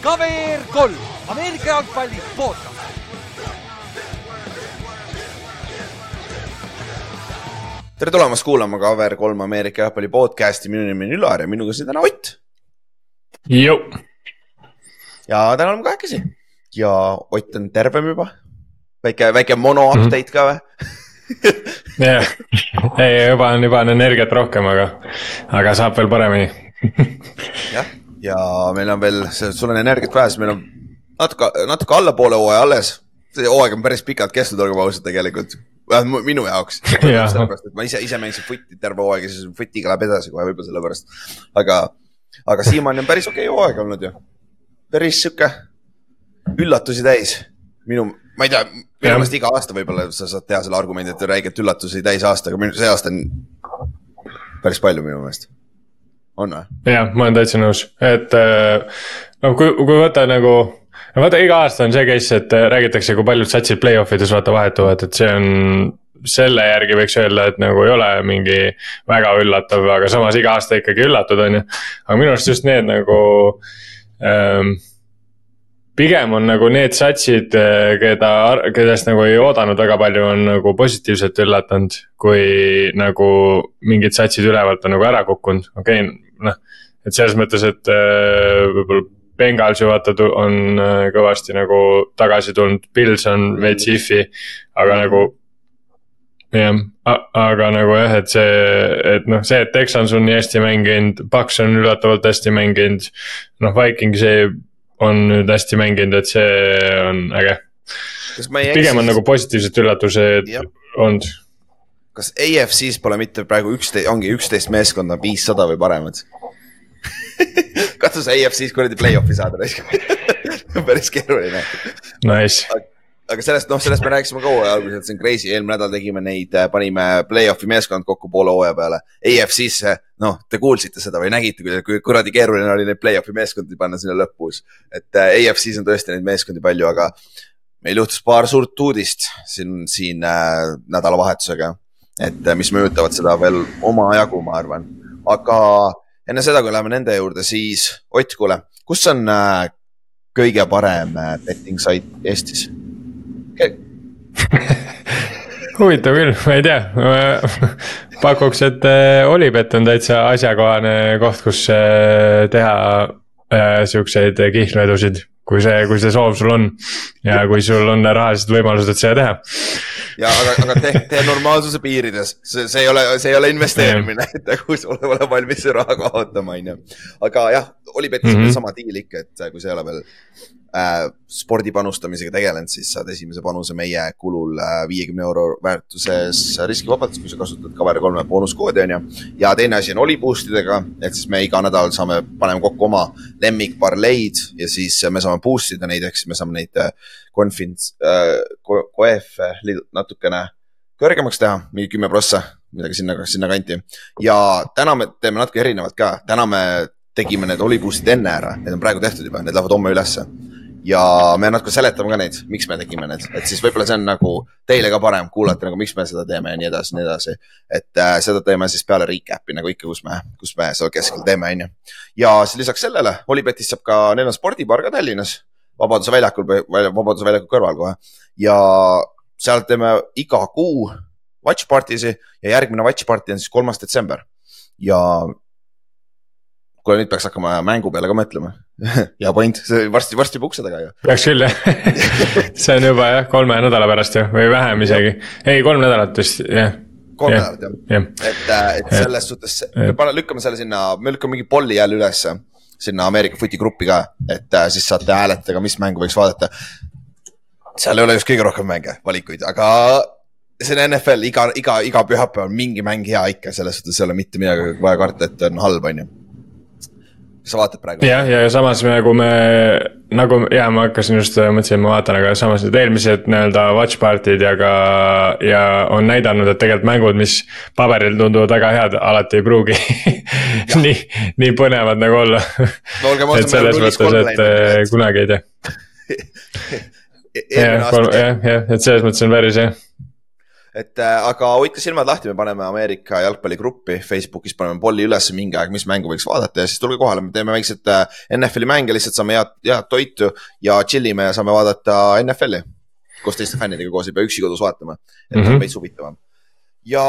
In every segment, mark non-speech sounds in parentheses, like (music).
KVR kolm, Ameerika jalgpalli podcast. tere tulemast kuulama KVR kolm Ameerika jalgpalli podcast'i, minu nimi on Ülar ja minuga siin täna Ott. ja täna oleme kahekesi ja Ott on tervem juba. väike, väike mono update ka või? (laughs) (laughs) jah, ei juba on, juba on energiat rohkem, aga, aga saab veel paremini (laughs) jah, ja meil on veel, sul on energiat vähe, siis meil on natuke, natuke allapoole hooaja alles. see hooaeg on päris pikalt kestnud, olgem ausad tegelikult. vähemalt minu jaoks. (laughs) Jah. sellepärast, et ma ise, ise mängisin footi terve hooaeg ja siis footiga läheb edasi kohe võib-olla sellepärast. aga, aga siiamaani on päris okei okay hooaeg olnud ju. päris sihuke üllatusi täis. minu, ma ei tea, minu meelest iga aasta võib-olla sa saad teha selle argumendi, et räigelt üllatusi täis aasta, aga see aasta on päris palju minu meelest. on või? jah, ma olen täitsa nõus, et äh, no kui, kui võtta nagu. no vaata, iga aasta on see case, et äh, räägitakse, kui paljud satsid play-off ides vaata vahetuvad, et see on. selle järgi võiks öelda, et nagu ei ole mingi väga üllatav, aga samas iga aasta ikkagi üllatud, on ju. aga minu arust just need nagu ähm, pigem on nagu need satsid, keda, kellest nagu ei oodanud väga palju, on nagu positiivselt üllatanud. kui nagu mingid satsid ülevalt on nagu ära kukkunud, okei okay, noh. et selles mõttes, et äh, võib-olla Bengals ju vaata on äh, kõvasti nagu tagasi tulnud, Pils on veits if'i, aga nagu. jah, aga nagu jah, et see, et noh, see, et Texans on nii hästi mänginud, Paks on üllatavalt hästi mänginud. noh, Vikingsi on nüüd hästi mänginud, et see on äge. pigem on nagu positiivsed üllatused olnud. kas AFC-s pole mitte praegu üksteist, ongi üksteist meeskonda viissada või paremad (laughs) katsus AFC-s kuradi play-off'i saada raisk (laughs) päris keeruline. Nice, aga sellest, noh, sellest me rääkisime ka hooaja alguses, et see on crazy, eelmine nädal tegime neid, panime play-off'i meeskond kokku poole hooaja peale. AFC-sse, noh, te kuulsite seda või nägite, kui kuradi keeruline oli neid play-off'i meeskondi panna sinna lõpus. et äh, AFC-s on tõesti neid meeskondi palju, aga meil juhtus paar suurt uudist siin, siin äh, nädalavahetusega. et äh, mis mõjutavad seda veel omajagu, ma arvan, aga enne seda, kui läheme nende juurde, siis Ott, kuule, kus on äh, kõige parem äh, betting sait Eestis? (laughs) huvitav küll, ma ei tea. pakuks, et äh, Olipet on täitsa asjakohane koht, kus äh, teha äh, siukseid kihlvedusid. kui see, kui see soov sul on ja kui sul on rahalised võimalused, et seda teha. ja aga, aga tee, tee normaalsuse piirides, see, see ei ole, see ei ole investeerimine, et kui sa oled ole valmis raha kaotama, on ju. aga jah, Olipetis on mm -hmm. sama diil ikka, et kui sa ei ole veel spordi panustamisega tegelenud, siis saad esimese panuse meie kulul viiekümne äh, euro väärtuses riskivabalt, kui sa kasutad Cover kolme boonuskoodi, on ju. ja teine asi on Oliboost idega, et siis me iga nädal saame, paneme kokku oma lemmikparleid ja siis me saame boost ida neid, ehk siis me saame neid äh, äh, ko, koefe natukene kõrgemaks teha, mingi kümme prossa, midagi sinna, sinnakanti. ja täna me teeme natuke erinevalt ka, täna me tegime need oliboostid enne ära, need on praegu tehtud juba, need lähevad homme ülesse. Ja me natuke seletame ka neid, miks me tegime need, et siis võib-olla see on nagu teile ka parem kuulata nagu, miks me seda teeme ja nii edasi, nii edasi. et äh, seda teeme siis peale recap'i nagu ikka, kus me, kus me seal keskel teeme, on ju. ja siis lisaks sellele, Olipetist saab ka, neil on spordibaar ka Tallinnas, Vabaduse väljakul, Vabaduse väljaku kõrval kohe ja seal teeme iga kuu watch party si ja järgmine watch party on siis kolmas detsember. ja kuule, nüüd peaks hakkama mängu peale ka mõtlema (laughs) hea point, see varsti, varsti juba ukse taga ju. peaks küll jah (laughs) see on juba jah, kolme nädala pärast ju või vähem isegi, ei kolm nädalat vist jah. kolm Jah, nädalat jah jah. et, et selles suhtes, me paneme, lükkame selle sinna, me lükkame mingi polli jälle ülesse sinna Ameerika footi gruppi ka, et äh, siis saate hääletada, mis mängu võiks vaadata. seal ei ole just kõige rohkem mänge, valikuid, aga see on NFL, iga, iga, iga pühapäev on mingi mäng hea ikka, selles suhtes ei ole mitte midagi vaja karta, et on halb, on ju. Sa vaatad praegu? jah, ja samas nagu me, nagu ja ma hakkasin just, mõtlesin, ma vaatan, aga samas need eelmised nii-öelda watch party'd ja ka. ja on näidanud, et tegelikult mängud, mis paberil tunduvad väga head, alati ei pruugi (laughs) nii, nii põnevad nagu olla no et selles mõttes, et eh, kunagi ei tea. (laughs) jah, jah, jah, et selles mõttes on päris hea. Et äh, aga hoidke silmad lahti, me paneme Ameerika jalgpalligruppi Facebookis, paneme polli üles mingi aeg, mis mängu võiks vaadata ja siis tulge kohale, me teeme väikseid äh, NFL-i mänge, lihtsalt saame head, head toitu ja chill ime ja saame vaadata NFL-i. koos teiste fännidega koos, ei pea üksi kodus vaatama, et mm -hmm. on veits huvitavam. ja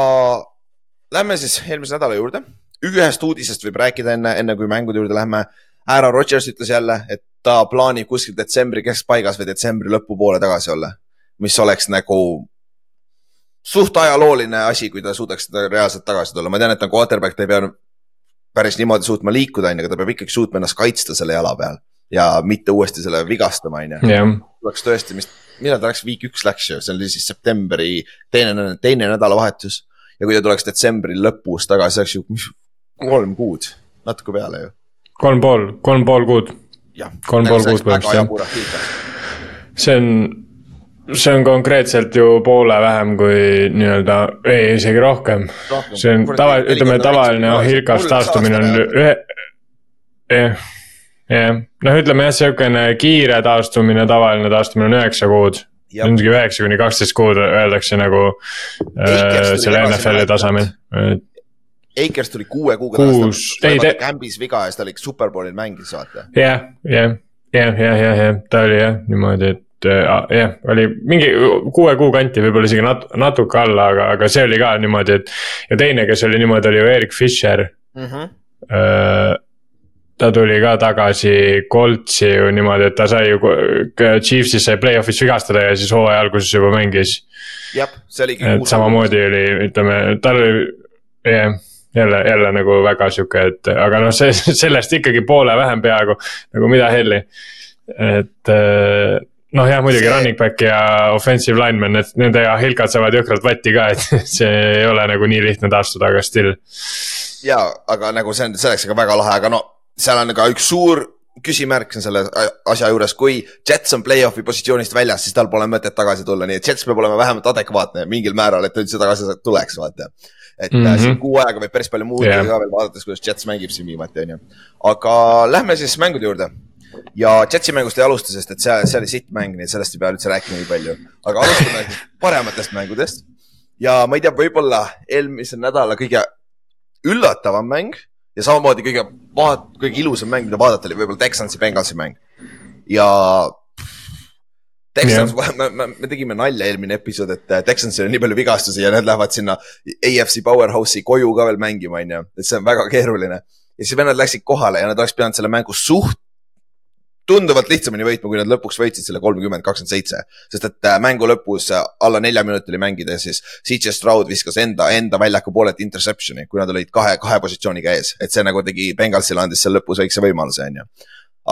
lähme siis eelmise nädala juurde. ühest uudisest võib rääkida enne, enne kui mängude juurde lähme. härra Rodgers ütles jälle, et ta plaanib kuskil detsembri keskpaigas või detsembri lõpupoole tagasi olla, mis oleks nagu suht ajalooline asi, kui ta suudaks seda reaalselt tagasi tulla, ma tean, et ta on quarterback, ta ei pea päris niimoodi suutma liikuda, onju, aga ta peab ikkagi suutma ennast kaitsta selle jala peal ja mitte uuesti selle vigastama, onju. oleks tõesti, mis, millal ta läks, week üks läks ju, see oli siis septembri teine, teine nädalavahetus. ja kui ta tuleks detsembri lõpus tagasi, see oleks ju mis, kolm kuud, natuke peale ju. kolm pool, kolm pool kuud. kolm pool kuud põhimõtteliselt jah. see on see on konkreetselt ju poole vähem kui nii-öelda, ei isegi rohkem, rohkem.. see on tava, ütleme tavaline Hilkas taastumine on ühe, jah, jah, noh, ütleme jah, sihukene kiire taastumine, tavaline taastumine on üheksa kuud. mingi üheksa kuni kaksteist kuud öeldakse nagu äh, selle NFL-i tasemel, Akers tuli kuue kuuga ei ta. Kämbis viga ja siis ta oli superbowlil mängis, vaata. jah, jah, jah, jah, jah, ta oli jah niimoodi, et et jah, oli mingi kuue kuu kanti, võib-olla isegi nat-, natuke alla, aga, aga see oli ka niimoodi, et. ja teine, kes oli niimoodi, oli ju Erik Fischer mm. -hmm. ta tuli ka tagasi Coltsi ju niimoodi, et ta sai ju, Chiefsis sai play-off'is vigastada ja siis hooaja alguses juba mängis. jah, see oligi. et samamoodi oli, ütleme, tal oli, jah jälle, jälle nagu väga sihuke, et aga noh, see, (laughs) sellest ikkagi poole vähem peaaegu nagu mida helli. et noh, jah, muidugi see... running back ja offensive lineman, et nende ja Hilkad saavad jõhkralt vatti ka, et (laughs) see ei ole nagu nii lihtne taastuda, aga still. ja, aga nagu see on, see oleks ikka väga lahe, aga no seal on ka üks suur küsimärk on selle asja juures, kui Jets on play-off'i positsioonist väljas, siis tal pole mõtet tagasi tulla, nii et Jets peab olema vähemalt adekvaatne mingil määral, et ta üldse tagasi tuleks, vaata. et mm -hmm. siin kuu aega võib päris palju muutuda yeah. ka veel vaadates, kuidas Jets mängib siin viimati, on ju. aga lähme siis mängude juurde ja Jetsi mängust ei alusta, sest et see, see oli sitt mäng, nii et sellest ei pea üldse rääkima nii palju. aga alustame parematest mängudest. ja ma ei tea, võib-olla eelmise nädala kõige üllatavam mäng ja samamoodi kõige kõige ilusam mäng, mida vaadata, oli võib-olla Texansi Bengalsi mäng. ja Texans yeah., me, me, me tegime nalja eelmine episood, et äh, Texansil on nii palju vigastusi ja need lähevad sinna AFC Powerhouse'i koju ka veel mängima, on ju, et see on väga keeruline. ja siis vennad läksid kohale ja nad oleks pidanud selle mängu suht tunduvalt lihtsamini võitma, kui nad lõpuks võitsid selle kolmkümmend, kakskümmend seitse. sest et äh, mängu lõpus äh, alla nelja minuti oli mängida, siis CJ Stroud viskas enda, enda väljaku poolelt interception'i, kui nad olid kahe, kahe positsiooniga ees. et see nagu tegi, Bengalsile andis seal lõpus väikse võimaluse, on ju.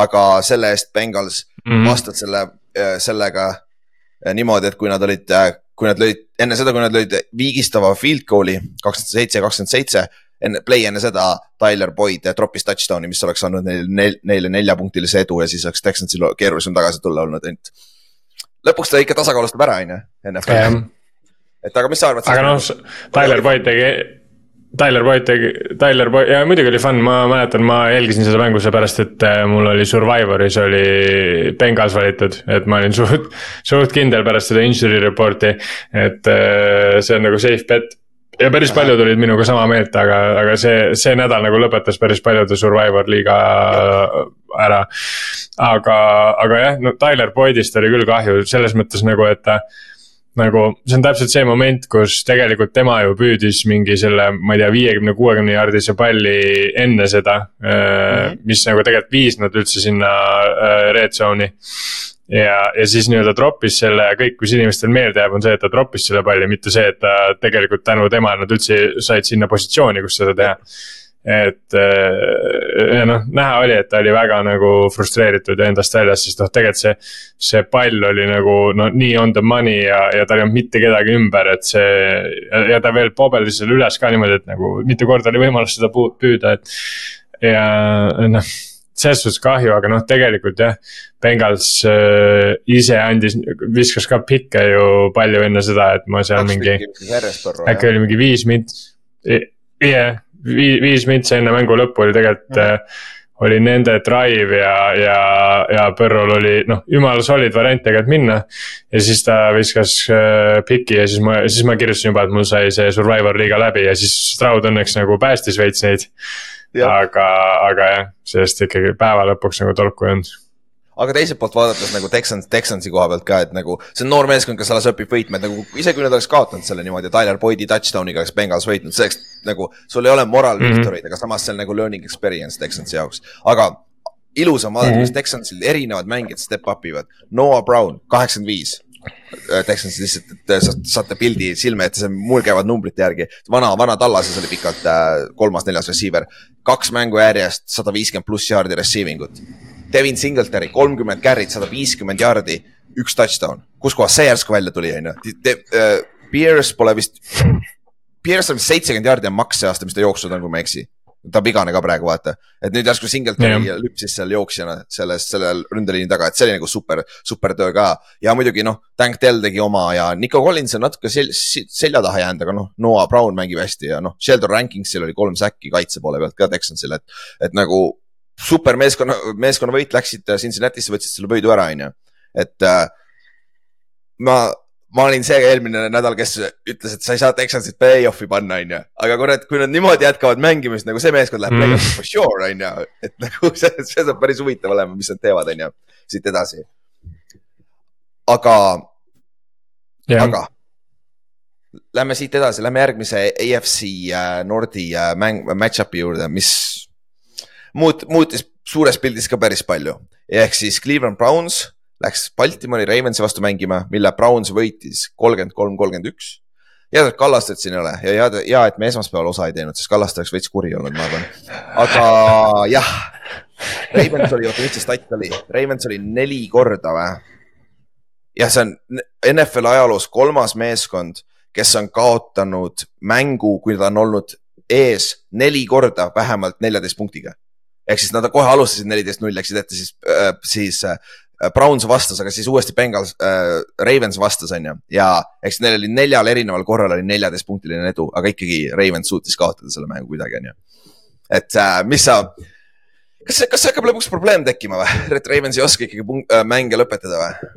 aga selle eest Bengals mm -hmm. vastas selle, äh, sellega niimoodi, et kui nad olid, kui nad lõid, enne seda, kui nad lõid viigistava field goal'i kakskümmend seitse, kakskümmend seitse enne, play enne seda Tyler Boyd troppis touchdown'i, mis oleks andnud neile nel,, neile neljapunktilise edu ja siis oleks Texansil keerulisem tagasi tulla olnud, ent. lõpuks ta ikka tasakaalustab ära, on ju, NFL-i. et aga mis sa arvad? aga noh, Tyler Boyd tegi Tyler Boyd tegi, Tyler Boyd ja muidugi oli fun, ma mäletan, ma jälgisin seda mängu seepärast, et äh, mul oli Survivoris oli Bengals valitud, et ma olin suht, suht kindel pärast seda injury report'i. et äh, see on nagu safe bet ja päris paljud olid minuga sama meelt, aga, aga see, see nädal nagu lõpetas päris paljude Survivor liiga ära. aga, aga jah, no Tyler Boydist oli küll kahju selles mõttes nagu, et ta nagu see on täpselt see moment, kus tegelikult tema ju püüdis mingi selle, ma ei tea, viiekümne, kuuekümne jaardise palli enne seda mm. -hmm. mis nagu tegelikult viis nad üldse sinna äh, red zone'i ja, ja siis nii-öelda troppis selle ja kõik, mis inimestel meelde jääb, on see, et ta troppis selle palli, mitte see, et ta tegelikult tänu temale nad üldse said sinna positsiooni, kus seda teha. et äh, ja noh, näha oli, et ta oli väga nagu frustreeritud ja endast väljas, sest noh, tegelikult see. see pall oli nagu no nii on the money ja, ja tal ei olnud mitte kedagi ümber, et see. ja ta veel pobeldis selle üles ka niimoodi, et nagu mitu korda oli võimalus seda püüda, et. ja noh selles suhtes kahju, aga noh, tegelikult jah. Bengals äh, ise andis, viskas ka pikke ju palju enne seda, et ma seal mingi. äkki oli mingi viis mint, jah, viis, viis mintsi enne mängu lõppu oli tegelikult mm. -hmm. oli nende drive ja, ja ja Põrrol oli noh, jumala solid variant tegelikult minna. ja siis ta viskas äh, piki ja siis ma, siis ma kirjutasin juba, et mul sai see Survivor liiga läbi ja siis Stroud õnneks nagu päästis veits neid. Aga, aga jah, sellest ikkagi päeva lõpuks nagu tolku ei olnud aga teiselt poolt vaadates nagu Texans, Texansi koha pealt ka, et nagu see on noor meeskond, kes alles õpib võitma, et nagu isegi kui nad oleks kaotanud selle niimoodi, Tyler Boyd'i touchdown'iga oleks Bengals võitnud, selleks nagu sul ei ole moral mm -hmm. victory'd, aga samas see on nagu learning experience Texansi jaoks, aga ilus on vaadata mm, -hmm. kuidas Texansil erinevad mängijad step up ivad. Noah Brown, kaheksakümmend viis. Äh, Texans lihtsalt, et saate pildi silme ette, mul käivad numbrite järgi. vana, vana Tallases oli pikalt äh, kolmas-neljas receiver. kaks mängu järjest, sada viiskümmend pluss jaardi receiving ut Devin Singletary, kolmkümmend carry't, sada viiskümmend jaardi, üks touchdown. kuskohast see järsku välja tuli, on ju? Äh, Pierce pole vist, Pierce on seitsekümmend jaardi on maks see aasta, mis ta jooksnud on, kui ma ei eksi. Ta vigane ka praegu, vaata. et nüüd järsku Singletary yeah. lüpsis seal jooksjana selles, sellel ründeliini taga, et see oli nagu super, super töö ka. ja muidugi noh, Tank Dell tegi oma ja Nico Collins on natuke sel, selja taha jäänud, aga noh, Noah Brown mängib hästi ja noh, Sheldon Rankingsil oli kolm säkki kaitse poole pealt ka Texansil, et, et nagu super meeskonna, meeskonnavõit, läksid Cincinnati'sse, võtsid selle võidu ära, on ju. et äh, ma, ma olin see eelmine nädal, kes ütles, et sa ei saa Texansit play-off'i panna, on ju. aga kurat, kui nad niimoodi jätkavad mängimist, nagu see meeskond läheb mm. play-off'i for sure, on ju. et nagu (laughs) see, see saab päris huvitav olema, mis nad teevad, on ju, siit edasi. aga yeah., aga Lähme siit edasi, lähme järgmise AFC äh, Nordi äh, mäng, match-up'i juurde, mis muut-, muutis suures pildis ka päris palju. ehk siis Cleveland Browns läks Baltimori Ravensi vastu mängima, mille Browns võitis kolmkümmend kolm, kolmkümmend üks. head, et Kallastet siin ei ole ja hea, hea, et me esmaspäeval osa ei teinud, sest Kallaste oleks veits kuri olnud, ma arvan. aga jah, Ravens oli, oota, mis see stat oli, Ravens oli neli korda või? jah, see on NFL ajaloos kolmas meeskond, kes on kaotanud mängu, kui ta on olnud ees neli korda vähemalt neljateist punktiga ehk siis nad kohe alustasid neliteist null, läksid ette siis äh,, siis äh, Browns vastas, aga siis uuesti Bengals äh,, Ravens vastas, on ju. ja eks neil oli neljal erineval korral oli neljateistpunktiline edu, aga ikkagi Ravens suutis kaotada selle mängu kuidagi, on ju. et äh, mis sa, kas, kas hakkab lõpuks probleem tekkima või, (laughs) et Ravens ei oska ikkagi äh, mänge lõpetada või?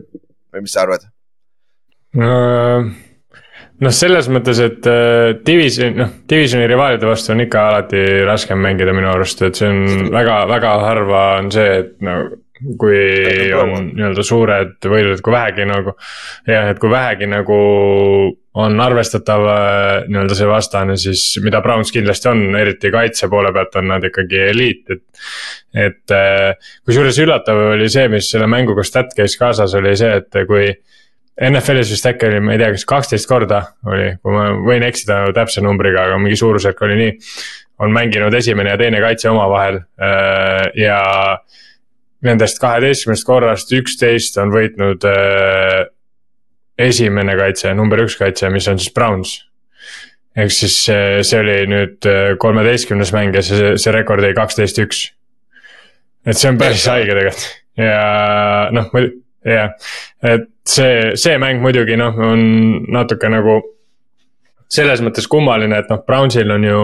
või mis sa arvad uh...? noh, selles mõttes, et äh, division, noh, divisioni rivaalide vastu on ikka alati raskem mängida minu arust, et see on väga, väga harva on see, et no kui on nii-öelda suured võidud, kui vähegi nagu. jah, et kui vähegi nagu on arvestatav äh, nii-öelda see vastane, siis mida Browns kindlasti on, eriti kaitse poole pealt on nad ikkagi eliit, et. et äh, kusjuures üllatav oli see, mis selle mänguga stat käis kaasas, oli see, et kui NFL-is vist äkki oli, ma ei tea, kas kaksteist korda oli, kui ma võin eksida täpse numbriga, aga mingi suurusjärk oli nii. on mänginud esimene ja teine kaitse omavahel äh, ja nendest kaheteistkümnest korrast üksteist on võitnud äh, esimene kaitse, number üks kaitse, mis on siis Browns. ehk siis see, see oli nüüd äh, kolmeteistkümnes mäng ja see, see rekord oli kaksteist, üks. et see on päris haige tegelikult ja noh, jah, et see, see mäng muidugi noh, on natuke nagu selles mõttes kummaline, et noh, Brownsil on ju.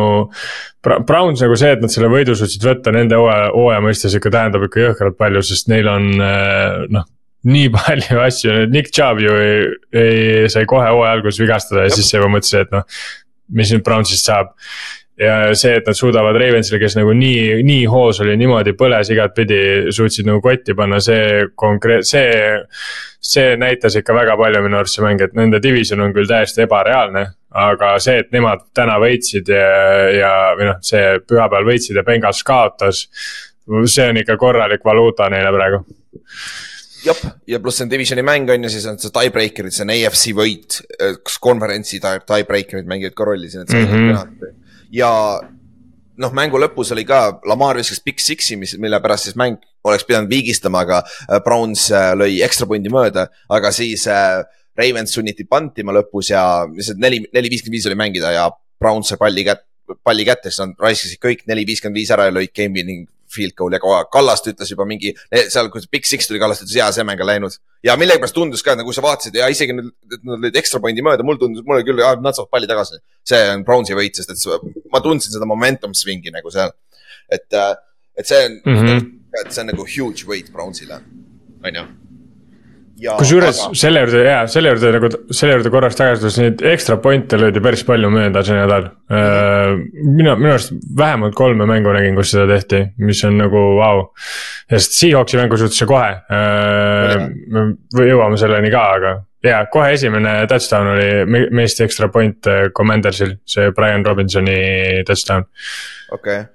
Browns nagu see, et nad selle võidu suutsid võtta nende hooaja, hooaja mõistes ikka tähendab ikka jõhkralt palju, sest neil on eh, noh. nii (laughs) palju asju, Nick Chubb ju ei, ei, sai kohe hooaja alguses vigastada ja Jop. siis juba mõtlesin, et noh. mis nüüd Brownsist saab ja see, et nad suudavad Ravensile, kes nagu nii, nii hoos oli, niimoodi põles igatpidi, suutsid nagu kotti panna, see konkreet-, see. see näitas ikka väga palju minu arust see mäng, et nende division on küll täiesti ebareaalne. aga see, et nemad täna võitsid ja, ja, või noh, see pühapäeval võitsid ja Bengals kaotas. see on ikka korralik valuuta neile praegu jah, ja pluss see on divisioni mäng on ju, siis on see tiebreaker'id, see on AFC võit, kas konverentsi tiebreaker'id mängivad ka rolli siin, et see mm -hmm ja noh, mängu lõpus oli ka, Lamar viskas Big Six'i, mis, mille pärast siis mäng oleks pidanud viigistama, aga äh, Browns äh, lõi ekstra pundi mööda, aga siis äh, Ravens sunniti pantima lõpus ja lihtsalt neli, neli viiskümmend viis oli mängida ja Browns sai palli kätte, palli kätte, siis nad raiskasid kõik neli viiskümmend viis ära ja lõid game'i ning field goal ja kohe Kallast ütles juba mingi, seal, kui Big Six tuli, Kallast ütles, jaa, see mäng on läinud. ja millegipärast tundus ka, nagu sa vaatasid ja isegi nüüd, et nad lõid ekstra pointi mööda, mul tundus, mulle küll, nad saavad palli tagasi. see on Brownsi võit, sest et ma tundsin seda momentum swing'i nagu seal. et, et see on mm. -hmm. et see on nagu huge weight Brownsile, on ju. Kusjuures selle juurde ja selle juurde nagu selle juurde korraks tagasi tulles neid ekstra point'e löödi päris palju mööda see nädal. mina, minu arust vähemalt kolme mängu nägin, kus seda tehti, mis on nagu vau wow.. sest Seahawksi mängu suhtes kohe, me jõuame selleni ka, aga ja kohe esimene touchdown oli me- meist ekstra point äh, Commandersil, see Brian Robinsoni touchdown. okei okay.,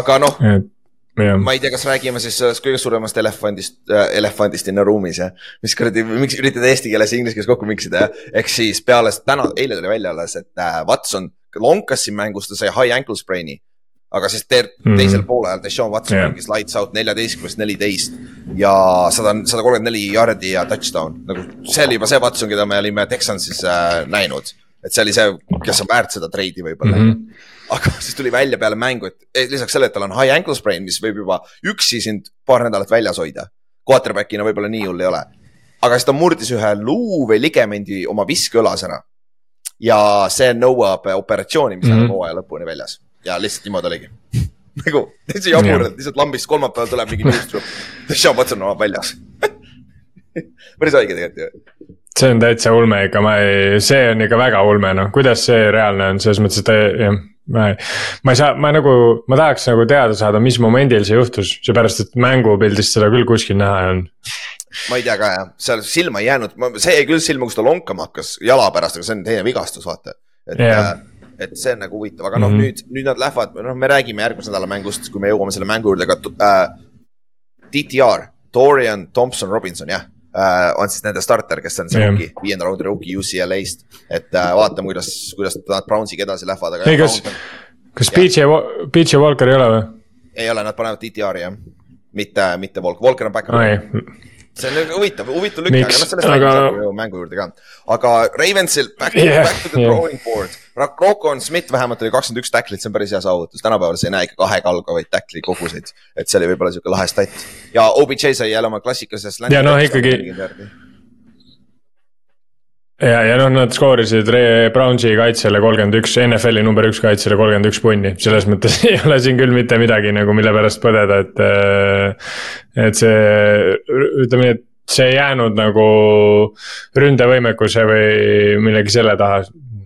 aga noh et jah, ma ei tea, kas räägime siis sellest kõige suuremast elefandist äh,, elefandist in the room'is jah. mis kuradi, miks üritad eesti keeles ja inglise keeles kokku miksida jah. ehk siis peale täna, eile tuli välja alles, et äh, Watson lonkas siin mängus, ta sai high ankle sprain'i. aga siis te, Mhm. teisel poolel Deshaun Watson Jah. mängis lights out neljateistkümnest neliteist. ja sada, sada kolmkümmend neli jardi ja touchdown, nagu see oli juba see Watson, keda me olime Texansis äh, näinud. Et see oli see, kes on väärt seda treidi võib-olla mm. -hmm aga (laughs) siis tuli välja peale mängu, et lisaks sellele, et tal on high ankle sprain, mis võib juba üksi sind paar nädalat väljas hoida. Quarterback'ina võib-olla nii hull ei ole. aga siis ta murdis ühe luu või ligamendi oma viskeõlas ära. ja see nõuab operatsiooni, mis mm. -hmm. hooaja lõpuni väljas ja lihtsalt niimoodi oligi (laughs) nagu täitsa jabur, et lihtsalt lambist kolmapäeval tuleb mingi newsroom. (laughs) Sean Watson on väljas päris haige tegelikult ju see on täitsa ulme ikka, ma ei, see on ikka väga ulme noh, kuidas see reaalne on, selles mõttes, et ta jah. ma ei, ma ei saa, ma nagu, ma tahaks nagu teada saada, mis momendil see juhtus, seepärast et mängupildist seda küll kuskil näha ei olnud. ma ei tea ka jah, seal silma ei jäänud, see jäi küll silma, kus ta lonkama hakkas jala pärast, aga see on teine vigastus, vaata. et yeah. et see on nagu huvitav, aga noh mm -hmm. nüüd, nüüd nad lähevad, noh, me räägime järgmise nädala mängust, kui me jõuame selle mängu juurde ka äh, DTR, Dorian Thompson Robinson, jah äh,. on siis nende starter, kes on see Jah. rookie, viienda raundi rookie UCLA-st. et äh, vaatame, kuidas, kuidas nad Brownsiga edasi lähevad, aga. ei, kas, kas PJ, PJ Walker ei ole või? ei ole, nad panevad DTR-i jah, mitte, mitte Volk, Volker on back-up ei, see on huvitav, huvitav lükk, aga noh, sellest Aga- räägime aga... mängu juurde ka. aga Ravensil back, yeah, back to the yeah. drawing board. Rocco Smith vähemalt oli kakskümmend üks tacklit, see on päris hea saavutus, tänapäeval sa ei näe ikka kahega algavaid tackli koguseid. et see oli võib-olla sihuke lahe stat ja OBJ sai jälle oma klassikalisest. Ja noh, ikkagi- ja, ja noh, nad skoorisid Ray Brownsi kaitsele kolmkümmend üks, NFL-i number üks kaitsele kolmkümmend üks punni, selles mõttes (laughs) ei ole siin küll mitte midagi nagu, mille pärast põdeda, et. äh, et see, ütleme nii, et see ei jäänud nagu ründevõimekuse või millegi selle taha.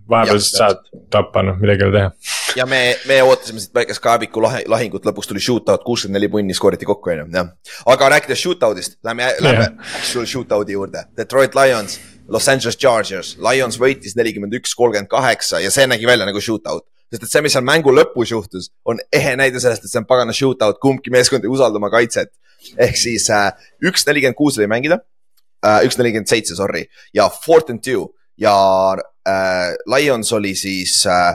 vahepeal saad tappa, noh, midagi ei ole teha. ja me, me ootasime siit väikest Kaabiku lahe, lahingut, lõpuks tuli shootout, kuuskümmend neli punni skooriti kokku, on ju, jah. aga rääkides shootout'ist, lähme, lähme actual shootout'i juurde. Detroit Lions, Los Angeles Chargers, Lions võitis nelikümmend üks, kolmkümmend kaheksa ja see nägi välja nagu shootout. sest et see, mis seal mängu lõpus juhtus, on ehe näide sellest, et see on pagana shootout, kumbki meeskond ei usalda oma kaitset. ehk siis äh, üks nelikümmend kuus oli mängida äh,, üks nelikümmend seitse, sorry, ja fourth and two ja äh, Lions oli siis äh,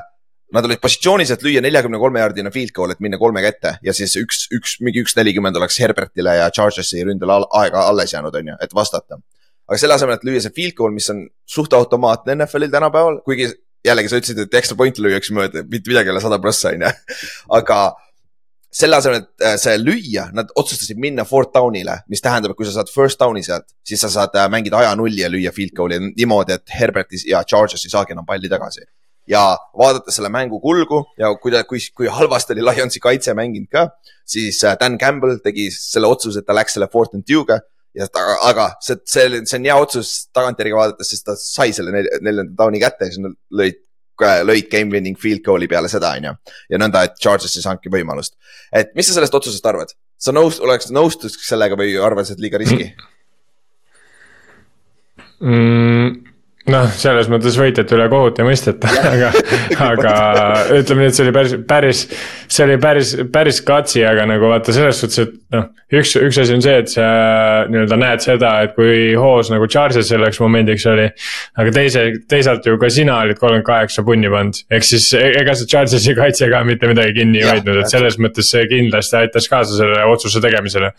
Nad olid positsioonis, et lüüa neljakümne kolme jaardine field goal, et minna kolmega ette ja siis üks, üks, mingi üks nelikümmend oleks Herbertile ja Chargersi ründele al aega alles jäänud, on ju, et vastata. Aga selle asemel, et lüüa see field goal, mis on suht automaatne NFL-il tänapäeval, kuigi jällegi sa ütlesid, et ekstra pointi lüüakse mööda, mitte midagi ei ole sada prossa, on ju. aga selle asemel, et äh, see lüüa, nad otsustasid minna fourth down'ile, mis tähendab, et kui sa saad first down'i sealt, siis sa saad äh, mängida ajanulli ja lüüa field goal'i niimoodi, et Herbertis ja Chargers ei saagi enam palli tagasi ja vaadates selle mängu kulgu ja kui kui, kui halvasti oli Lionsi kaitse mänginud ka, siis äh, Dan Campbell tegi selle otsuse, et ta läks selle fourth and two'ga ja ta, aga see, see, see on hea otsus tagantjärgi vaadates, sest ta sai selle nel, neljanda down'i kätte ja siis nad lõid, lõid game winning field goal'i peale seda, on ju. ja nõnda, et Chargers ei saanudki võimalust. et mis sa sellest otsusest arvad? sa nõust-, oleks nõustuks sellega või arvad, et liiga riski mm,? Noh, selles mõttes võitjate üle kohut ei mõisteta, (laughs) aga, aga ütleme nii, et see oli päris, päris, see oli päris, päris katsi, aga nagu vaata selles suhtes, et noh. üks, üks asi on see, et sa nii-öelda näed seda, et kui hoos nagu Charges selleks momendiks oli. aga teise, teisalt ju ka sina olid kolmkümmend kaheksa punni pannud, ehk siis e-, ega see Chargesi kaitse ka mitte midagi kinni ei hoidnud, et selles mõttes see kindlasti aitas kaasa selle otsuse tegemisele.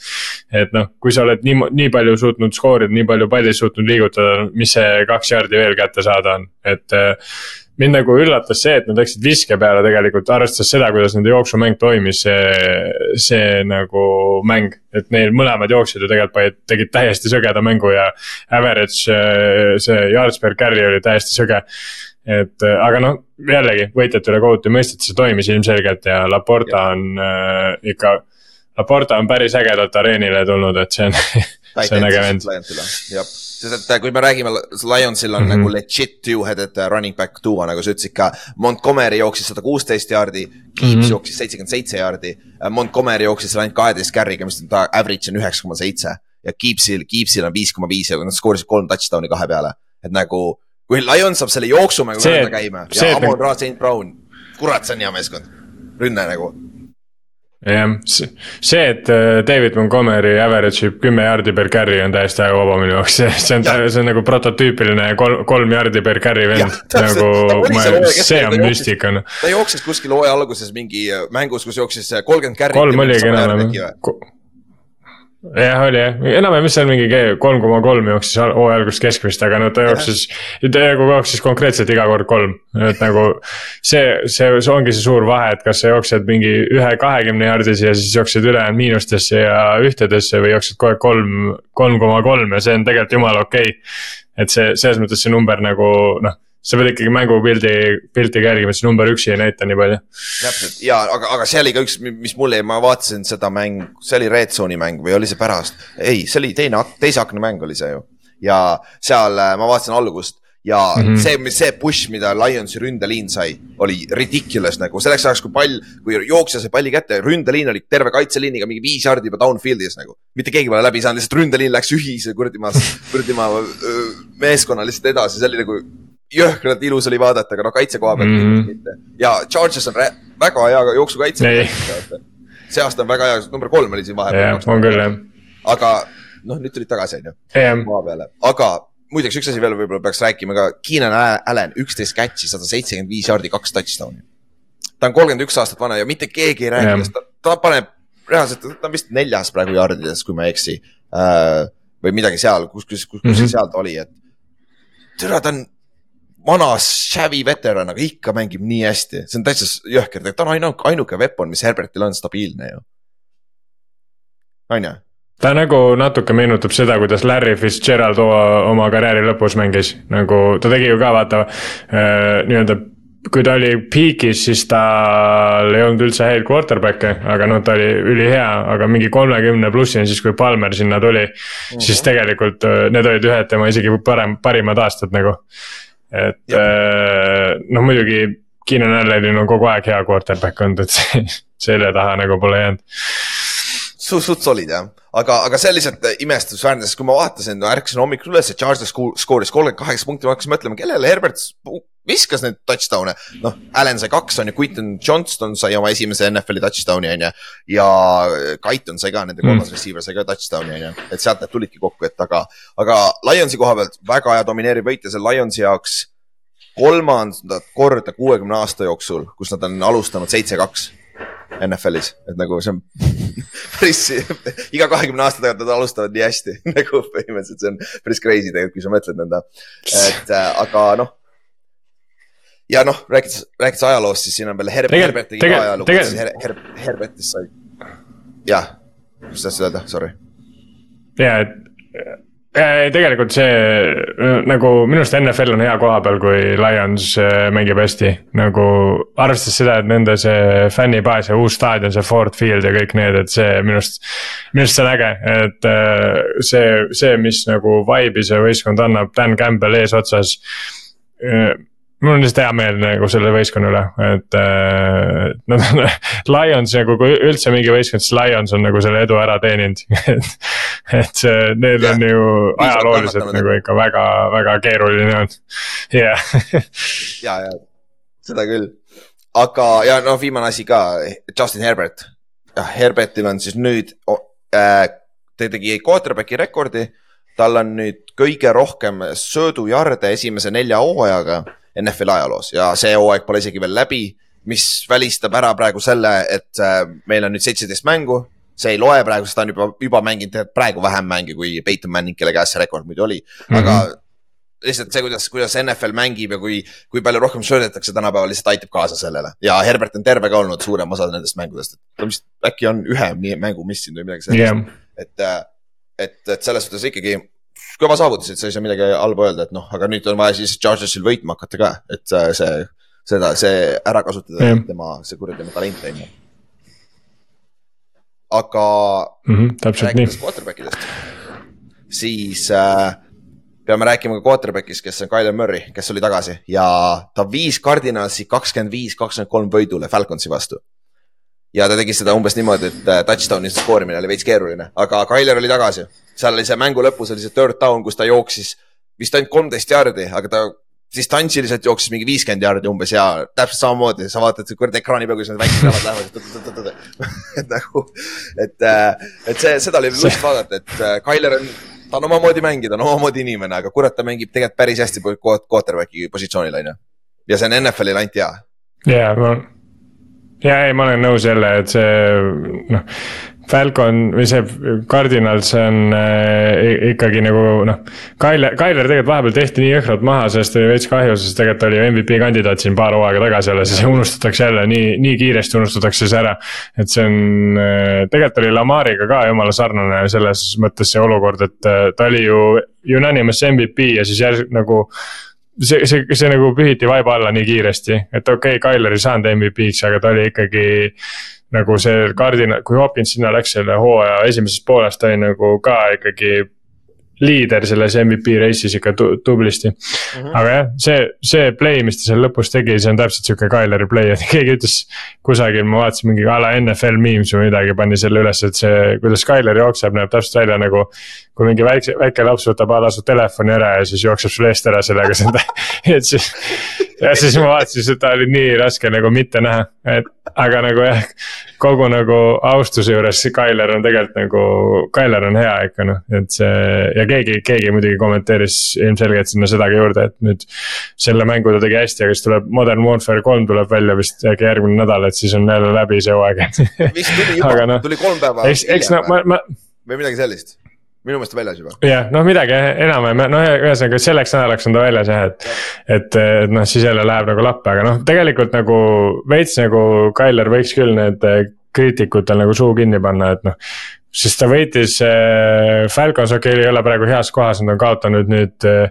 et noh, kui sa oled nii, nii palju suutnud skoorida, nii palju palli suutnud liigutada, mis see kaks jaardi veel kätte saada on, et äh, mind nagu üllatas see, et nad läksid viske peale tegelikult, arvestades seda, kuidas nende jooksumäng toimis, see, see nagu mäng. et neil mõlemad jooksjad ju tegelikult tegid täiesti sögeda mängu ja average, see yards per carry oli täiesti söge. et aga noh, jällegi võitjate üle kohut ei mõisteta, see toimis ilmselgelt ja Laporta on äh, ikka. Laporta on päris ägedalt areenile tulnud, et see on (laughs) jah, sest et kui me räägime, Lionsil on mm -hmm. nagu legit two-headed running back duo, nagu sa ütlesid ka. Montgomery jooksis sada kuusteist jaardi, Keeps mm -hmm. jooksis seitsekümmend seitse jaardi. Montgomery jooksis ainult kaheteist carry'ga, mis ta average on üheksa koma seitse. ja Keepsil, Keepsil on viis koma viis ja nad skoorisid kolm touchdown'i kahe peale, et nagu kui Lion saab selle jooksumängu käima ja Amon Ra St Brown, kurat, see on hea meeskond, rünne nagu jah, see, et äh, David Montgomery average ib kümme jaardi per carry on täiesti väga vaba minu jaoks, (laughs) see on, see on nagu prototüüpiline kolm, kolm jaardi per carry vend. nagu, see on müstika. Noh. ta jooksis kuskil hooaja alguses mingi äh, mängus, kus jooksis äh, kolmkümmend carry't. kolm oligi enam-vähem jah, oli jah, enam-vähem vist seal mingi kolm koma kolm jooksis hooaja alguses keskmist, aga no ta jooksis, nagu jooksis konkreetselt iga kord kolm. et nagu see, see, see ongi see suur vahe, et kas sa jooksed mingi ühe kahekümne jaardisi ja siis jooksed ülejäänud miinustesse ja ühtedesse või jooksed aeg kolm, kolm koma kolm ja see on tegelikult jumala okei. Okay.. et see, selles mõttes see number nagu noh sa pead ikkagi mängupildi, pilti ka jälgima, see number üksi ei näita nii palju. täpselt ja, aga, aga see oli ka üks, mis mulle, ma vaatasin seda mängu, see oli Red Zone'i mäng või oli see pärast? ei, see oli teine, teise akna mäng oli see ju. ja seal äh, ma vaatasin algust ja mm -hmm. see, see push, mida Lionsi ründeliin sai, oli ridiculous nagu selleks ajaks, kui pall, kui jooksja sai palli kätte, ründeliin oli terve kaitseliiniga mingi viis jardi juba downfield'is nagu. mitte keegi pole läbi saanud, lihtsalt ründeliin läks ühise kuradi maa, kuradi maa meeskonna lihtsalt edasi, see oli nagu jõhkralt ilus oli vaadata, aga noh, kaitse koha pealt mm -hmm. mitte. ja Charges on väga hea jooksukaitse. see aasta on väga hea, number kolm oli siin vahepeal. on küll jah. aga noh, nüüd tulid tagasi, on ju, maa peale, aga muideks üks asi veel võib-olla peaks rääkima ka, Keenan Allan, üksteist catch'i, sada seitsekümmend viis jaardi, kaks touchdown'i. ta on kolmkümmend üks aastat vana ja mitte keegi ei räägi sellest, ta paneb reaalselt, ta on vist neljas praegu jaardides, kui ma ei eksi äh,. või midagi seal, kus, kus, kus, kus mm -hmm. seal ta oli, et. türa, ta on vana Chavi veteran, aga ikka mängib nii hästi, see on täitsa jõhker, ta on ainuke, ainuke weapon, mis Herbertil on stabiilne ju. on ju? ta nagu natuke meenutab seda, kuidas Larry Fitzgerald oma karjääri lõpus mängis, nagu ta tegi ju ka vaata äh, nii-öelda kui ta oli peak'is, siis tal ei olnud üldse häid quarterback'e, aga noh, ta oli ülihea, aga mingi kolmekümne plussini, siis kui Palmer sinna tuli mm. -hmm. siis tegelikult äh, need olid ühed tema isegi parem, parimad aastad nagu et äh, noh, muidugi Keenan Allanil on kogu aeg hea quarterback olnud, et see, selle taha nagu pole jäänud. Suht, suht solid jah, aga, aga see on lihtsalt imestusväärne, sest kui ma vaatasin, ärkasin hommikul üles, et Chargers skooris kolmkümmend kaheksa punkti, ma hakkasin mõtlema, kellele Herbert viskas neid touchdown'e. noh, Allan sai kaks, on ju, Quinton Johnston sai oma esimese NFL-i touchdown'i, on ju. ja Kaiton sai ka, nende kolmas mm. receiver sai ka touchdown'i, on ju, et sealt need tulidki kokku, et aga, aga Lionsi koha pealt väga hea domineeriv võit ja see Lionsi jaoks kolmandat korda kuuekümne aasta jooksul, kus nad on alustanud seitse-kaks NFL-is, et nagu see on (laughs) päris, (laughs) iga kahekümne aasta tagant nad alustavad nii hästi (laughs) nagu põhimõtteliselt see on päris crazy tegelikult, kui sa mõtled nõnda. et äh, aga noh ja noh, rääkides, rääkides ajaloost, siis siin on veel Herb, Herbert tegi ka ajalugu, siis Her, Her, Herbertist sai. jah, mis tahtsid öelda, sorry. ja, et tegelikult see nagu minu arust NFL on hea koha peal, kui Lions äh, mängib hästi. nagu arvestades seda, et nende see fännibaas ja uus staadion, see Ford Field ja kõik need, et see minu arust. minu arust see on äge, et äh, see, see, mis nagu vibe'i see võistkond annab, Dan Campbell eesotsas äh, mul on lihtsalt hea meel nagu selle võistkonna üle, et äh, nad on (laughs) Lions nagu kui üldse mingi võistkond, siis Lions on nagu selle edu ära teeninud (laughs) et, et see, need ja, on ju ajalooliselt nagu ikka väga, väga keeruline olnud, jah. (laughs) ja, ja seda küll, aga ja noh, viimane asi ka, Justin Herbert. Herbertil on siis nüüd äh,, ta tegi quarterback'i rekordi, tal on nüüd kõige rohkem söödujarde esimese nelja hooajaga NFL ajaloos. Ja see hooaeg pole isegi veel läbi, mis välistab ära praegu selle, et äh, meil on nüüd seitseteist mängu. see ei loe praegu, sest ta on juba, juba mänginud praegu vähem mänge kui Peyton Manning, kelle käes see rekord muidu oli. Mm, -hmm. aga lihtsalt see, kuidas, kuidas NFL mängib ja kui, kui palju rohkem söödetakse tänapäeval lihtsalt aitab kaasa sellele. Ja Herbert on terve ka olnud suurem osa nendest mängudest, et ta vist äkki on ühe mängu missinud või midagi sellist. Yeah.. et, äh, et, et selles suhtes ikkagi kõva saavutus, et sa ei saa midagi halba öelda, et noh, aga nüüd on vaja siis Chargersil võitma hakata ka, et äh, see, seda, see ära kasutada Jah. tema, see kuradi talent on ju. aga mm. -hmm, rääkides quarterback idest, siis äh, peame rääkima ka quarterback'ist, kes on Tyler Murray, kes oli tagasi ja ta viis Cardinalsi kakskümmend viis, kakskümmend kolm võidule Falconsi vastu. Ja ta tegi seda umbes niimoodi, et äh, touchdown'i skoorimine oli veits keeruline, aga Tyler oli tagasi. seal oli see mängu lõpus oli see third down, kus ta jooksis vist ainult kolmteist jaardi, aga ta distantsiliselt jooksis mingi viiskümmend jaardi umbes ja täpselt samamoodi, sa vaatad kuradi ekraani peal, kuidas need väiksed jalad lähevad. (laughs) et nagu, et, et see, seda oli lust vaadata, et äh, Tyler on, ta on omamoodi mängija, ta on omamoodi inimene, aga kurat, ta mängib tegelikult päris hästi quarterback'i positsioonil on ju. ja see on NFL-il ainult hea. ja ma, ja ei, ma olen nõus jälle, et see noh. Falcon või see Cardinals on äh, ikkagi nagu noh, Tyler, Tyler tegelikult vahepeal tehti nii jõhkralt maha, sellest oli veits kahju, sest tegelikult oli MVP kandidaat siin paar hooaega tagasi alles ja see unustatakse jälle nii, nii kiiresti unustatakse see ära. et see on, tegelikult oli Lamariga ka jumala sarnane selles mõttes see olukord, et äh, ta oli ju unanimous MVP ja siis järsku nagu see, see, see nagu pühiti vaiba alla nii kiiresti, et okei okay,, Tyler ei saanud MVP-ks, aga ta oli ikkagi nagu see kardina, kui Hopkins sinna läks selle hooaja esimeses pooles, ta oli nagu ka ikkagi liider selles MVP race'is ikka tu tublisti mm. -hmm. aga jah, see, see play, mis ta seal lõpus tegi, see on täpselt sihuke Tyleri play, et (laughs) keegi ütles kusagil, ma vaatasin mingi a la NFL memes või midagi, pani selle üles, et see, kuidas Tyler jookseb, näeb täpselt välja nagu. kui mingi väikse, väike laps võtab a la su telefoni ära ja siis jookseb sulle eest ära sellega, on, et siis. ja siis ma vaatasin, seda oli nii raske nagu mitte näha, et aga nagu jah, kogu nagu austuse juures Tyler on tegelikult nagu, Tyler on hea ikka noh, et see ja keegi, keegi muidugi kommenteeris ilmselgelt sinna sedagi juurde, et nüüd. selle mängu ta tegi hästi, aga siis tuleb Modern Warfare kolm tuleb välja vist äkki järgmine nädal, et siis on jälle läbi see hooaeg vist tuli juba (laughs) noh,, tuli kolm päeva eks, eks no ma, ma või midagi sellist. Minu meelest väljas juba. jah, noh midagi enam-vähem, no ühesõnaga selleks nädalaks on ta väljas jah, et. et, et noh, siis jälle läheb nagu lappe, aga noh, tegelikult nagu veits nagu Tyler võiks küll need eh, kriitikutel nagu suu kinni panna, et noh. sest ta võitis äh,, Falcons okei okay, ei ole praegu heas kohas, nad on kaotanud nüüd äh,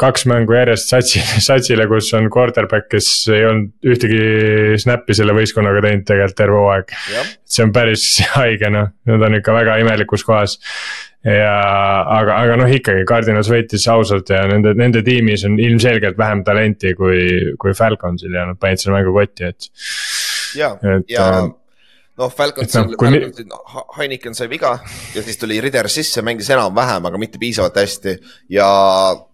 kaks mängu järjest satsi, satsile, kus on quarterback, kes ei olnud ühtegi snappi selle võistkonnaga teinud tegelikult terve hooaeg. see on päris (laughs) haige noh, nad on ikka väga imelikus kohas ja aga, aga noh, ikkagi Cardinals võitis ausalt ja nende, nende tiimis on ilmselgelt vähem talenti kui, kui Falconsil ja nad panid selle mängu kotti, et. ja, ja äh, noh, Falcons et noh,, kui mi- Heineken sai viga ja siis tuli Ritter sisse, mängis enam-vähem, aga mitte piisavalt hästi. ja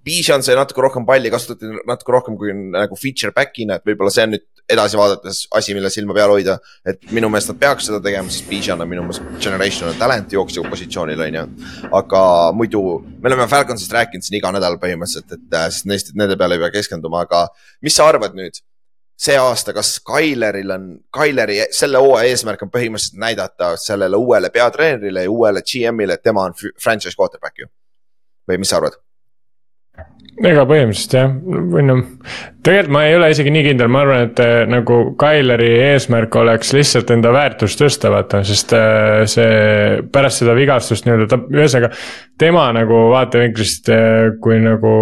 Bijan sai natuke rohkem palli, kasutati natuke rohkem kui nagu feature back'ina, et võib-olla see on nüüd edasi vaadates asi, mille silma peal hoida. et minu meelest nad peaks seda tegema, sest Bijan on minu meelest generational talent jooksja positsioonil on ju. aga muidu me oleme Falconsist rääkinud siin iga nädal põhimõtteliselt, et äh, sest neist, nende peale ei pea keskenduma, aga mis sa arvad nüüd? See aasta, kas Tyleril on, Tyleri selle hooaja eesmärk on põhimõtteliselt näidata sellele uuele peatreenerile ja uuele GM-ile, et tema on fr- franchise quarterback ju? või mis sa arvad? ega põhimõtteliselt jah, või noh, tegelikult ma ei ole isegi nii kindel, ma arvan, et äh, nagu Tyleri eesmärk oleks lihtsalt enda väärtust tõsta, vaata, sest äh, see pärast seda vigastust nii-öelda ta, ühesõnaga tema nagu vaatevinklist, kui nagu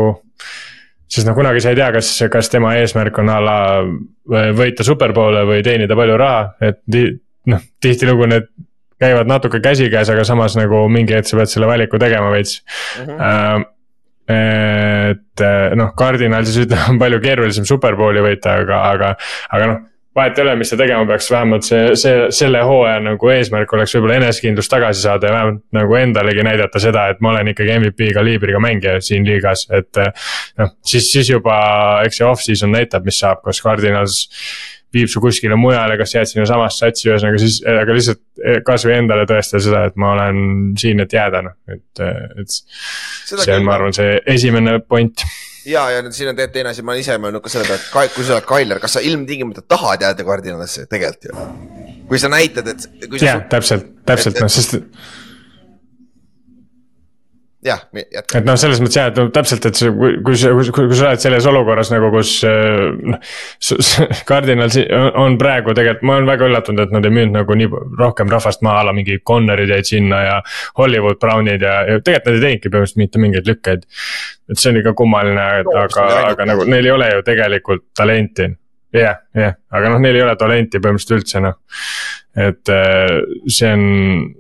sest noh, kunagi sa ei tea, kas, kas tema eesmärk on a la võita superpoole või teenida palju raha, et noh, tihtilugu need käivad natuke käsikäes, aga samas nagu mingi hetk sa pead selle valiku tegema veits äh,. et äh, noh, Cardinalsis ütleme, (laughs) on palju keerulisem superbowli võita, aga, aga, aga noh. Vahet ei ole, mis ta tegema peaks, vähemalt see, see, selle hooaja nagu eesmärk oleks võib-olla enesekindlust tagasi saada ja vähemalt nagu endalegi näidata seda, et ma olen ikkagi MVP kaliibriga mängija siin liigas, et. noh, siis, siis juba, eks see off-season näitab, mis saab, kas Cardinals viib su kuskile mujale, kas jääd sinna samasse satsi, ühesõnaga siis, aga lihtsalt eh, kasvõi endale tõestada seda, et ma olen siin, et jääda noh, et, et. see on, ma arvan, see esimene point. ja, ja nüüd siin on tegelikult teine asi, ma olen ise mõelnud ka selle peale, et kui sa oled Tyler, kas sa ilmtingimata tahad jääda Cardinalisse tegelikult ju? kui sa näitad, et. jah, täpselt, täpselt noh, sest. jah, jätka. et noh, selles mõttes jah, et no täpselt, et see, kui, sa, kui, kui sa oled selles olukorras nagu, kus äh, noh. Cardinal on, praegu tegelikult, ma olen väga üllatunud, et nad ei müünud nagu nii rohkem rahvast maha, a la mingi Connerid jäid sinna ja Hollywood Brownid ja, ja tegelikult nad ei teinudki põhimõtteliselt mitte mingeid lükkeid. et see on ikka kummaline, aga aga nagu neil ei ole ju tegelikult talenti. jah, jah, aga noh, neil ei ole talenti põhimõtteliselt üldse noh. et äh, see on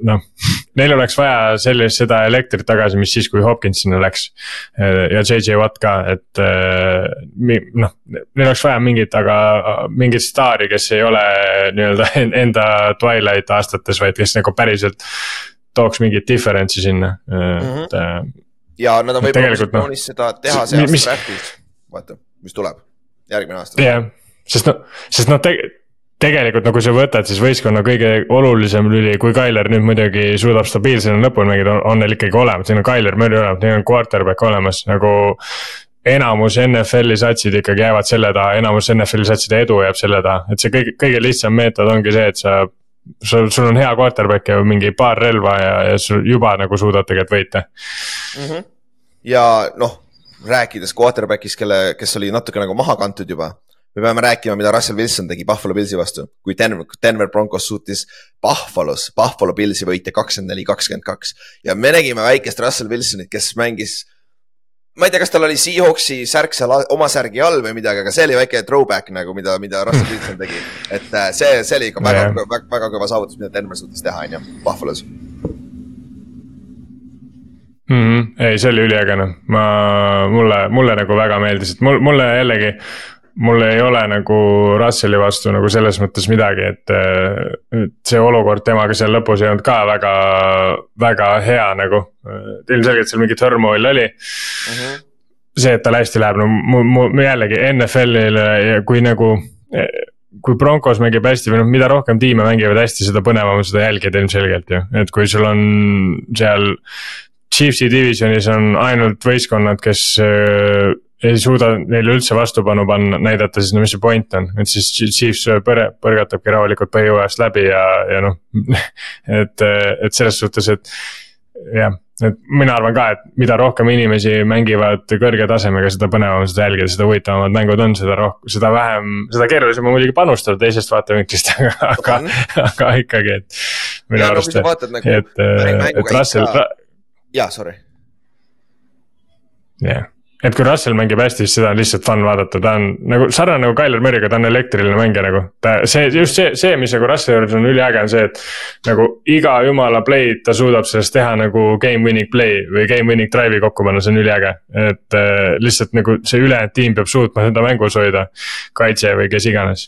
noh, (laughs) neil oleks vaja sellist, seda elektrit tagasi, mis siis, kui Hopkins sinna läks. ja JJ Watt ka, et äh, noh, neil oleks vaja mingit, aga mingit staari, kes ei ole nii-öelda (laughs) en- enda twilight aastates, vaid kes nagu päriselt tooks mingit difference'i sinna, et äh, ja nad on võib-olla noh, positsioonis seda teha see aasta mis- draft'is, vaata, mis tuleb, järgmine aasta. jah, sest noh, sest noh, tegelikult no kui sa võtad, siis võistkonna kõige olulisem lüli, kui Tyler nüüd muidugi suudab stabiilsena lõpuni mängida, on neil ikkagi olemas, neil on Tyler Murray olemas, neil on quarterback olemas nagu. enamus NFL-i satsid ikkagi jäävad selle taha, enamus NFL-i satside edu jääb selle taha, et see kõige, kõige lihtsam meetod ongi see, et sa. sul, sul on hea quarterback ja mingi paar relva ja, ja sul juba nagu suudad tegelikult võita. Mhm. ja noh, rääkides quarterback'ist, kelle, kes oli natuke nagu maha kantud juba. Me peame rääkima, mida Russell Wilson tegi Buffalo Pillsi vastu, kui Denver, Denver Broncos suutis Buffalo's, Buffalo Pillsi võita kakskümmend neli, kakskümmend kaks. ja me nägime väikest Russell Wilsonit, kes mängis. ma ei tea, kas tal oli Seahawksi särk seal oma särgi all või midagi, aga see oli väike throwback nagu, mida, mida Russell Wilson tegi. et äh, see, see oli ikka väga väga, väga kõva saavutus, mida Denver suutis teha, on ju, Buffalo's. mm. -hmm. ei, see oli üliäge noh, ma, mulle, mulle nagu väga meeldis, et mul, mulle jällegi. Mul ei ole nagu Russelli vastu nagu selles mõttes midagi, et, et see olukord temaga seal lõpus ei olnud ka väga, väga hea nagu. ilmselgelt seal mingi turmoil oli see, et tal hästi läheb, no mu, mu jällegi NFL-ile ja kui nagu. kui Broncos mängib hästi või noh, mida rohkem tiime mängivad hästi, seda põnevam seda jälgida ilmselgelt ju, et kui sul on seal. Chiefsi divisionis on ainult võistkonnad, kes äh, ei suuda neile üldse vastupanu panna, näidata, siis no mis see point on, et siis Chiefs põre-, põrgatabki rahulikult põhjujooajast läbi ja, ja noh. (laughs) et, et selles suhtes, et jah, et mina arvan ka, et mida rohkem inimesi mängivad kõrge tasemega, seda põnevam on seda jälgida, seda huvitavamad mängud on, seda rohkem, seda vähem, seda keerulisem on muidugi panustada teisest vaatevinklist, (laughs) aga, aga, aga ikkagi, et. minu ja no arust vaatad nagu et, et Russell, jaa, sorry. jah, et kui Russell mängib hästi, siis seda on lihtsalt fun vaadata, ta on nagu sarnane nagu Tyler Murry'ga, ta on elektriline mängija nagu. ta, see just see, see, mis nagu Russelli juures on üliäge, on see, et nagu iga jumala play'd ta suudab sellest teha nagu game winning play või game winning drive'i kokku panna, see on üliäge. et äh, lihtsalt nagu see ülejäänud tiim peab suutma seda mängus hoida, kaitse või kes iganes.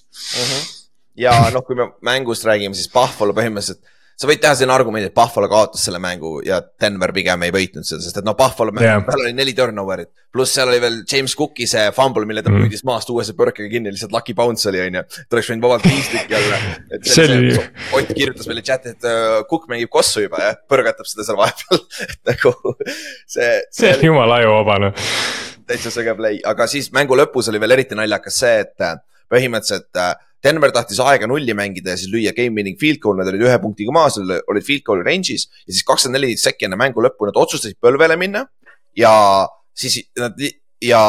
ja noh, kui me mängust räägime, siis Buffalo põhimõtteliselt, sa võid teha selline argument, et Buffalo kaotas selle mängu ja Denver pigem ei võitnud seda, sest et noh, Buffalo yeah., tal oli neli turnover'it. pluss seal oli veel James Cooki see fumble, mille ta Mhm. püüdis maast uuesti põrkega kinni, lihtsalt lucky bounce oli, onju. ta oleks võinud vabalt viis tükki olla. (laughs) See oli- Ott kirjutas meile chati, et uh, Cook mängib kossu juba ja põrgatab seda seal vahepeal. (laughs) et nagu see, see on jumala ajuvaba noh. täitsa sõge play, aga siis mängu lõpus oli veel eriti naljakas see, et äh, põhimõtteliselt äh, Denver tahtis aega nulli mängida ja siis lüüa game winning field goal, nad olid ühe punktiga maas, olid field goal'i range'is ja siis kakskümmend neli sekki enne mängu lõppu nad otsustasid põlvele minna ja siis nad ja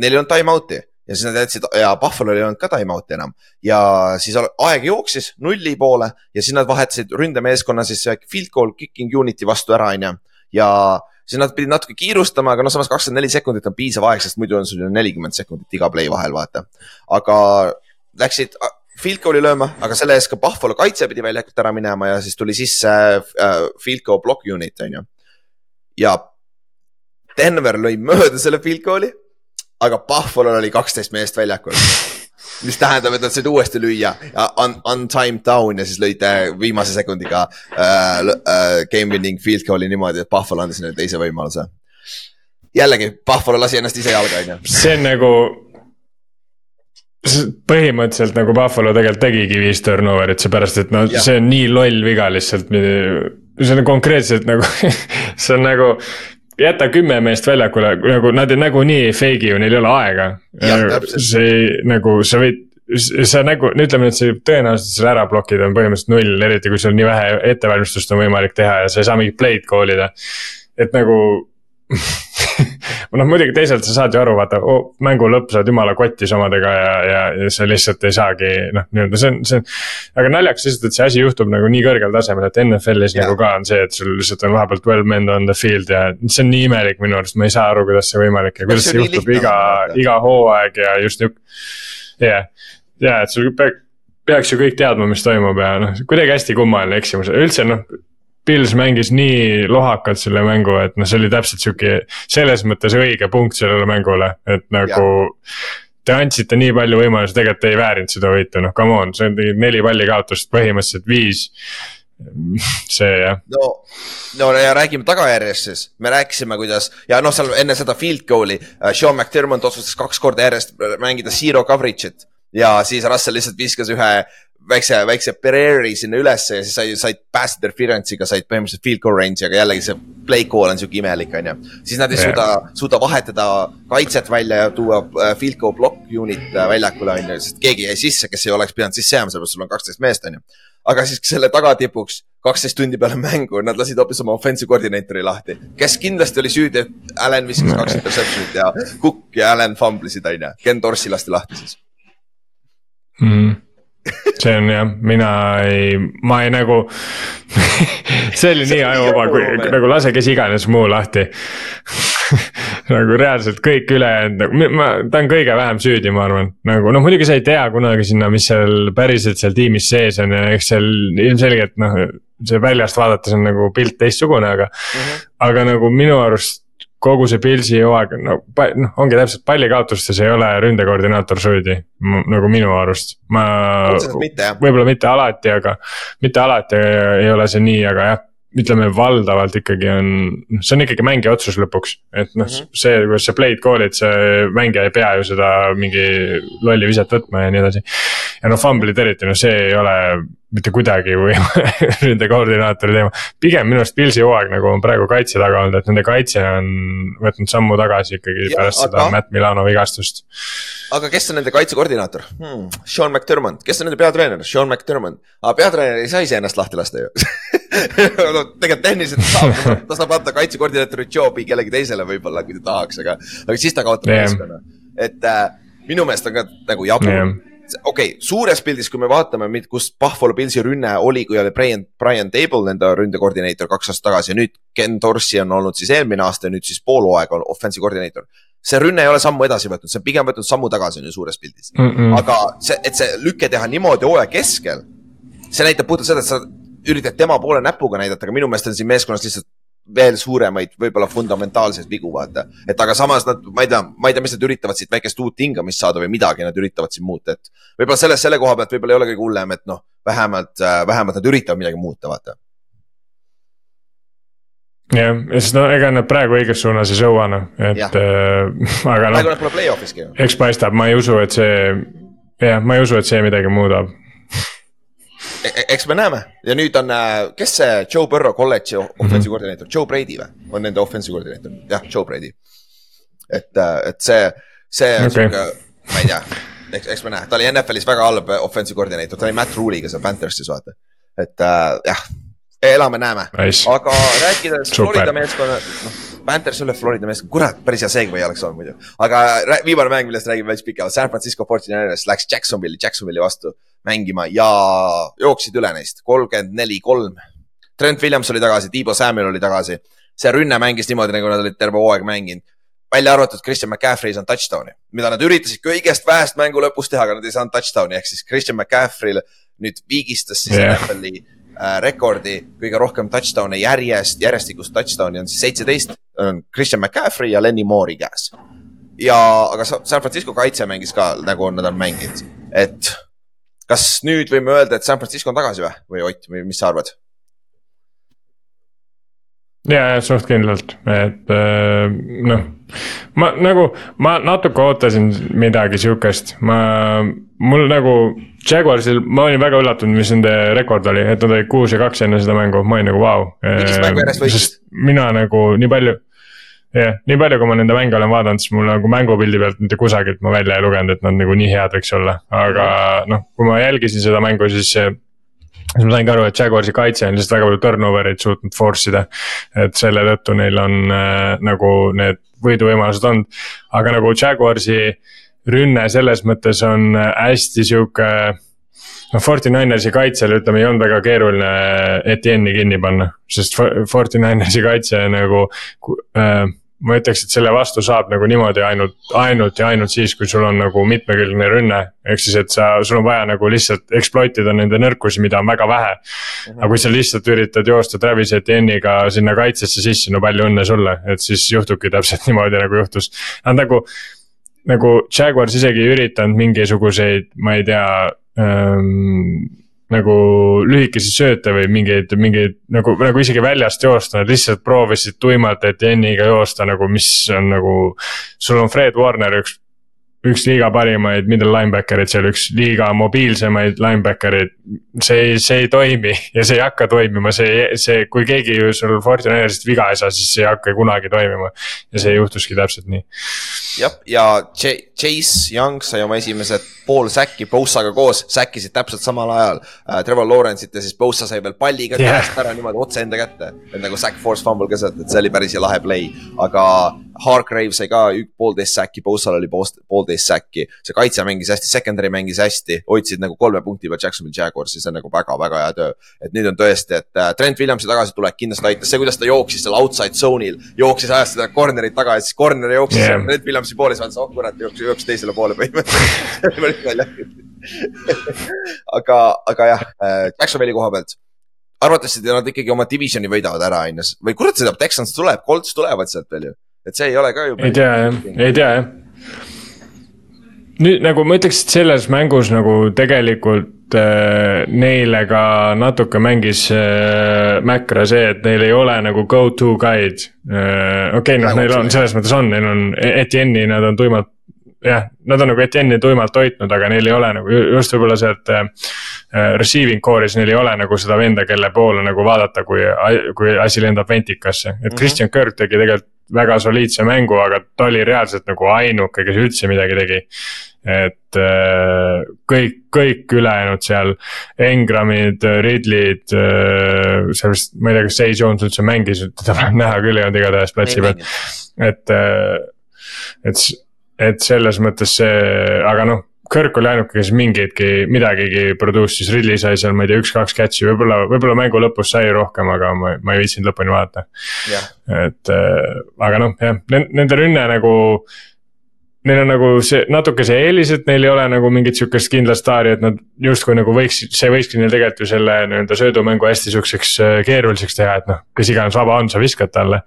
neil ei olnud time out'i ja siis nad jätsid ja Buffalo'l ei olnud ka time out'i enam. Ja siis aeg jooksis nulli poole ja siis nad vahetasid ründemeeskonna siis field goal kicking unit'i vastu ära, onju ja siis nad pidid natuke kiirustama, aga noh, samas kakskümmend neli sekundit on piisav aeg, sest muidu on sul ju nelikümmend sekundit iga play vahel, vaata. aga läksid field goal'i lööma, aga selle eest ka Buffalo kaitse pidi väljakult ära minema ja siis tuli sisse äh, field goal block unit, on ju. ja Denver lõi mööda selle field goal'i, aga Buffalo'l oli kaksteist meest väljakul. Mis tähendab, et nad said uuesti lüüa ja un, untimed down ja siis lõid äh, viimase sekundiga äh, äh, game winning field goal'i niimoodi, et Buffalo andis neile teise võimaluse. jällegi, Buffalo lasi ennast ise jalga, on ju. see on nagu. põhimõtteliselt nagu Buffalo tegelikult tegigi viis turnover'it, seepärast et no Jah. see on nii loll viga lihtsalt. see on konkreetselt nagu, (laughs) see on nagu jäta kümme meest väljakule, nagu nad ei- nagunii ei fake'i ju, neil ei ole aega. See nagu sa võid, sa nagu, ütleme, et see tõenäosus selle ära blokkida on põhimõtteliselt null, eriti kui sul nii vähe ettevalmistust on võimalik teha ja sa ei saa mingit play'd call ida. Et nagu (laughs) noh, muidugi teisalt sa saad ju aru, vaata oh, mängu lõpp sa oled jumala kotis omadega ja, ja, ja sa lihtsalt ei saagi noh, nii-öelda see on, see on. aga naljakas lihtsalt, et see asi juhtub nagu nii kõrgel tasemel, et NFL-is yeah. nagu ka on see, et sul lihtsalt on vahepealt twelve men on the field ja see on nii imelik minu arust, ma ei saa aru, kuidas see võimalik ja kuidas see juhtub iga, iga hooaeg ja just nihuke. jah yeah., ja et sul peab peaks ju kõik teadma, mis toimub ja noh, kuidagi hästi kummaline eksimus, üldse noh Pils mängis nii lohakalt selle mängu, et noh, see oli täpselt sihuke selles mõttes õige punkt sellele mängule, et nagu. Te andsite nii palju võimalusi, tegelikult ei väärinud seda võitu, noh come on, see on neli palli kaotust, põhimõtteliselt viis see jah. no, no ja räägime tagajärjest siis, me rääkisime, kuidas ja noh, seal enne seda field goal'i uh, Sean McDermott otsustas kaks korda järjest mängida zero coverage'it ja siis Russell lihtsalt viskas ühe väikse, väikse Pereiri sinna ülesse ja siis sai, said pass interference'iga said põhimõtteliselt field goal range'i, aga jällegi see play call on sihuke imelik, on ju. siis nad ei suuda, suuda vahetada kaitset välja ja tuua äh, field goal block unit äh, väljakule, on ju, sest keegi jäi sisse, kes ei oleks pidanud sisse jääma, sellepärast sul on kaksteist meest, on ju. aga siis selle tagatipuks, kaksteist tundi peale mängu, nad lasid hoopis oma offensive koordinaatori lahti, kes kindlasti oli süüdi, et Allan viskas kaks interception'it ja Cook ja Allan fumblesid, on ju. Ken Dorsey lasti lahti siis mm see on jah, mina ei, ma ei nagu (laughs) see oli nii ajuvaba, kui nagu lase kes iganes muu lahti (laughs) nagu reaalselt kõik ülejäänud, nagu ma, ta on kõige vähem süüdi, ma arvan, nagu noh, muidugi sa ei tea kunagi sinna, mis seal päriselt seal tiimis sees on ja eks seal ilmselgelt noh. see väljast vaadates on nagu pilt teistsugune, aga mm, -hmm. aga nagu minu arust kogu see Pilsi hooaeg no, noh, ongi täpselt pallikaotustes ei ole ründekoordinaator süüdi, nagu minu arust. ma, võib-olla mitte alati, aga mitte alati ei ole see nii, aga jah ütleme valdavalt ikkagi on, noh, see on ikkagi mängija otsus lõpuks, et noh mm -hmm., see, kuidas sa play'd call'id, see mängija ei pea ju seda mingi lolli viset võtma ja nii edasi. ja noh, fumble'id eriti, no see ei ole mitte kuidagi või (laughs) nende koordinaatori teema. pigem minu arust Pilsi hooaeg nagu on praegu kaitse taga olnud, et nende kaitse on võtnud sammu tagasi ikkagi ja, pärast aga... seda Matt Milano vigastust. aga kes on nende kaitsekoordinaator hmm.? Sean McDermott, kes on nende peatreener? Sean McDermott, aga peatreener ei saa iseennast lahti lasta ju (laughs) (laughs) no tegelikult tehniliselt saab, ta saab anda kaitsekoordinaatori job'i kellelegi teisele võib-olla, kui ta tahaks, aga, aga siis ta kaotab meeskonna yeah.. et äh, minu meelest on ka nagu jabur yeah okei okay,, suures pildis, kui me vaatame, kus Buffalo Pillsi rünne oli, kui oli Brian, Brian Table, nende ründekoordineeter kaks aastat tagasi ja nüüd Ken Dorsey on olnud siis eelmine aasta ja nüüd siis pool hooaega on offensive koordineeter. see rünne ei ole sammu edasi võtnud, see on pigem võtnud sammu tagasi on ju suures pildis mm. -mm. aga see, et see lüke teha niimoodi hooaja keskel, see näitab puhtalt seda, et sa üritad tema poole näpuga näidata, aga minu meelest on siin meeskonnas lihtsalt veel suuremaid, võib-olla fundamentaalseid vigu, vaata. et aga samas nad, ma ei tea, ma ei tea, mis nad üritavad siit väikest uut hingamist saada või midagi nad üritavad siin muuta, et. võib-olla selles, selle koha pealt võib-olla ei ole kõige hullem, et noh, vähemalt, äh, vähemalt nad üritavad midagi muuta, vaata. jah, ja siis no ega nad praegu õiges suunas ei sõua noh, et äh, (laughs) aga noh. praegu nad pole play-off'iski eks paistab, ma ei usu, et see, jah, ma ei usu, et see midagi muudab (laughs) eks me näeme. Ja nüüd on, äh, kes see Joe Burrow kolledži offensive mm -hmm. koordineeter, Joe Brady või, on nende offensive koordineeter, jah, Joe Brady. et, äh, et see, see okay. sihuke, ma ei tea, eks, eks me näe, ta oli NFL-is väga halb offensive koordineeter, ta oli Matt Rule'iga seal Panthersis vaata. et äh, jah, elame-näeme nice., aga rääkides Florida meeskonna, noh Panthers üle Florida meeskond, kurat, päris hea segway oleks olnud muidu. aga viimane mäng, millest räägime veits pikemalt, San Francisco 49ers läks Jacksonville'i, Jacksonville'i vastu mängima ja jooksid üle neist, kolmkümmend neli, kolm. Trent Williams oli tagasi, Tiibo Samuel oli tagasi. see rünne mängis niimoodi, nagu nad olid terve hooaeg mänginud. välja arvatud Christian McCaffrey ei saanud touchdown'i, mida nad üritasid kõigest vähest mängu lõpus teha, aga nad ei saanud touchdown'i, ehk siis Christian McCaffrey'l nüüd viigistas siis yeah. NFL-i äh, rekordi kõige rohkem touchdown'e järjest, järjestikust touchdown'i on siis seitseteist on Christian McCaffrey ja Lenny Moore'i käes. ja, aga San Francisco kaitse mängis ka nagu nad on mänginud, et kas nüüd võime öelda, et San Francisco on tagasi või, või Ott või mis sa arvad? ja, suht kindlalt, et äh, noh, ma nagu, ma natuke ootasin midagi sihukest, ma, mul nagu. Jaguarsil, ma olin väga üllatunud, mis nende rekord oli, et nad olid kuus ja kaks enne seda mängu, ma olin nagu vau wow.. mina nagu nii palju jah, nii palju, kui ma nende mänge olen vaadanud, siis mul nagu mängupildi pealt mitte kusagilt ma välja ei lugenud, et nad nagu nii head võiks olla, aga noh, kui ma jälgisin seda mängu, siis siis ma sain ka aru, et Jaguarsi kaitse on lihtsalt väga palju turnover eid suutnud force ida. et selle tõttu neil on äh, nagu need võiduvõimalused olnud, aga nagu Jaguarsi rünne selles mõttes on äh, hästi sihuke noh, Fortininersi kaitsel ütleme, ei olnud väga keeruline Etienne'i kinni panna, sest Fortininersi kaitse nagu äh, ma ütleks, et selle vastu saab nagu niimoodi ainult, ainult ja ainult siis, kui sul on nagu mitmekülgne rünne. ehk siis, et sa, sul on vaja nagu lihtsalt exploit ida nende nõrkusi, mida on väga vähe mm. -hmm. aga kui sa lihtsalt üritad joosta Travis Etienne'iga sinna kaitsesse sisse, no palju õnne sulle, et siis juhtubki täpselt (laughs) niimoodi nagu juhtus. Nad nagu, nagu Jaguars isegi ei üritanud mingisuguseid, ma ei tea ähm, nagu lühikesi sööte või mingeid, mingeid nagu, nagu isegi väljast joosta, nad lihtsalt proovisid tuimalt Etienne'iga joosta nagu, mis on nagu. sul on Fred Warner, üks üks liiga parimaid middle linebacker'id seal, üks liiga mobiilsemaid linebacker'id. see ei, see ei toimi ja see ei hakka toimima, see, see, kui keegi ju sul Fortuneersist viga ei saa, siis see ei hakka kunagi toimima. ja see juhtuski täpselt nii. jah, ja Chase Young sai oma esimesed pool säkki Bosaga koos, säkkisid täpselt samal ajal äh,. Trevor Lawrence'it ja siis Bosa sai veel palliga yeah. käest ära niimoodi otse enda kätte. et nagu sack force fumble keset, et see oli päris lahe play, aga Hargrave sai ka poolteist säkki, Bosal oli poolteist säkki. see kaitse mängis hästi, secondary mängis hästi, hoidsid nagu kolme punkti peal Jacksonville Jaguarsi, see on nagu väga-väga hea töö. et nüüd on tõesti, et äh, Trent Williamsi tagasitulek kindlasti aitas, see, kuidas ta jooksis seal outside zone'il, jooksis, ajas seda corner'it taga ja siis corner jooksis yeah. Trent Williamsi poole, siis vaatas, oh kurat, jooksis, jooksis teisele poole põhimõtteliselt (laughs) aga, aga jah, äh, Jacksonville'i koha pealt arvatavasti nad ikkagi oma divisioni võidavad ära, on ju, või kurat, see Texans tuleb, Colts tulevad sealt veel ju et see ei ole ka ju. ei tea jah, ei tea jah. Nüüd nagu ma ütleks, et selles mängus nagu tegelikult äh, neile ka natuke mängis äh, mäkra see, et neil ei ole nagu go to guy'd äh,. okei okay,, noh, neil on selles mõttes on, neil on Etienne'i, nad on tuimalt jah, nad on nagu Etienne'i tuimalt hoidnud, aga neil ei ole nagu just võib-olla sealt äh, receiving core'is, neil ei ole nagu seda venda, kelle poole nagu vaadata, kui, kui asi lendab ventikasse, et mm -hmm. Christian Kirk tegi tegelikult väga soliidse mängu, aga ta oli reaalselt nagu ainuke, kes üldse midagi tegi. et äh, kõik, kõik ülejäänud seal, Engramid, Ridley'd, äh, seal vist, ma ei tea, kas Say Jones üldse mängis, teda vähem (laughs) näha küll ei olnud igatahes platsi peal. et, äh, et, et selles mõttes see, aga noh Kirk oli ainuke, kes mingeidki, midagigi produce'is, Ridley sai seal, ma ei tea, üks-kaks catch'i, võib-olla, võib-olla mängu lõpus sai rohkem, aga ma, ma ei viitsinud lõpuni vaadata yeah.. et äh, aga noh, jah, nende rünne nagu. Neil on nagu see natuke see eelis, et neil ei ole nagu mingit sihukest kindlat staari, et nad justkui nagu võiks, see võikski neil tegelikult ju selle nii-öelda söödumängu hästi sihukeseks äh, keeruliseks teha, et noh, kes iganes vaba on, sa viskad talle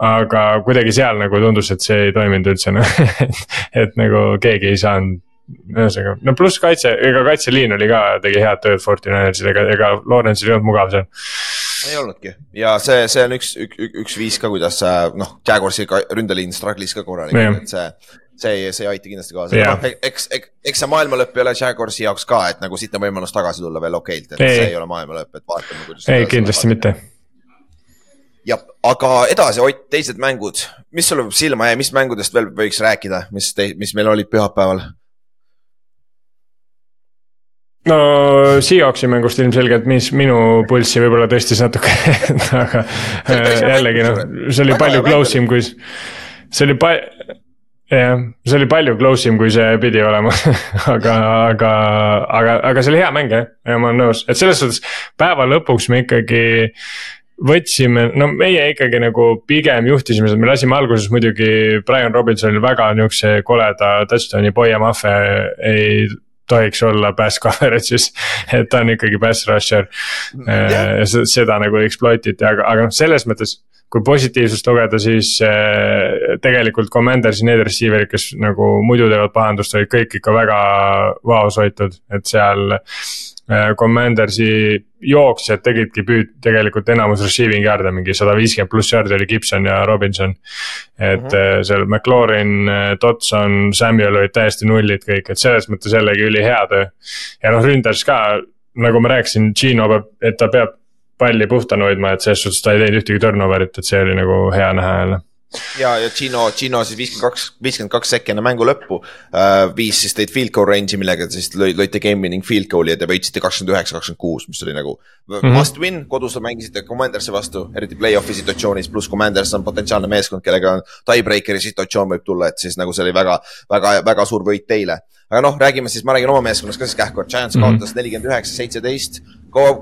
aga kuidagi seal nagu tundus, et see ei toiminud üldse noh (laughs) et nagu keegi ei saanud ühesõnaga, no pluss kaitse, ega kaitseliin oli ka, tegi head tööd Fortinanersil, ega, ega Lawrence'il ei olnud mugav seal. ei olnudki ja see, see on üks, üks, üks viis ka, kuidas noh, Jaguarsi ründeliin struggle'is ka korralikult, et see see, see ei aita kindlasti kaasa yeah., noh eks, eks, eks see maailma lõpp ei ole Jaguarsi jaoks ka, et nagu siit on võimalus tagasi tulla veel okeilt, et ei. see ei ole maailma lõpp, et vaatame, kuidas. ei, kindlasti mitte. jah, aga edasi Ott, teised mängud, mis sulle silma jäi, mis mängudest veel võiks rääkida, mis, mis meil olid pühapäeval? No Seahawksi mängust ilmselgelt, mis minu pulssi võib-olla tõstis natuke (laughs) aga äh, jällegi noh, see oli palju close im, kui see oli pa-, jah, see oli palju close im, kui see pidi olema (laughs) aga, aga, aga, aga see oli hea mäng jah, ja ma olen nõus, et selles suhtes päeva lõpuks me ikkagi võtsime, no meie ikkagi nagu pigem juhtisime seda, me lasime alguses muidugi Brian Robinsonil väga nihukese koleda touchdown'i, Boia Maffe ei tohiks olla pass coverage'is, (laughs) et ta on ikkagi pass rusher. Yeah.. Äh, seda nagu exploit iti, aga, aga noh, selles mõttes kui positiivsust lugeda, siis äh, tegelikult Commandersi need receiver'id, kes nagu muidu teevad pahandust, olid kõik ikka väga vaos hoitud, et seal Commandersi jooksjad tegidki püüd, tegelikult enamus receiving yard'e, mingi sada viiskümmend pluss yard'i oli Gibson ja Robinson. et mm -hmm. seal McLaurin, Dodson, Samuel olid täiesti nullid kõik, et selles mõttes jällegi ülihea töö. ja noh, ründas ka, nagu ma rääkisin, Gino peab, et ta peab palli puhtana hoidma, et selles suhtes ta ei teinud ühtegi turnover'it, et see oli nagu hea näha jälle ja, ja Gino, Gino siis viiskümmend kaks, viiskümmend kaks sekki enne mängu lõppu uh,. viis siis teid field goal range'i, millega te siis lõite game winning field goal'i ja te võitsite kakskümmend üheksa, kakskümmend kuus, mis oli nagu mm -hmm. must win. kodus mängisite Commandersi vastu, eriti play-off'i situatsioonis, pluss Commanders on potentsiaalne meeskond, kellega tiebreaker'i situatsioon võib tulla, et siis nagu see oli väga, väga, väga suur võit teile aga noh, räägime siis, ma räägin oma meeskonnast ka siis kähku, et Giants mm -hmm. kaotas nelikümmend üheksa, seitseteist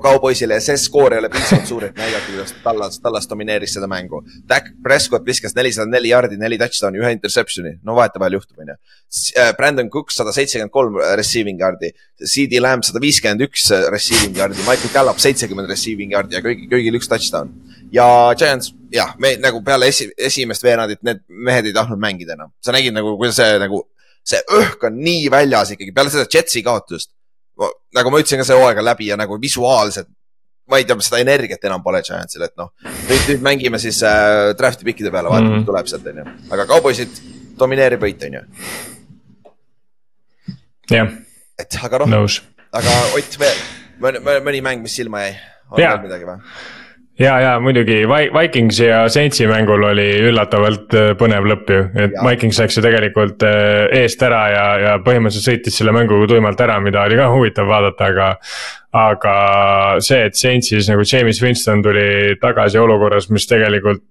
kauboisile ja see skoor ei ole piisavalt suur, et näidata, kuidas Tallas, Tallas domineeris seda mängu. Dak Prescott viskas nelisada neli jaardi, neli touchdown'i, ühe interception'i, no vahetevahel juhtub, onju. Äh, Brandon Cooks sada seitsekümmend kolm receiving yard'i, CD Lamb sada viiskümmend üks receiving yard'i, Michael Gallup seitsekümmend receiving yard'i ja kõigil, kõigil üks touchdown. ja Giants, jah, me nagu peale esi, esimest veerandit need mehed ei tahtnud mängida enam. sa nägid nagu, kuidas see nagu, see õhk on nii väljas ikkagi peale seda Jetsi kaotust nagu ma ütlesin ka see hooaeg on läbi ja nagu visuaalselt, ma ei tea, seda energiat enam pole Giantsil, et noh, nüüd, nüüd mängime siis äh, draft'i pikkide peale, vaatame mm, -hmm. mis tuleb sealt, onju. aga kauboisid domineerib võit, onju. jah. et aga noh, aga Ott mõni mäng, mis silma jäi, on veel midagi või? Ja, ja muidugi Vikingsi ja Saintsi mängul oli üllatavalt äh, põnev lõpp ju, et ja. Vikings läks ju tegelikult äh, eest ära ja, ja põhimõtteliselt sõitis selle mängu tuimalt ära, mida oli ka (laughs) huvitav vaadata, aga. aga see, et Saintsis nagu James Winston tuli tagasi olukorras, mis tegelikult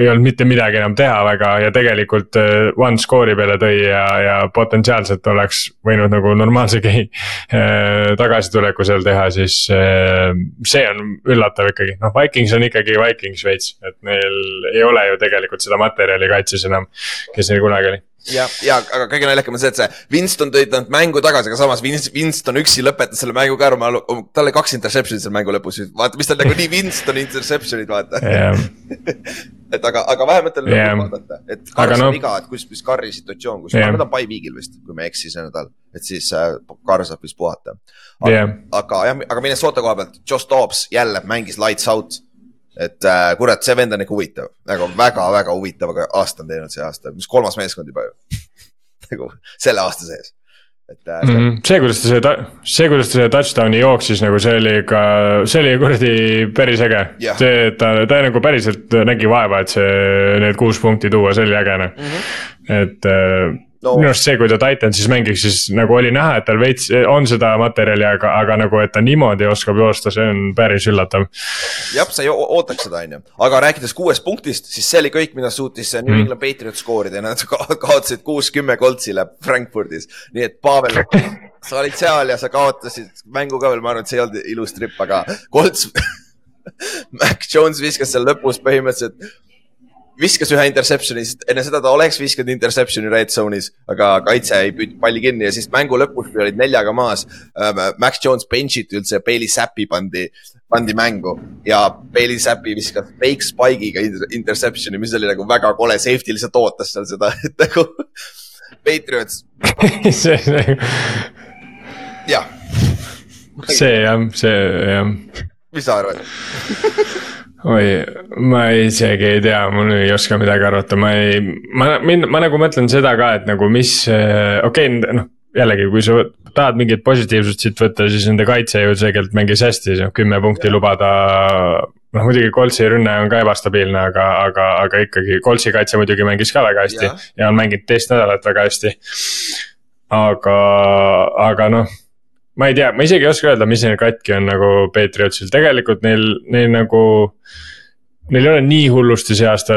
ei olnud mitte midagi enam teha väga ja tegelikult äh, one score'i peale tõi ja, ja potentsiaalselt oleks võinud nagu normaalse game äh, tagasituleku seal teha, siis äh, see on üllatav ikkagi, noh Vikings on ikkagi Vikings veits, et neil ei ole ju tegelikult seda materjali kaitses enam, kes neil kunagi oli. Ja, ja aga kõige naljakam on see, et see Winston tõi nad mängu tagasi, aga samas Winston üksi lõpetas selle mängu ka ära, tal oli kaks interception'it seal mängu lõpus, vaata, mis tal nagu nii Winstoni interception'id, vaata. Yeah. (laughs) et aga, aga vähemalt on yeah. lõpus vaadata, et saab no. viga, et kus, mis Carri situatsioon, kus yeah., nad on by week'il vist, kui ma ei eksi see nädal, et siis äh, Carr saab vist puhata. aga yeah., aga jah, aga Minnesota koha pealt, Josh Dobbs jälle mängis lights out et äh, kurat, see vend on ikka huvitav, nagu väga-väga huvitav aasta on teinud see aasta, mis kolmas meeskond juba ju (laughs) nagu selle aasta sees. Et äh, mm. -hmm. see, kuidas ta see, see, kuidas ta see touchdown'i jooksis nagu see oli ka, see oli kuradi päris äge yeah.. see, et ta, ta nagu päriselt nägi vaeva, et see, need kuus punkti tuua, see oli äge noh mm -hmm., et äh, no.. minu arust see, kui ta Titansis mängiks, siis nagu oli näha, et tal veits on seda materjali, aga, aga nagu, et ta niimoodi oskab joosta, see on päris üllatav. jah, sa ei ootaks seda, on ju, aga rääkides kuuest punktist, siis see oli kõik, mida suutis New mm. England Patriots skoorida ja nad kaotasid kuus-kümme koltsile Frankfurdis. nii et Pavel, (laughs) sa olid seal ja sa kaotasid mängu ka veel, ma arvan, et see ei olnud ilus trip, aga kolts (laughs) Mac Jones viskas seal lõpus põhimõtteliselt viskas ühe interception'i, sest enne seda ta oleks viskanud interception'i red zone'is, aga kaitse ei püüdnud palli kinni ja siis mängu lõpus, kui olid neljaga maas äh,. Max Jones bench'iti üldse, Bailey Zappi pandi, pandi mängu ja Bailey Zappi viskas fake spike'iga interception'i, mis oli nagu väga kole, safety lihtsalt ootas seal seda, (laughs) et nagu Patriots (laughs) see. jah. see jah, see jah. mis sa arvad (laughs) oi, ma isegi ei tea, mul ei oska midagi arvata, ma ei, ma, ma nagu mõtlen seda ka, et nagu mis, äh, okei okay,, noh jällegi, kui sa tahad mingit positiivsust siit võtta, siis nende kaitse ju tegelikult mängis hästi, kümme punkti lubada. noh muidugi Coltsi rünne on ka ebastabiilne, aga, aga, aga ikkagi Coltsi kaitse muidugi mängis ka väga hästi ja, ja on mänginud teist nädalat väga hästi. aga, aga noh ma ei tea, ma isegi ei oska öelda, mis neil katki on nagu Patriotsil, tegelikult neil, neil nagu. Neil ei ole nii hullusti see aasta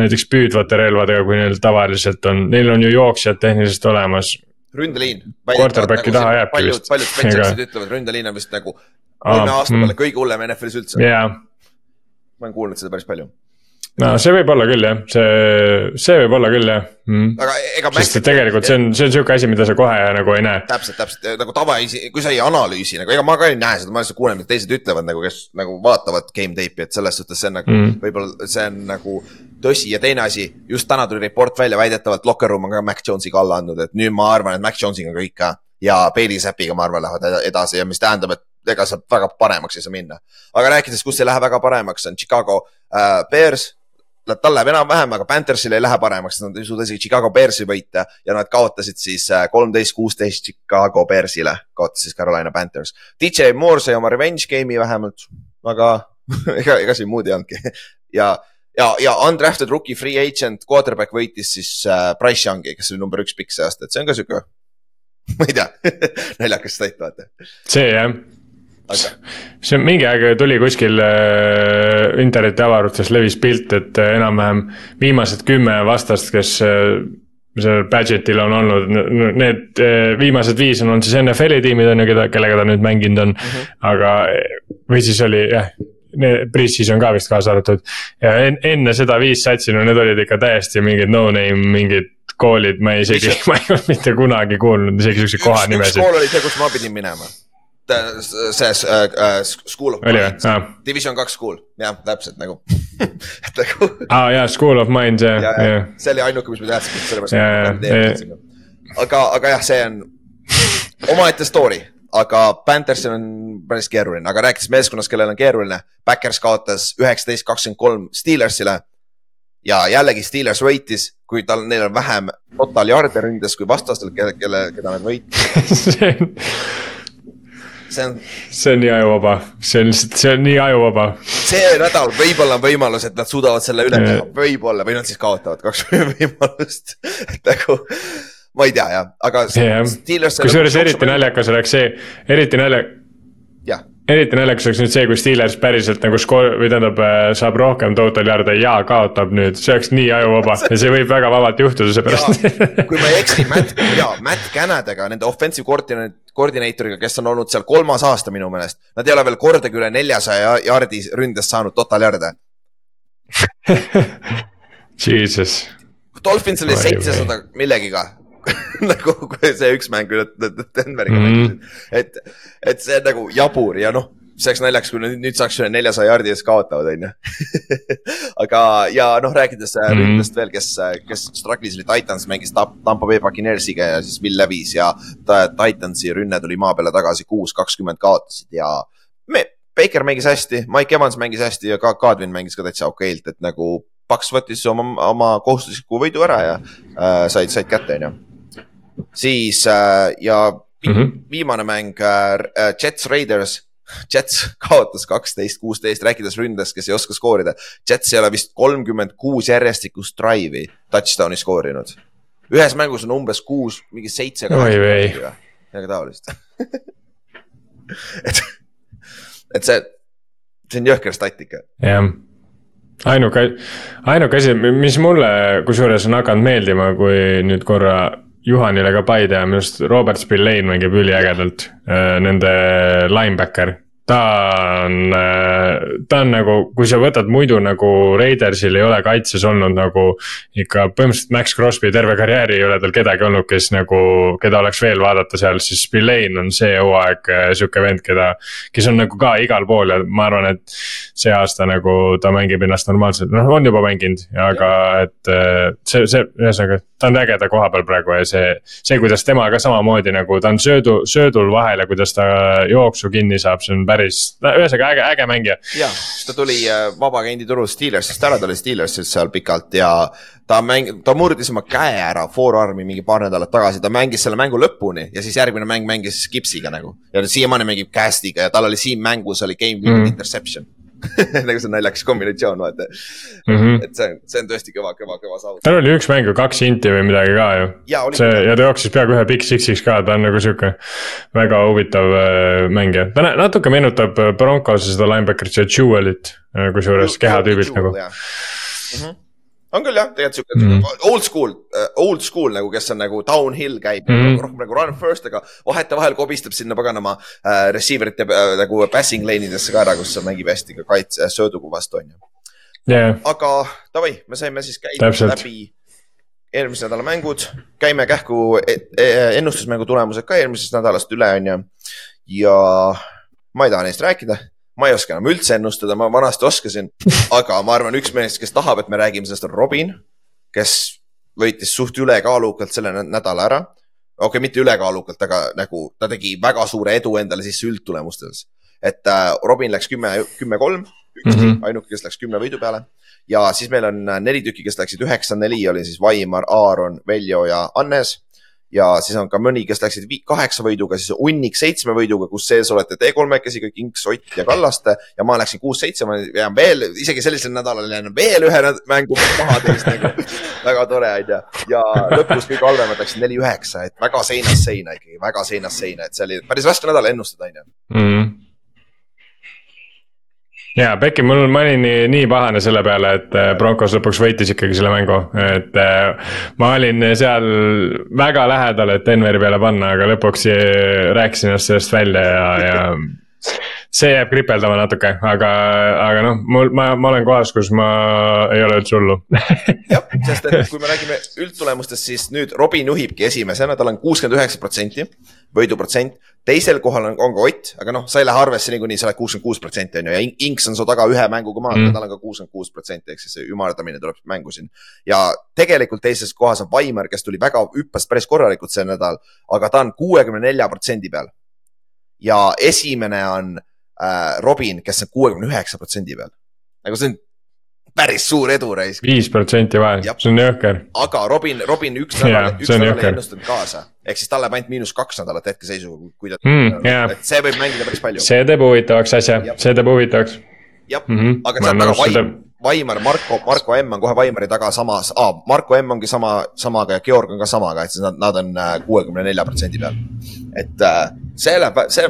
näiteks püüdvate relvadega, kui neil tavaliselt on, neil on ju jooksjad tehniliselt olemas. ründeliin. Quarterbacki taha jääbki paljud, vist. paljud spetsialistid ütlevad, ründeliin on vist nagu kolme aasta peale mm. kõige hullem NFL-is üldse ma olen kuulnud seda päris palju no see võib olla küll jah, see, see võib olla küll jah mm.. aga ega. sest et tegelikult see on, see on sihuke asi, mida sa kohe nagu ei näe. täpselt, täpselt nagu tavaisi, kui sa ei analüüsi nagu, ega ma ka ei näe seda, ma lihtsalt kuulen, mida teised ütlevad nagu, kes nagu vaatavad game tape'i, et selles suhtes see on nagu mm. võib-olla see on nagu tõsi ja teine asi, just täna tuli report välja, väidetavalt locker room on ka Mac Jonesiga alla andnud, et nüüd ma arvan, et Mac Jonesiga on kõik ka ja Bailey Zappiga ma arvan, lähevad edasi ja mis tähendab, et ega sealt väga paremaks ei saa minna. aga rääkides, kus ei lähe väga paremaks, on Chicago äh, Bears tal läheb enam-vähem, aga Panthersil ei lähe paremaks, nad ei suuda isegi Chicago Bearsi võita ja nad kaotasid siis äh, kolmteist, kuusteist Chicago Bearsile, kaotas siis Carolina Panthers. DJ Moore sai oma revenge game'i vähemalt, aga (laughs) ega, ega siin muud ei olnudki ja ja, ja undrafted rookie free agent quarterback võitis siis äh, Price Youngi, kes oli number üks pikk see aasta, et see on ka sihuke. (laughs) ma ei tea, (laughs) naljakas stat vaata, see jah, aga see on mingi aeg tuli kuskil äh, interneti avarustes levis pilt, et äh, enam-vähem viimased kümme vastast, kes äh, sellel Badgetil on olnud, need äh, viimased viis on olnud siis NFL-i tiimid on ju, keda, kellega ta nüüd mänginud on mm. -hmm. aga, või siis oli jah, pre-season ka vist kaasa arvatud. ja en, enne seda viis satsi, no need olid ikka täiesti mingid no-name, mingid koolid, ma isegi, (laughs) ma ei olnud mitte kunagi kuulnud isegi siukseid üks kohanimesid. kool oli see, kus ma pidin minema. See äh, äh, School of Mines, ah.? Division kaks school, jah, täpselt nagu (laughs) (laughs) et nagu aa jaa, School of Mind, ja, jah, ja jah. see oli ainuke, mis ma teadsin, sellepärast ma teadsin. aga, aga jah, see on omaette story, aga Panthersil on päris keeruline, aga rääkides meeskonnast, kellel on keeruline, Backers kaotas üheksateist, kakskümmend kolm Steelersile. ja jällegi Steelers võitis, kui tal, neil on vähem total yard'e ründes kui vastastel, kelle, kelle, keda nad võitsid, (laughs) see on, see on nii ajuvaba, see on lihtsalt, see on nii ajuvaba. see nädal võib-olla on võimalus, et nad suudavad selle üle teha Ja., võib-olla või nad siis kaotavad kaks (laughs) võimalust, et nagu ma ei tea jah, aga Steelers. kusjuures eriti naljakas oleks see, eriti nalja-, jah, eriti naljakas oleks nüüd see, kui Steelers päriselt nagu skoor- või tähendab, saab rohkem total yard'e ja kaotab nüüd, see oleks nii ajuvaba (laughs) ja see võib väga vabalt juhtuda, seepärast. kui ma ei eksi, Matt, (laughs) jaa, Matt Canadaga, nende offensive koordina-, koordinaatoriga, kes on olnud seal kolmas aasta minu meelest. Nad ei ole veel kordagi üle neljasaja jaardi ründest saanud total yard'e. (laughs) Jesus, Dolphins oli seitsesada millegiga (laughs) nagu kui see üks mäng üle Denveriga Mhm. mängisid, et, et see on nagu jabur ja noh, see oleks naljakas, kui nad nüüd saaks üle neljasaja jaardi ees kaotavad, onju. (laughs) aga, ja noh, rääkides mm. -hmm. ründest veel, kes, kes struggle'is oli Titans, mängis Tamp- Tampa Bay Buccaneersiga ja siis Will Levis ja ta, Titansi rünne tuli maa peale tagasi, kuus, kakskümmend kaotasid ja me, Baker mängis hästi, Mike Evans mängis hästi ja ka Kadrin mängis ka täitsa okeilt, et nagu Paks võttis oma, oma kohustusliku võidu ära ja äh, said, said kätte, onju. Siis äh, ja mm. -hmm. viimane mäng äh,, Jets Raiders. Jets kaotas kaksteist, kuusteist, rääkides ründest, kes ei oska skoorida. Jets ei ole vist kolmkümmend kuus järjestikust drive'i touchdown'i skoorinud. ühes mängus on umbes kuus, mingi seitse. Oi vei. midagi taolist. (laughs) et, et see, see on jõhker stat ikka. jah. ainuke, ainuke asi, mis mulle kusjuures on hakanud meeldima, kui nüüd korra Juhanile ka pai teha, minu arust Robert Spillane mängib üliägedalt, nende linebacker. Ta on, ta on nagu, kui sa võtad muidu nagu Raidersil ei ole kaitses olnud nagu ikka põhimõtteliselt Max Crosby terve karjääri ei ole tal kedagi olnud, kes nagu, keda oleks veel vaadata seal, siis Spillane on see hooaeg äh, sihuke vend, keda, kes on nagu ka igal pool ja ma arvan, et see aasta nagu ta mängib ennast normaalselt, noh on juba mänginud, aga et äh, see, see ühesõnaga, ta on ägeda koha peal praegu ja see, see, kuidas tema ka samamoodi nagu ta on söödu, söödul vahel ja kuidas ta jooksu kinni saab, see on päris, ühesõnaga äge, äge mängija. ja, ta tuli äh, vabaagendi turul Steelersist ära, ta oli Steelersis seal pikalt ja ta mäng-, ta murdis oma käe ära forearm'i mingi paar nädalat tagasi, ta mängis selle mängu lõpuni ja siis järgmine mäng mängis gipsiga nagu. ja siiamaani mängib cast'iga ja tal oli siin mängus oli game winning mm. interception (laughs) nagu see on naljakas kombinatsioon, vaata mm. Mhm. et see on, see on tõesti kõva, kõva, kõva saavutus. tal oli üks mäng ju kaks inti või midagi ka ju. see ja ta jooksis peaaegu ühe Big Six'iks ka, ta on nagu sihuke väga huvitav äh, mängija, ta natuke meenutab äh, Broncose seda linebacker'it, see Jewel'it, kusjuures kehatüübilt nagu. On küll jah, tegelikult siuke mm. old school, old school nagu, kes on nagu downhill käib mm. -hmm. rohkem nagu run first, aga vahetevahel kobistab sinna paganama äh, receiver ite äh, nagu passing lane idesse ka ära, kus mängib hästi ka kaitse, sööduga vastu on ju. jah, aga davai, me saime siis Täpselt. läbi eelmise nädala mängud, käime kähku e- e- ennustusmängu tulemused ka eelmisest nädalast üle, on ju. ja ma ei taha neist rääkida, ma ei oska enam üldse ennustada, ma vanasti oskasin, (laughs) aga ma arvan, üks mees, kes tahab, et me räägime sellest, on Robin, kes võitis suht ülekaalukalt selle nä- nädala ära. okei okay,, mitte ülekaalukalt, aga nagu ta tegi väga suure edu endale sisse üldtulemustes. et äh, Robin läks kümme, kümme-kolm, üksi mm. -hmm. ainuke, kes läks kümne võidu peale ja siis meil on äh, neli tükki, kes läksid üheksa-neli, oli siis Vaimar, Aaron, Veljo ja Annes. Ja siis on ka mõni, kes läksid kaheksa võiduga, siis hunnik seitsme võiduga, kus sees olete te kolmekesi kõik Inks, Ott ja Kallaste. ja ma läksin kuus-seitse, ma jään veel, isegi sellisel nädalal jään veel ühe mängu maha teist nagu. väga tore on ju, ja lõpus kõige halvemad läksid neli-üheksa, et väga seinast seina ikkagi, väga seinast seina, et see oli päris raske nädal ennustada on ju. mm. ja Becky, mul, ma olin nii, nii pahane selle peale, et äh, Broncos lõpuks võitis ikkagi selle mängu, et äh, ma olin seal väga lähedal, et Denveri peale panna, aga lõpuks äh, rääkisin ennast sellest välja ja, ja see jääb kripeldama natuke, aga, aga noh, mul, ma, ma olen kohas, kus ma ei ole üldse hullu jah, sest et kui me räägime üldtulemustest, siis nüüd Robin juhibki esimesena, tal on kuuskümmend üheksa protsenti võiduprotsent. teisel kohal on, on ka Ott, aga noh, sa ei lähe arvesse niikuinii, sa oled kuuskümmend kuus protsenti on ju ja Inks on su taga ühe mänguga maas mm., tal on ka kuuskümmend kuus protsenti, ehk siis see ümardamine tuleb mängu siin. ja tegelikult teises kohas on Vaimar, kes tuli väga, hüppas päris korralikult see nädal, aga ta on kuuekümne nelja protsendi peal. ja esimene on äh, Robin, kes on kuuekümne üheksa protsendi peal. nagu see on päris suur edu raisk. viis protsenti vahe, see on jõhker. aga Robin, Robin üks nädal, üks nädal ei ennustanud kaasa, ehk siis talle pandi miinus kaks nädalat hetkeseisuga, kui ta mm,. Yeah. et see võib mängida päris palju. see teeb huvitavaks asja, see teeb huvitavaks. jah mm, -hmm. aga sealt taga Vaim, Vaimar, Marko, Marko M on kohe Vaimari taga samas ah,, Marko M ongi sama, samaga ja Georg on ka samaga, et siis nad, nad on äh, kuuekümne nelja protsendi peal. et äh, see läheb, see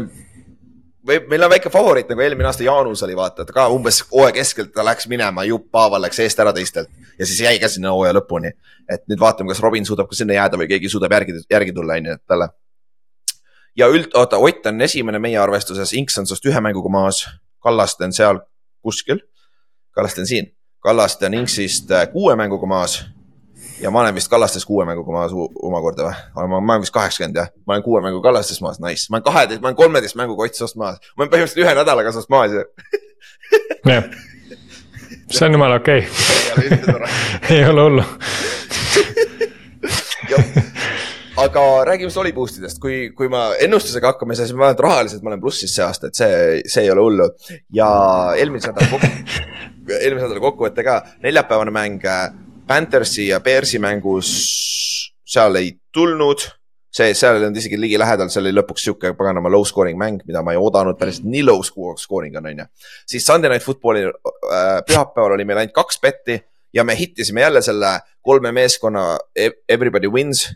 või meil on väike favoriit nagu eelmine aasta Jaanus oli vaata, et ka umbes hooaja keskelt ta läks minema, jupphaaval läks eest ära teistelt ja siis jäi ka sinna hooaja lõpuni. et nüüd vaatame, kas Robin suudab ka sinna jääda või keegi suudab järgi, järgi tulla, on ju, talle. ja üld, oota, Ott on esimene meie arvestuses, Inks on sinust ühe mänguga maas, Kallaste on seal kuskil. Kallaste on siin, Kallaste on Inksist äh, kuue mänguga maas ja ma olen vist Kallastes kuue mänguga maas omakorda või? ma olen vist kaheksakümmend jah, ma olen kuue mängu Kallastes maas, nice, ma olen kaheteist, ma olen kolmeteist mänguga Ott sinust maas, ma olen põhimõtteliselt ühe nädalaga sinust maas ju. (laughs) jah, see on jumala okei. Okay. (laughs) ei ole hullu. Aga räägime Soli boost idest, kui, kui ma ennustusega hakkame, siis ma arvan, et rahaliselt ma olen plussis see aasta, et see, see ei ole hullu. ja eelmise nädala kokku, (laughs) eelmise nädala kokkuvõte ka, neljapäevane mäng Panthersi ja Bearsi mängus seal ei tulnud. see, seal ei olnud isegi ligilähedal, see oli lõpuks sihuke paganama low scoring mäng, mida ma ei oodanud päris nii low scoring on, on ju. siis Sunday Night Footballi äh, pühapäeval oli meil ainult kaks betti ja me hittisime jälle selle kolme meeskonna everybody wins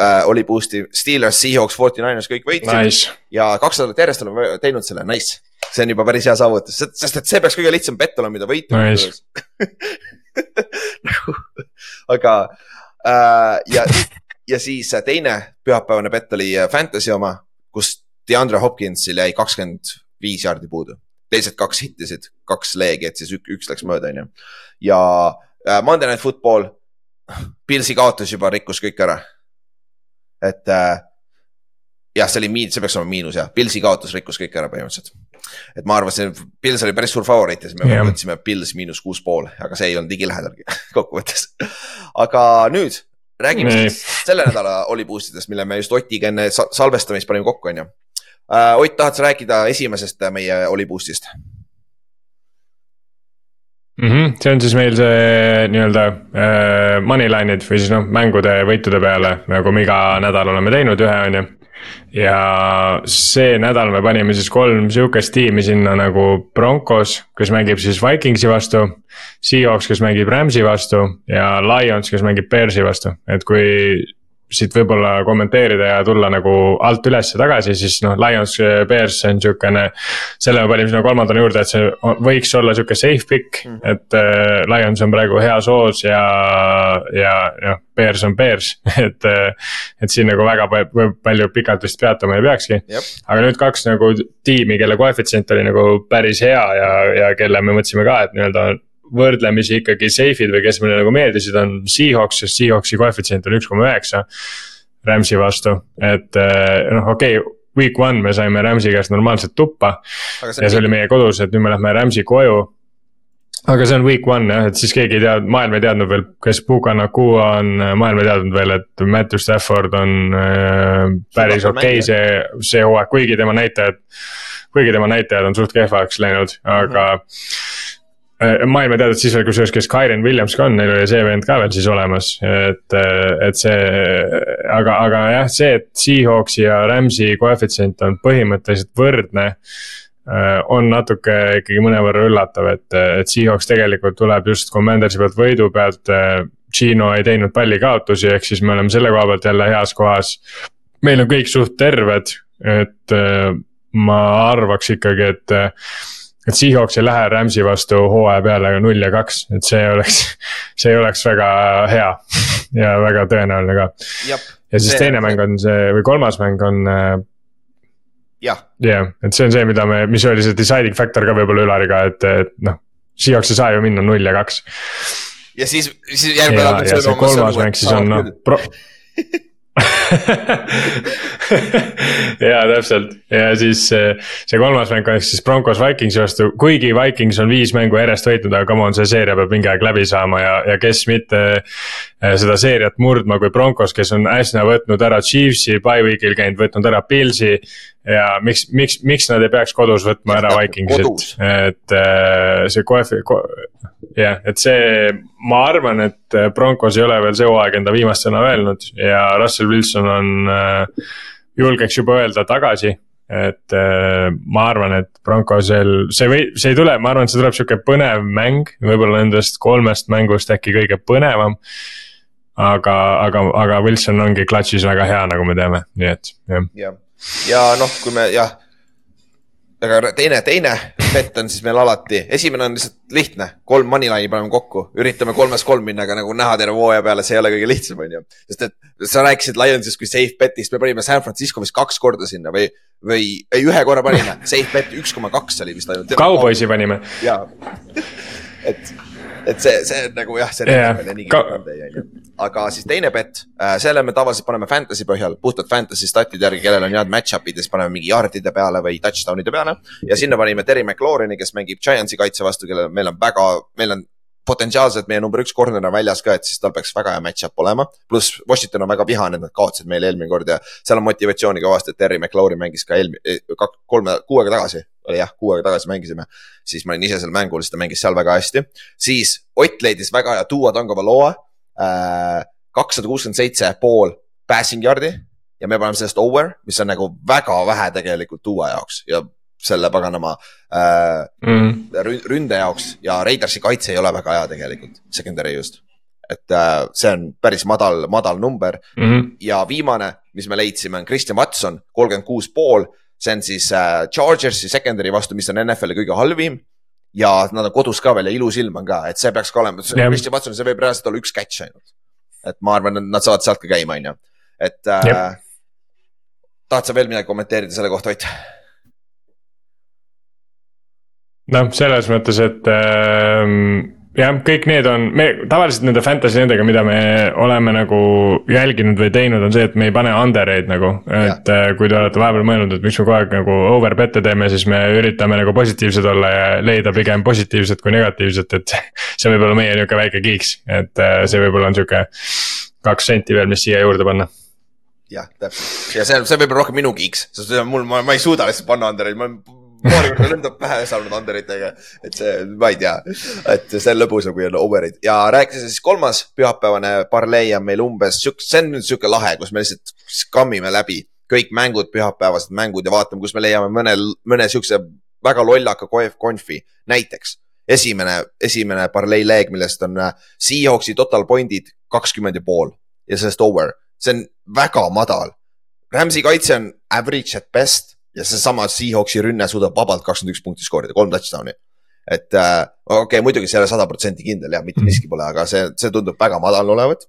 äh, oli boost'i, Steelers, Seahawks, Forty Niners kõik võitsid nice. ja kaks nädalat järjest oleme teinud selle, nice. see on juba päris hea saavutus, sest et see peaks kõige lihtsam bett olema, mida võita nice. nagu, (laughs) aga äh, ja, ja siis teine pühapäevane bett oli Fantasy oma, kus DeAndre Hopkinsil jäi kakskümmend viis jaardi puudu. teised kaks hittisid, kaks leegi, et siis üks, üks läks mööda, onju. ja äh, Monday Night Football, Pilsi kaotus juba rikkus kõik ära. et äh, jah, see oli miin-, see peaks olema miinus jah, Pilsi kaotus rikkus kõik ära põhimõtteliselt. et ma arvasin, Pils oli päris suur favoriit ja siis me yeah. võtsime Pils miinus kuus pool, aga see ei olnud ligilähedalgi (laughs) kokkuvõttes. aga nüüd räägime nee. siis selle nädala oli boost idest, mille me just Otiga enne salvestamist panime kokku, on ju. Ott, tahad sa rääkida esimesest meie oli boost'ist? mm. -hmm. see on siis meil see nii-öelda äh, moneyline'id või siis noh, mängude võitude peale, nagu me iga nädal oleme teinud ühe, on ju ja see nädal me panime siis kolm sihukest tiimi sinna nagu Broncos, kes mängib siis Vikingsi vastu. Seahawks, kes mängib Rams'i vastu ja Lions, kes mängib Bearsi vastu, et kui siit võib-olla kommenteerida ja tulla nagu alt ülesse tagasi, siis noh, Lions, Bears on sihukene. selle me panime sinna kolmandana juurde, et see võiks olla sihuke safe pick mm, -hmm. et äh, Lions on praegu heas hoos ja, ja noh, Bears on Bears (laughs) et äh,. et siin nagu väga palju pikalt vist peatuma ei peakski. aga nüüd kaks nagu tiimi, kelle koefitsient oli nagu päris hea ja, ja kelle me mõtlesime ka, et nii-öelda võrdlemisi ikkagi safe'id või kes meile nagu meeldisid, on Seahawks, sest Seahawksi koefitsient on üks koma üheksa. Rams'i vastu, et eh, noh, okei okay, week one me saime Rams'i käest normaalset tuppa. ja see oli meie kodus, et nüüd me lähme Rams'i koju. aga see on week one jah, et siis keegi ei teadnud, maailm ei teadnud veel, kes Puka Nakua on, maailm ei teadnud veel, et Matthew Stafford on äh, päris okei okay, see, see hooaeg, kuigi tema näitajad. kuigi tema näitajad on suht kehvaks läinud, aga mm. -hmm maailma teadnud siis veel kusjuures, kes Kyren Williams ka on, neil oli see vend ka veel siis olemas, et, et see. aga, aga jah, see, et Seahawksi ja Rams'i koefitsient on põhimõtteliselt võrdne on natuke ikkagi mõnevõrra üllatav, et, et Seahawks tegelikult tuleb just Commandersi pealt võidu pealt. Gino ei teinud palli kaotusi, ehk siis me oleme selle koha pealt jälle heas kohas. meil on kõik suht terved, et ma arvaks ikkagi, et et Seahawks ei lähe Rams'i vastu hooaja peale null ja kaks, et see oleks, (laughs) see oleks väga hea (laughs) ja väga tõenäoline ka. ja siis see, teine mäng on see või kolmas mäng on. Äh, jah. jah, et see on see, mida me, mis oli see deciding factor ka võib-olla Ülariga, et, et noh, Seahawks ei saa ju minna null ja kaks. ja siis, siis järgmine nädal. ja see kolmas mäng siis on noh pro... (laughs) (laughs) ja täpselt ja siis see kolmas mäng on siis Broncos Vikingsi vastu, kuigi Vikings on viis mängu järjest võitnud, aga come on, see seeria peab mingi aeg läbi saama ja, ja kes mitte eh, seda seeriat murdma kui Broncos, kes on äsja võtnud ära Chiefsi, bye week'il käinud, võtnud ära Pilsi. Ja miks, miks, miks nad ei peaks kodus võtma ära Vikingsit, et eh, see koefi- ko,, jah, et see, ma arvan, et Broncos ei ole veel see hooaeg enda viimast sõna öelnud ja Russell Wilson on äh, julgeks juba öelda tagasi. et äh, ma arvan, et Broncosel, see või, see ei tule, ma arvan, et see tuleb sihuke põnev mäng, võib-olla nendest kolmest mängust äkki kõige põnevam. aga, aga, aga Wilson ongi klatšis väga hea, nagu me teame, nii et jah. ja, ja noh, kui me jah. Aga teine, teine bett on siis meil alati, esimene on lihtsalt lihtne, kolm moneyline'i paneme kokku, üritame kolmes kolm minna, aga nagu näha terve hooaja peale, see ei ole kõige lihtsam, on ju. sest et sa rääkisid Lionsist kui safe bet'ist, me panime San Francisco vist kaks korda sinna või, või ei, ühe korra panime, safe bet üks koma kaks oli vist ainult. Cowboysi panime. jaa, et et see, see on nagu jah, see yeah. on niigi onju. aga siis teine bet äh,, selle me tavaliselt paneme fantasy põhjal, puhtalt fantasy statide järgi, kellel on head match-up'id ja siis paneme mingi yard'ide peale või touchdown'ide peale. ja sinna panime Terry McLaurin'i, kes mängib Giantsi kaitse vastu, kellel meil on väga, meil on potentsiaalselt meie number üks corner on väljas ka, et siis tal peaks väga hea match-up olema. pluss Washington on väga vihane, nad kaotasid meile eelmine kord ja seal on motivatsiooni kõvasti, et Terry McLaurin mängis ka eelmine, eh, kolme, kuu aega tagasi oli jah, kuu aega tagasi mängisime. siis ma olin ise seal mängul, siis ta mängis seal väga hästi. siis Ott leidis väga hea Duo Tagovailoa äh,. kakssada kuuskümmend seitse pool passing yard'i ja me paneme sellest over, mis on nagu väga vähe tegelikult Duo jaoks ja selle paganama äh, mm. ründe jaoks ja Raidersi kaitse ei ole väga hea tegelikult, secondary just. et äh, see on päris madal, madal number mm -hmm. ja viimane, mis me leidsime, on Christian Watson, kolmkümmend kuus pool see on siis äh, Chargersi secondary vastu, mis on NFL-i kõige halvim. ja nad on kodus ka veel ja ilus ilm on ka, et see peaks ka olema, Christian Watson, see võib reaalselt olla üks catch ainult. et ma arvan, et nad saavad sealt ka käima, on ju, et äh,. tahad sa veel midagi kommenteerida selle kohta, Ott? noh, selles mõttes, et äh, jah, kõik need on, me tavaliselt nende fantasy nendega, mida me oleme nagu jälginud või teinud, on see, et me ei pane under eid nagu. et ja. Äh, kui te olete vahepeal mõelnud, et miks me kogu aeg nagu over bet'e teeme, siis me üritame nagu positiivsed olla ja leida pigem positiivset kui negatiivset, et. see võib olla meie nihuke väike kiiks, et äh, see võib-olla on sihuke kaks senti veel, mis siia juurde panna jah, täpselt ja see, see võib olla rohkem minu kiiks, sest mul, ma, ma ei suuda lihtsalt panna undereid, ma korda lendab pähe saanud underitega, et see, ma ei tea, et see on lõbusam, kui on overid ja rääkides siis kolmas pühapäevane parlei on meil umbes sihuke, see on nüüd sihuke lahe, kus me lihtsalt skammime läbi kõik mängud, pühapäevased mängud ja vaatame, kus me leiame mõne, mõne siukse väga lollaka konfi, näiteks esimene, esimene parlei leeg, millest on äh, Seahawksi total point'id kakskümmend ja pool ja sellest over, see on väga madal. Rams'i kaitse on average at best ja seesama Seahawksi rünne suudab vabalt kakskümmend üks punkti skoorida, kolm touchdown'i. et äh, okei okay,, muidugi see ei ole sada protsenti kindel jah, mitte mhm. miski pole, aga see, see tundub väga madal olevat.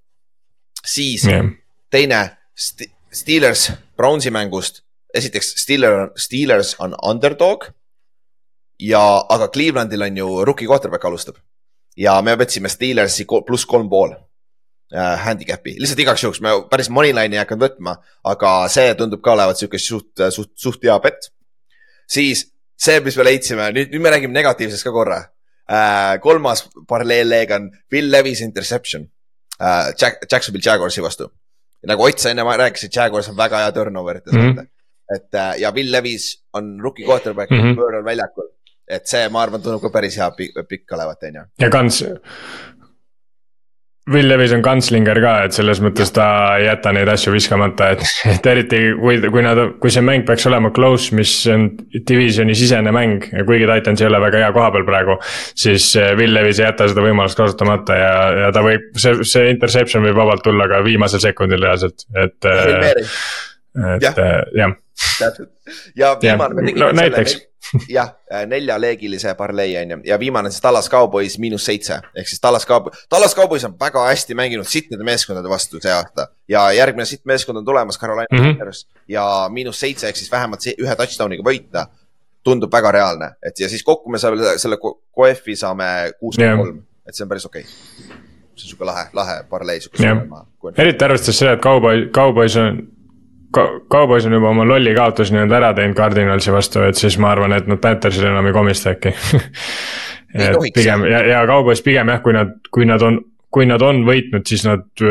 siis yeah. teine St Steelers Brownsi mängust, esiteks Steeler, Steelers on underdog. ja, aga Clevelandil on ju rookie quarterback alustab ja me võtsime Steelersi pluss kolm pool handicap'i, lihtsalt igaks juhuks, me päris moneyline'i ei hakanud võtma, aga see tundub ka olevat sihuke suht, suht, suht hea bett. siis see, mis me leidsime, nüüd, nüüd me räägime negatiivsest ka korra äh,. kolmas paralleelleeg on Bill Levis interception äh, Jack, Jacksonville Jaguarsi vastu. nagu Ott sa enne rääkisid, Jaguars on väga hea turnover ite mm -hmm. et äh, ja Bill Levis on rookie quarterback mm -hmm. pööral väljakul et see, ma arvan, tundub ka päris hea pikk, olevat, on ju. ja kants, Will Levis on kantslinger ka, et selles mõttes ta ei jäta neid asju viskamata, et, et eriti kui, kui nad, kui see mäng peaks olema close, mis on divisioni sisene mäng ja kuigi Titans ei ole väga hea koha peal praegu. siis eh, Will Levis ei jäta seda võimalust kasutamata ja, ja ta võib, see, see interception võib vabalt tulla ka viimasel sekundil reaalselt, et. Et jah, jah. täpselt. Ja viimane me tegime no, selle jah, äh, neljaleegilise parlei on ju ja viimane siis Tallas Cowboys miinus seitse. Ehk siis Tallas Cowboys, Tallas Cowboys on väga hästi mänginud sittide meeskondade vastu see aasta. ja järgmine sitt meeskond on tulemas, Carolina mm -hmm. Panthers. Ja miinus seitse ehk siis vähemalt ühe touchdown'iga võita tundub väga reaalne, et ja siis kokku me saame selle QF-i saame kuuskümmend kolm, et see on päris okei. Okay. see on sihuke lahe, lahe parlei. eriti arvestades seda, et Cowboy, Cowboys on Cowboys on juba oma lolli kaotuse nii-öelda ära teinud Cardinalsi vastu, et siis ma arvan, et nad Panthersil enam ei komista äkki. (laughs) Et pigem ja, ja Cowboys pigem jah, kui nad, kui nad on, kui nad on võitnud, siis nad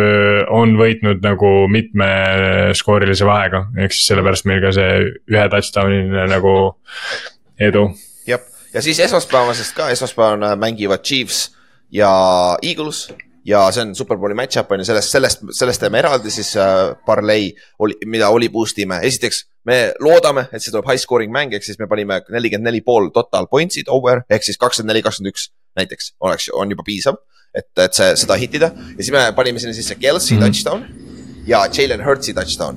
on võitnud nagu mitmeskoorilise vahega, ehk siis sellepärast meil ka see ühe touchdown'i nagu edu. jah, ja siis esmaspäevasest ka, esmaspäeval mängivad Chiefs ja Eagles ja see on Superbowli match-up on ju, sellest, sellest, sellest teeme eraldi siis äh, parlei, mida oli boost ime. esiteks, me loodame, et see tuleb high scoring mäng, ehk siis me panime nelikümmend neli pool total points'id over ehk siis kakskümmend neli, kakskümmend üks näiteks oleks, on juba piisav. et, et see, seda hitida ja siis me panime sinna sisse Kelsey mm -hmm. touchdown ja Jalen Hurtsi touchdown.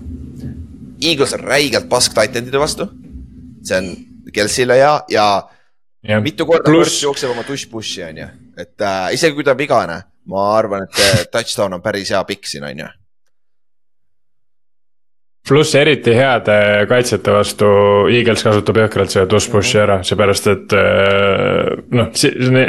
Eagles on räigelt pask titanide vastu. see on Kelsey'le ja, ja Ja. mitu korda Plus... jookseb oma tush-push'i on ju, et äh, isegi kui ta on vigane ma arvan, et touchdown on päris hea pikk siin on ju pluss eriti heade kaitsjate vastu Eagles kasutab jõhkralt seda tush push'i ära, seepärast et äh, noh,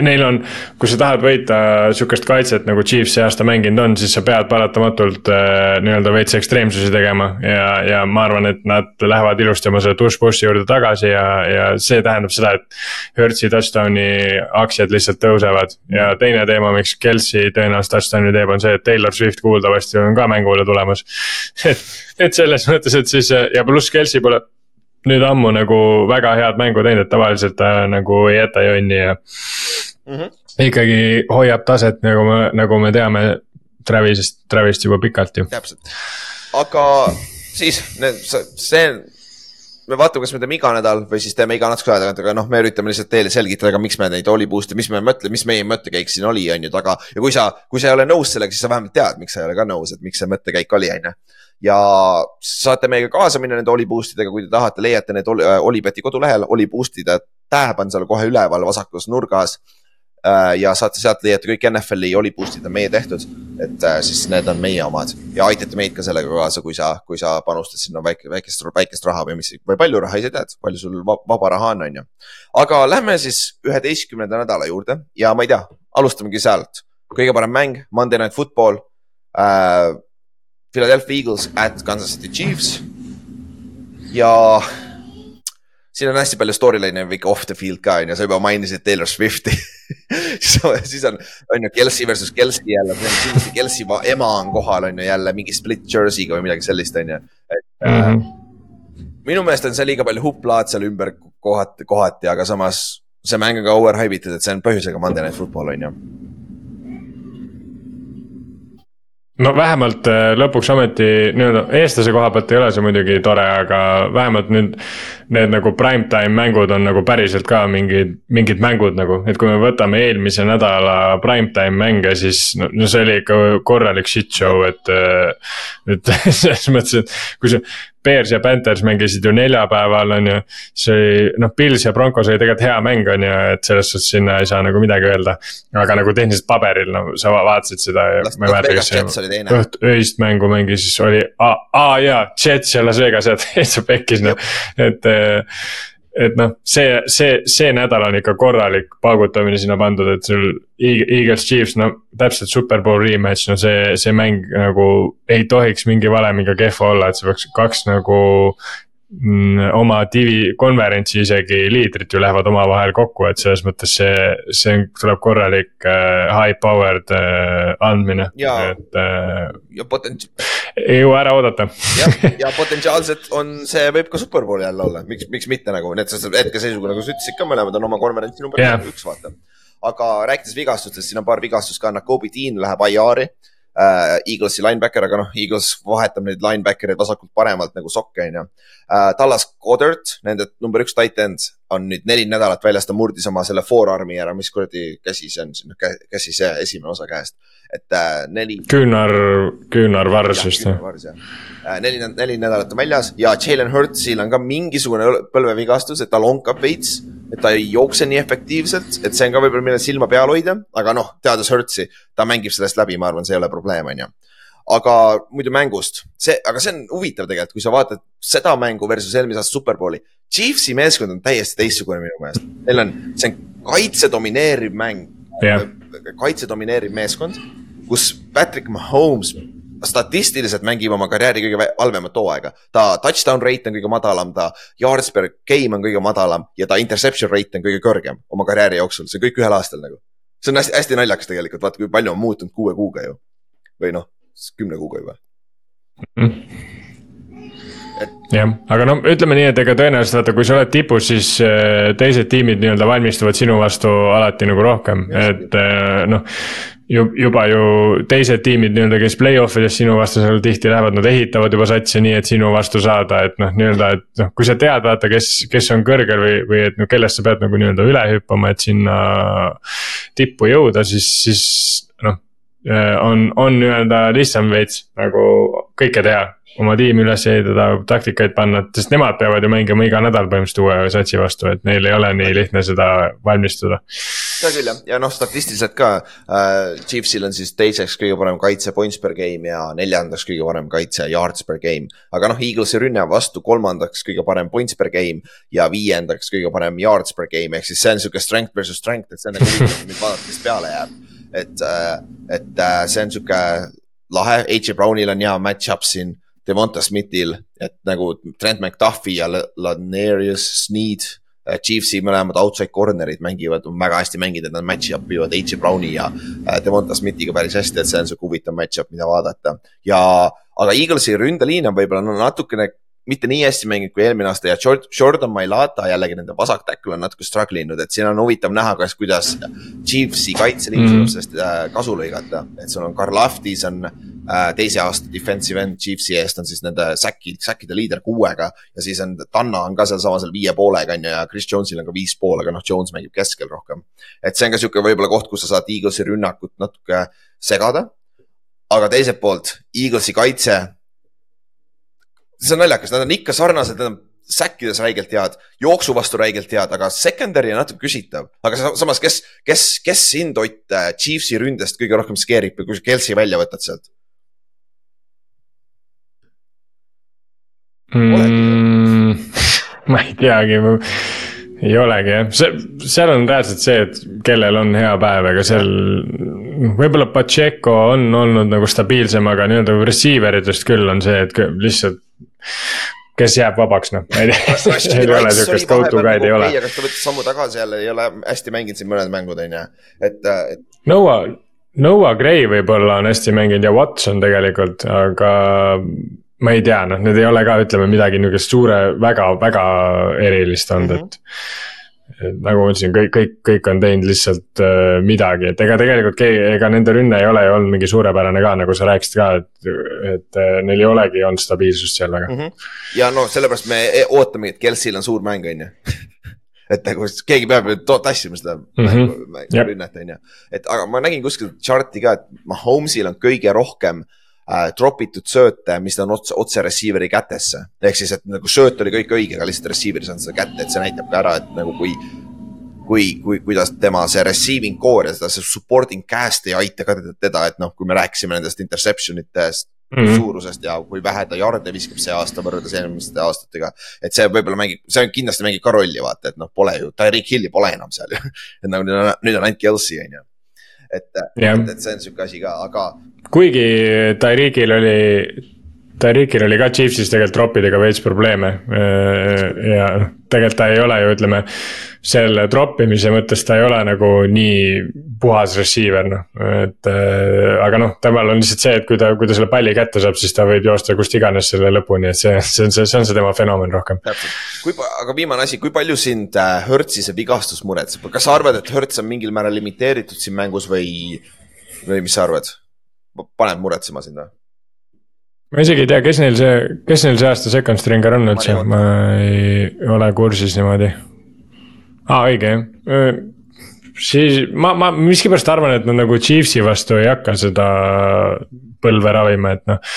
neil on. kui sa tahad võita sihukest kaitset nagu Chiefs see aasta mänginud on, siis sa pead paratamatult äh, nii-öelda veits ekstreemsusi tegema ja, ja ma arvan, et nad lähevad ilusti oma selle tush push'i juurde tagasi ja, ja see tähendab seda, et. Hertzi touchdown'i aktsiad lihtsalt tõusevad ja teine teema, miks Kelsey tõenäoliselt touchdown'i teeb, on see, et Taylor Swift kuuldavasti on ka mängule tulemas et, (laughs) et selles mõttes, et siis ja pluss Kelsey pole nüüd ammu nagu väga head mängu teinud, et tavaliselt ta nagu ei jäta jonni ja mm. -hmm. ikkagi hoiab taset, nagu me, nagu me teame Travisest, Travist juba pikalt ju. täpselt, aga siis see me vaatame, kas me teeme iga nädal või siis teeme iga natukese aja tagant, aga noh, me üritame lihtsalt teile selgitada, miks me neid oli boost'e, mis me mõtleme, mis meie mõttekäik siin oli, on ju taga. ja kui sa, kui sa ei ole nõus sellega, siis sa vähemalt tead, miks sa ei ole ka nõus, et miks see mõttekäik oli, on ju ja saate meiega kaasa minna nende Oli boost idega, kui te tahate, leiate need Olipeti kodulehel, Oli boost'ide tähep on seal kohe üleval vasakus nurgas. Äh, ja saate sealt leiate kõik NFL-i Oli boost'id on meie tehtud, et äh, siis need on meie omad ja aitate meid ka sellega kaasa, kui sa, kui sa panustad sinna väike, väikest, väikest raha või mis, või palju raha, ise tead, palju sul vaba raha on, on ju. aga lähme siis üheteistkümnenda nädala juurde ja ma ei tea, alustamegi sealt. kõige parem mäng, Monday Night Football äh, Philadelphia Eagles at Kansas City Chiefs. ja siin on hästi palju storyline'e ikka off the field ka on ju, sa juba mainisid Taylor Swifti (laughs) siis on, on ju Kelsey versus Kelsey jälle, kindlasti Kelsey ema on kohal, on ju jälle mingi split jersey'ga või midagi sellist, on ju. et mm -hmm. minu meelest on seal liiga palju hupplaad seal ümber kohati, kohati, aga samas see mäng on ka overhype itud, et see on põhjusega Monday Night Football on ju no vähemalt äh, lõpuks ometi nii-öelda eestlase koha pealt ei ole see muidugi tore, aga vähemalt nüüd. Need nagu primetime mängud on nagu päriselt ka mingid, mingid mängud nagu, et kui me võtame eelmise nädala primetime mänge, siis no, no see oli ikka korralik shit show, et. Äh, et (laughs) selles mõttes, et kui sa Bears ja Panthers mängisid ju neljapäeval, on ju. see oli, noh, Pils ja Broncos oli tegelikult hea mäng, on ju, et selles suhtes sinna ei saa nagu midagi öelda. aga nagu tehniliselt paberil, no sa vaatasid seda ja ma ei mäleta, kas see õht-, öist mängu mängis, oli, aa jaa, Jets ja Las Vegas, et täitsa pekkis noh, et et noh, see, see, see nädal on ikka korralik paugutamine sinna pandud, et sul Eagles Chiefs, no täpselt superbowl rematch, no see, see mäng nagu ei tohiks mingi valemiga kehva olla, et see peaks kaks nagu oma divi, konverentsi isegi liidrid ju lähevad omavahel kokku, et selles mõttes see, see on, tuleb korralik äh, high powered äh, andmine, et äh,. ja potents-. ei jõua ära oodata jah, (laughs) ja potentsiaalselt on, see võib ka superbowl jälle olla, miks, miks mitte nagu, need hetkeseisuga nagu sa ütlesid ka, mõlemad on oma konverentsi number yeah. üks, vaata. aga rääkides vigastustest, siin on paar vigastust ka, Nakobe Dean läheb IR-i äh, Eaglesi linebacker, aga noh, Eagles vahetab neid linebacker'eid vasakult-paremalt nagu sokke, on ju. Äh, Tallas Goddard, nende number üks tight end on nüüd neli nädalat väljas, ta murdis oma selle forearm'i ära, mis kuradi käsi see on, käsi see esimene osa käest. et äh, neli. küünar, küünarvars vist jah. Äh, neli, neli nädalat on väljas ja Jalen Hurtsil on ka mingisugune põlvevigastus, et ta lonkab veits et ta ei jookse nii efektiivselt, et see on ka võib-olla, millel silma peal hoida, aga noh, teades Hertzi, ta mängib sellest läbi, ma arvan, see ei ole probleem, on ju. aga muidu mängust, see, aga see on huvitav tegelikult, kui sa vaatad seda mängu versus eelmise aasta Superbowli. Chiefsi meeskond on täiesti teistsugune minu meelest, neil on, see on kaitse domineeriv mäng yeah., kaitse domineeriv meeskond, kus Patrick Mahomes statistiliselt mängib oma karjääri kõige halvemat hooaega. ta touchdown rate on kõige madalam, ta yards per game on kõige madalam ja ta interception rate on kõige kõrgem oma karjääri jooksul, see kõik ühel aastal nagu. see on hästi, hästi naljakas tegelikult, vaata kui palju on muutunud kuue kuuga ju. või noh, kümne kuuga juba mm. Et... jah, aga no ütleme nii, et ega tõenäoliselt vaata, kui sa oled tipus, siis äh, teised tiimid nii-öelda valmistuvad sinu vastu alati nagu rohkem, et äh, noh juba ju teised tiimid nii-öelda, kes play-off ides sinu vastu seal tihti lähevad, nad ehitavad juba satsi nii, et sinu vastu saada, et noh, nii-öelda, et noh, kui sa tead, vaata, kes, kes on kõrgel või, või et noh, kellest sa pead nagu nii-öelda üle hüppama, et sinna tippu jõuda, siis, siis. On, on nii-öelda lihtsam veits nagu kõike teha oma tiimi üles ehitada, taktikaid panna, sest nemad peavad ju mängima iga nädal põhimõtteliselt uue satsi vastu, et neil ei ole nii lihtne seda valmistuda. seda küll jah, ja noh, statistiliselt ka äh, Chiefsil on siis teiseks kõige parem kaitse points per game ja neljandaks kõige parem kaitse yards per game. aga noh, Eaglesi rünne vastu kolmandaks kõige parem points per game ja viiendaks kõige parem yards per game, ehk siis see on sihuke strength versus strength, et see on nagu (laughs) nüüd vaadata, kes peale jääb. Et, äh, et äh, see on sihuke lahe, H.J. Brownil on hea match-up siin Devonta Smithil, et nagu Trent McDuffi ja Lanerius Sneed. Äh, Chiefsi mõlemad outside corner'id mängivad väga hästi mänginud, nad match up ivad H. Browni ja Devonta Smithiga päris hästi, et see on sihuke huvitav match-up, mida vaadata. ja, aga Eaglesi ründeliin on võib-olla natukene mitte nii hästi mänginud kui eelmine aasta ja Jordan Mailata jällegi nende vasak tackle on natuke struggle inud, et siin on huvitav näha, kas, kuidas Chiefsi kaitseliin mm -hmm. sellest äh, kasu lõigata. et sul on Karl Aftis on äh, teise aasta defensive end Chiefsi eest on siis nende säki, säkkide liider kuuega. ja siis on Tanna on ka sealsamas seal viie poolega on ju ja Chris Jones'il on ka viis pool, aga noh, Jones mängib keskel rohkem. et see on ka sihuke võib-olla koht, kus sa saad Eaglesi rünnakut natuke segada. aga teiselt poolt Eaglesi kaitse see on naljakas, nad on ikka sarnased, nad on säkkides räigelt head, jooksu vastu räigelt head, aga secondary on natuke küsitav. aga samas, kes, kes, kes sind Ott äh, Chiefsi ründest kõige rohkem skeerib, kui sa Kelsi välja võtad sealt mm,? (laughs) ma ei teagi, ei olegi jah, see, seal on reaalselt see, et kellel on hea päev, ega seal. võib-olla Pacheco on olnud nagu stabiilsem, aga nii-öelda receiver itest küll on see, et lihtsalt kes jääb vabaks, noh, ma ei tea, ei ole sihukest go to guy'd ei ole. aga ta võttis sammu tagasi jälle, ei ole hästi mänginud siin mõned mängud, on ju, et, et. Noah, Noah Gray võib-olla on hästi mänginud ja Watson tegelikult, aga ma ei tea, noh, need ei ole ka, ütleme midagi niukest suure väga, väga erilist olnud mm, -hmm. et et nagu ma ütlesin, kõik, kõik, kõik on teinud lihtsalt äh, midagi, et ega tegelikult keegi, ega nende rünne ei ole ju olnud mingi suurepärane ka, nagu sa rääkisid ka, et, et äh, neil ei olegi olnud stabiilsust seal väga mm. -hmm. ja no sellepärast me e-, ootamegi, et Kelsil on suur mäng, on ju (laughs) et nagu keegi peab ju tassima seda mm -hmm. rünnet, on ju. et aga ma nägin kuskil chart'i ka, et Mahomes'il on kõige rohkem äh, drop itud sööte, mis on otse, otse receiver'i kätesse. ehk siis, et nagu sööt oli kõik õige, aga lihtsalt receiver ei saanud seda kätte, et see näitab ka ära, et nagu kui kui, kui, kuidas tema see receiving core ja seda see supporting cast ei aita ka teda, et noh, kui me rääkisime nendest interception itest mm -hmm. suurusest ja kui vähe ta jarde viskab see aasta võrreldes eelmiste aastatega. et see võib-olla mängib, see kindlasti mängib ka rolli, vaata, et noh, pole ju, Tyreek Hilli pole enam seal ju (laughs) et nagu nüüd on, nüüd on ainult Kelsey, on ju. et, et, et see on sihuke asi ka, aga kuigi Tyreekil oli Tarikil oli ka Chiefsis tegelikult troppidega veits probleeme ja noh, tegelikult ta ei ole ju ütleme. selle troppimise mõttes ta ei ole nagu nii puhas receiver noh, et aga noh, temal on lihtsalt see, et kui ta, kui ta selle palli kätte saab, siis ta võib joosta kust iganes selle lõpuni, et see, see on see, see on see tema fenomen rohkem. kui, aga viimane asi, kui palju sind Hertzi see vigastus muretseb, kas sa arvad, et Hertz on mingil määral limiteeritud siin mängus või, või mis sa arvad? Paneb muretsema sind või? ma isegi ei tea, kes neil see, kes neil see aasta second stringer on üldse, ma ei ole kursis niimoodi. aa, õige jah, siis ma, ma miskipärast arvan, et nad nagu Chiefsi vastu ei hakka seda põlve ravima, et noh.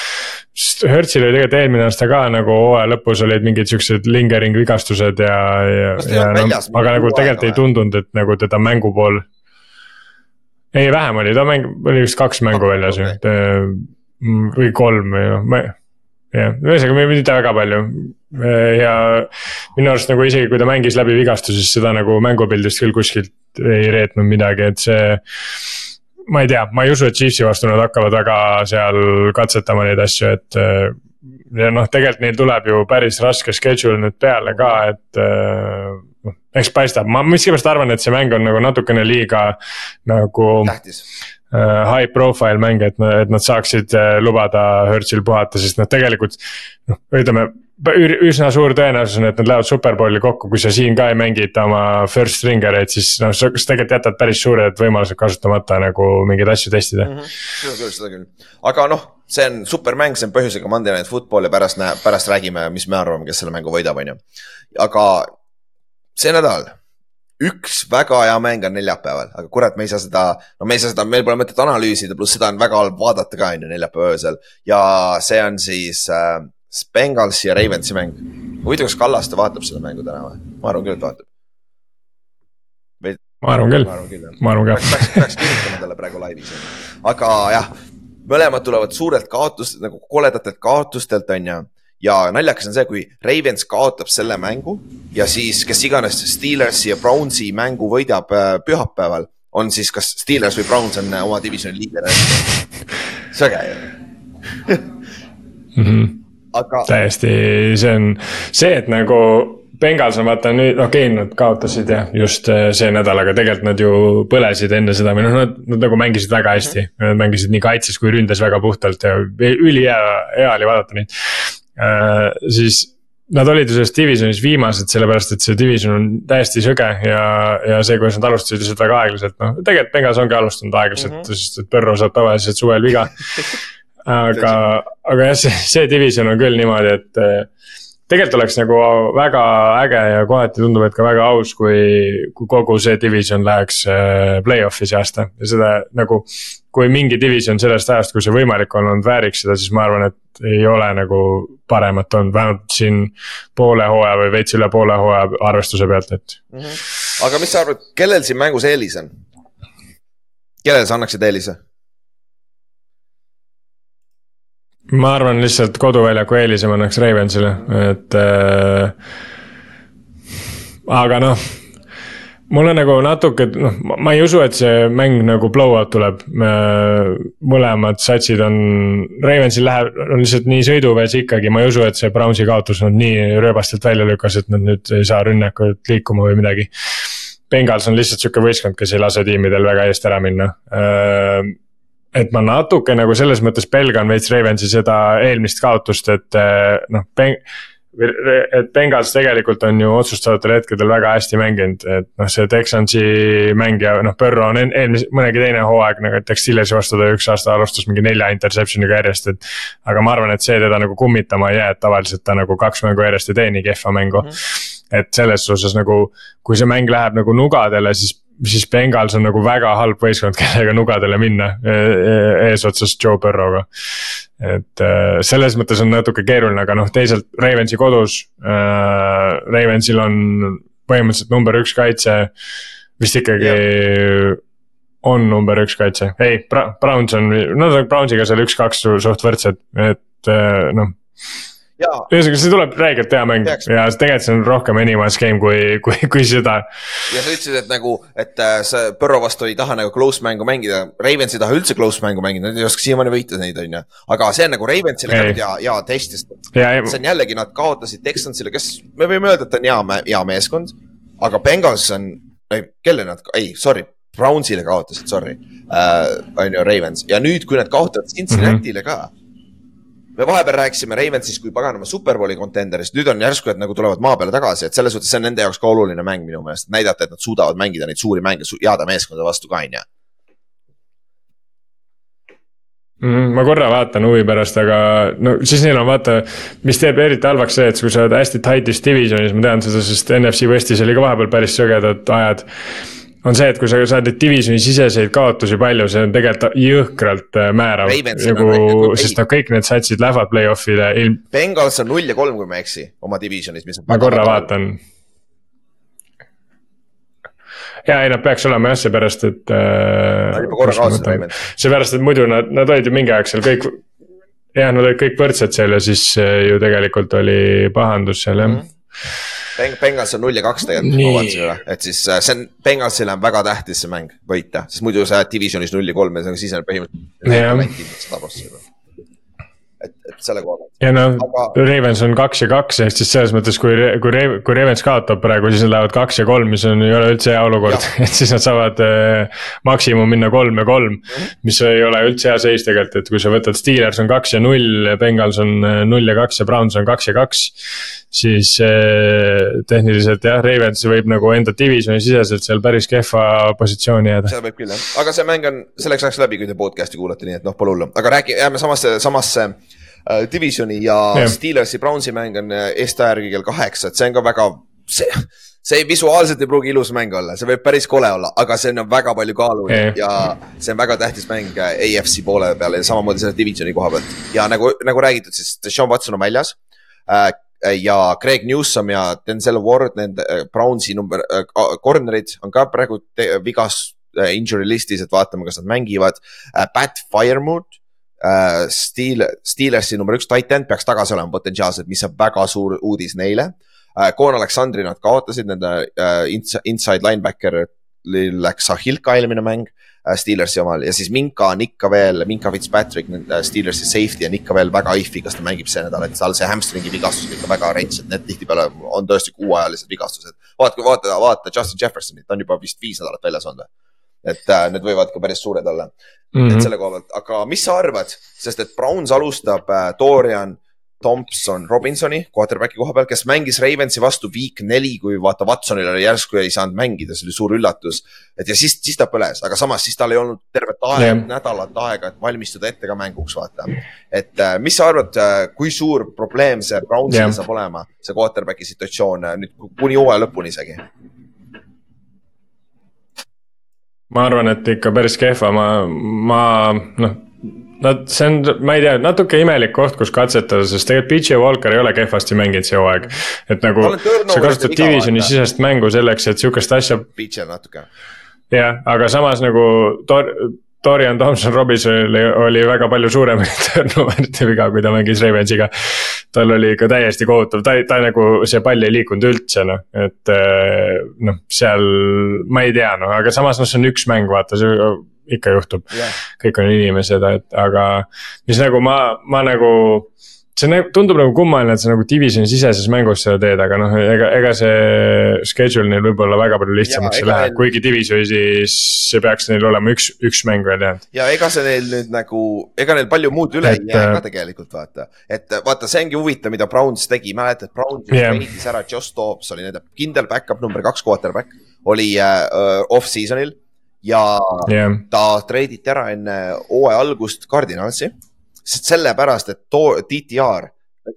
Hertzil oli tegelikult eelmine aasta ka nagu hooaja lõpus olid mingid siuksed lingering vigastused ja, ja, ja no, aga nagu tegelikult ei tundunud, et nagu teda mängu pool. Ei, vähem oli, ta mäng, oli vist kaks mängu okay, väljas ju okay Mm, või kolm või noh, ma jah, ühesõnaga mitte väga palju. ja minu arust nagu isegi kui ta mängis läbi vigastuse, siis seda nagu mängupildist küll kuskilt ei reetnud midagi, et see. ma ei tea, ma ei usu, et Chiefsi vastu nad hakkavad väga seal katsetama neid asju, et. ja noh, tegelikult neil tuleb ju päris raske schedule nüüd peale ka, et eks paistab, ma miskipärast arvan, et see mäng on nagu natukene liiga nagu. tähtis Äh, high profile mänge, et, et nad saaksid äh, lubada Hertzil puhata, sest nad tegelikult. noh, ütleme üsna suur tõenäosus on, et nad lähevad superbowli kokku, kui sa siin ka ei mängita oma first stringer eid, siis noh, sa tegelikult jätad päris suured võimalused kasutamata nagu mingeid asju testida mm. -hmm. seda küll, seda küll, aga noh, see on supermäng, see on põhjusega Monday Night Football ja pärast näe, pärast räägime, mis me arvame, kes selle mängu võidab, on ju. aga see nädal üks väga hea mäng on neljapäeval, aga kurat, me ei saa seda, no me ei saa seda, meil pole mõtet analüüsida, pluss seda on väga halb vaadata ka on ju neljapäeva öösel. ja see on siis äh, Bengalsi ja Ravensi mäng. huvitav, kas Kallaste vaatab seda mängu täna või? ma arvan küll, et vaatab. ma arvan küll, ma arvan ka. peaks, peaks kirjutama talle praegu laivis, aga jah, mõlemad tulevad suurelt kaotust, nagu koledatelt kaotustelt, on ju ja naljakas on see, kui Ravens kaotab selle mängu ja siis, kes iganes Steelersi ja Brownsi mängu võidab äh, pühapäeval, on siis kas Steelers või Browns on äh, oma divisjoni liider. see on äge ju mm. -hmm. aga. täiesti, see on see, et nagu Bengals on vaata nüüd, okei okay,, nad kaotasid jah, just äh, see nädal, aga tegelikult nad ju põlesid enne seda või noh, nad, nad nagu mängisid väga hästi. Nad mängisid nii kaitses kui ründes väga puhtalt ja ülihea, hea oli vaadata neid. Äh, siis nad olid ju selles divisionis viimased, sellepärast et see division on täiesti sõge ja, ja see, kuidas nad alustasid lihtsalt väga aeglaselt, noh, tegelikult Bengals ongi alustanud aeglaselt mm, -hmm. sest et Põrro saab tavaliselt suvel viga (laughs) aga, aga jah, see, see division on küll niimoodi, et tegelikult oleks nagu väga äge ja kohati tundub, et ka väga aus, kui, kui kogu see division läheks äh, play-off'i see aasta ja seda nagu. kui mingi division sellest ajast, kui see võimalik on olnud, vääriks seda, siis ma arvan, et ei ole nagu paremat olnud, vähemalt siin poole hooaja või veits üle poole hooaja arvestuse pealt, et mm. -hmm. aga mis sa arvad, kellel siin mängus eelis on? kellele sa annaksid eelise? Ma arvan lihtsalt koduväljaku eelise ma annaks Ravensile, et äh,. aga noh, mulle nagu natuke, noh, ma ei usu, et see mäng nagu blowout tuleb. mõlemad satsid on, Ravensil läheb, on lihtsalt nii sõiduvees ikkagi, ma ei usu, et see Brownsi kaotus nad nii rööbastelt välja lükkas, et nad nüüd ei saa rünnakult liikuma või midagi. Bengals on lihtsalt sihuke võistkond, kes ei lase tiimidel väga eest ära minna äh, et ma natuke nagu selles mõttes pelgan veits Ravensi seda eelmist kaotust, et eh, noh, et Bengals tegelikult on ju otsustavatel hetkedel väga hästi mänginud, et noh, see Texansi mäng ja noh, Burrow on eelmise, mõnegi teine hooaeg nagu näiteks Steelersi vastu ta üks aasta alustas mingi nelja interception'iga järjest, et. aga ma arvan, et see teda nagu kummitama ei jää, et tavaliselt ta nagu kaks mängu järjest ei tee nii kehva mängu mm. -hmm. et selles suhtes nagu, kui see mäng läheb nagu nugadele, siis siis Bengals on nagu väga halb võistkond, (laughs) kellega nugadele minna e, e, eesotsas Joe Burrow'ga. et e, selles mõttes on natuke keeruline, aga noh, teisalt Ravensi kodus äh,. Ravensil on põhimõtteliselt number üks kaitse, vist ikkagi yeah. on number üks kaitse, ei, Browns on, nad on Brownsiga seal üks-kaks suht võrdsed, et noh ja ühesõnaga, see tuleb räigelt hea mäng Peaks. ja tegelikult see on rohkem anywa's game kui, kui, kui seda. ja sa ütlesid, et nagu, et äh, sa Põrro vastu ei taha nagu close mängu mängida. Ravens ei taha üldse close mängu mängida, nad ei oska siiamaani võita neid, on ju. aga see on nagu Ravensile ja, ja test, sest ja, see on jällegi, nad kaotasid Texansile, kes, me võime öelda, et on hea, hea meeskond. aga Bengals on, kelle nad, ei, sorry, Brownsile kaotasid, sorry uh,. on ju Ravens ja nüüd, kui nad kaotavad Cincinnati'le ka. Me vahepeal rääkisime Ravensist kui paganama superbowli kontenderist, nüüd on järsku, et nagu tulevad maa peale tagasi, et selles suhtes see on nende jaoks ka oluline mäng minu meelest, näidata, et nad suudavad mängida neid suuri mänge su- heade meeskondade vastu ka, on ju. Mm, ma korra vaatan huvi pärast, aga no siis neil on vaata, mis teeb eriti halvaks see, et kui sa oled hästi tight'is divisionis, ma tean seda, sest NFC Westis oli ka vahepeal päris sõgedad ajad. On see, et kui sa saad neid divisioni siseseid kaotusi palju, see on tegelikult jõhkralt äh, määrav on nagu väike-, sest noh, kõik need satsid lähevad play-off'ile ilm, Bengals on null ja kolm, kui ma ei eksi, oma divisionis, mis ma korra. vaatan. ja ei, nad peaks olema jah, seepärast et äh, Nad juba korra kaotasid Ravens.. seepärast, et muidu nad, nad olid ju mingi aeg seal kõik, jah, nad olid kõik võrdsed seal ja siis äh, ju tegelikult oli pahandus seal jah mm. -hmm. Beng-, Bengals on null ja kaks tegelikult, üle, et siis äh, see on, Bengalsile on väga tähtis see mäng võita, sest muidu sa jääd divisionis null ja kolm ja siis on põhimõtteliselt et, et selle koha pealt. ja noh Aga-, Ravens on kaks ja kaks, ehk siis selles mõttes, kui, kui, kui Ravens kaotab praegu, siis nad lähevad kaks ja kolm, mis on, ei ole üldse hea olukord, (laughs) et siis nad saavad äh, maksimum minna kolm ja kolm. Mhm. mis ei ole üldse hea seis tegelikult, et kui sa võtad Steelers on kaks ja null, Bengals on äh, null ja kaks ja Browns on kaks ja kaks. siis äh, tehniliselt jah, Ravens võib nagu enda divisioni siseselt seal päris kehva positsiooni jääda. seda võib küll jah, aga see mäng on, selleks ajaks läbi, kui te podcast'i kuulate, nii et noh, pole hullu, aga räägi, jääme samasse, samasse divisioni ja Jah. Steelersi, Brownsi mäng on äh, Eesti järgi kell kaheksa, et see on ka väga, see, see visuaalselt ei pruugi ilus mäng olla, see võib päris kole olla, aga see on väga palju kaalu Jah. ja see on väga tähtis mäng äh, AFC poole peal ja samamoodi selle divisioni koha pealt. ja nagu, nagu räägitud, siis Sean Watson on väljas äh, ja Craig Newsom ja Denzel Ward, nende äh, Brownsi number äh,, corner'id on ka praegu vigas äh, injury list'is, et vaatame, kas nad mängivad äh,. Pat Firemood äh,, Steel, Steelersi number üks titan peaks tagasi olema potentsiaalselt, mis on väga suur uudis neile äh,. Koon Aleksandri nad kaotasid, nende äh, ins- inside linebacker läks Ahilka eelmine mäng äh, Steelersi omal ja siis Minka on ikka veel, Minka Fitzpatrick, Steelersi safety on ikka veel väga if'i, kas ta mängib see nädal, et tal see hamstringi vigastus on ikka väga rets, et need tihtipeale on tõesti kuuajalised vigastused. vaata, vaata, vaata Justin Jeffersonit, ta on juba vist viis nädalat väljas olnud või? Et äh, need võivad ka päris suured olla mm, -hmm. et selle koha pealt, aga mis sa arvad, sest et Browns alustab äh, Dorian Thompson Robinsoni quarterback'i koha peal, kes mängis Ravensi vastu week neli, kui vaata Watsonil oli järsku ei saanud mängida, see oli suur üllatus. et ja siis, siis ta põles, aga samas siis tal ei olnud tervet aega yeah., nädalat aega, et valmistuda ette ka mänguks, vaata. et äh, mis sa arvad, kui suur probleem see Brownsil yeah. saab olema, see quarterback'i situatsioon äh, nüüd kuni hooaja lõpuni isegi? Ma arvan, et ikka päris kehva, ma, ma noh. Nad, see on, ma ei tea, natuke imelik koht, kus katsetada, sest tegelikult PJ Walker ei ole kehvasti mänginud see hooaeg. et nagu sa kasutad divisioni sisest mängu selleks, et sihukest asja Pitcher natuke. jah, aga samas nagu Tor-, Dorian Thompson Robinsonil oli, väga palju suurem (laughs) turnover'ite viga, kui ta mängis Ravensiga. tal oli ikka täiesti kohutav, ta, ta nagu see pall ei liikunud üldse noh, et eh, noh, seal ma ei tea noh, aga samas noh, see on üks mäng, vaata see ikka juhtub jah, kõik on inimesed, et aga mis nagu ma, ma nagu. See tundub nagu kummaline, et sa nagu divisioni siseses mängus seda teed, aga noh, ega, ega see schedule neil võib-olla väga palju lihtsamaks Jaa, ei lähe neil-, kuigi divisionis see peaks neil olema üks, üks mäng veel jäänud. ja ega see neil nüüd nagu, ega neil palju muud üle ei jää äh, ka tegelikult vaata. et äh, vaata, see ongi huvitav, mida Browns tegi, mäletad, Browns yeah. treidis ära Josh Dobbs oli nende kindel back-up number kaks quarterback, oli äh, äh, off-season'il ja jah, ta treiditi ära enne hooaja algust Cardinalsi. Sest sellepärast, et too DTR,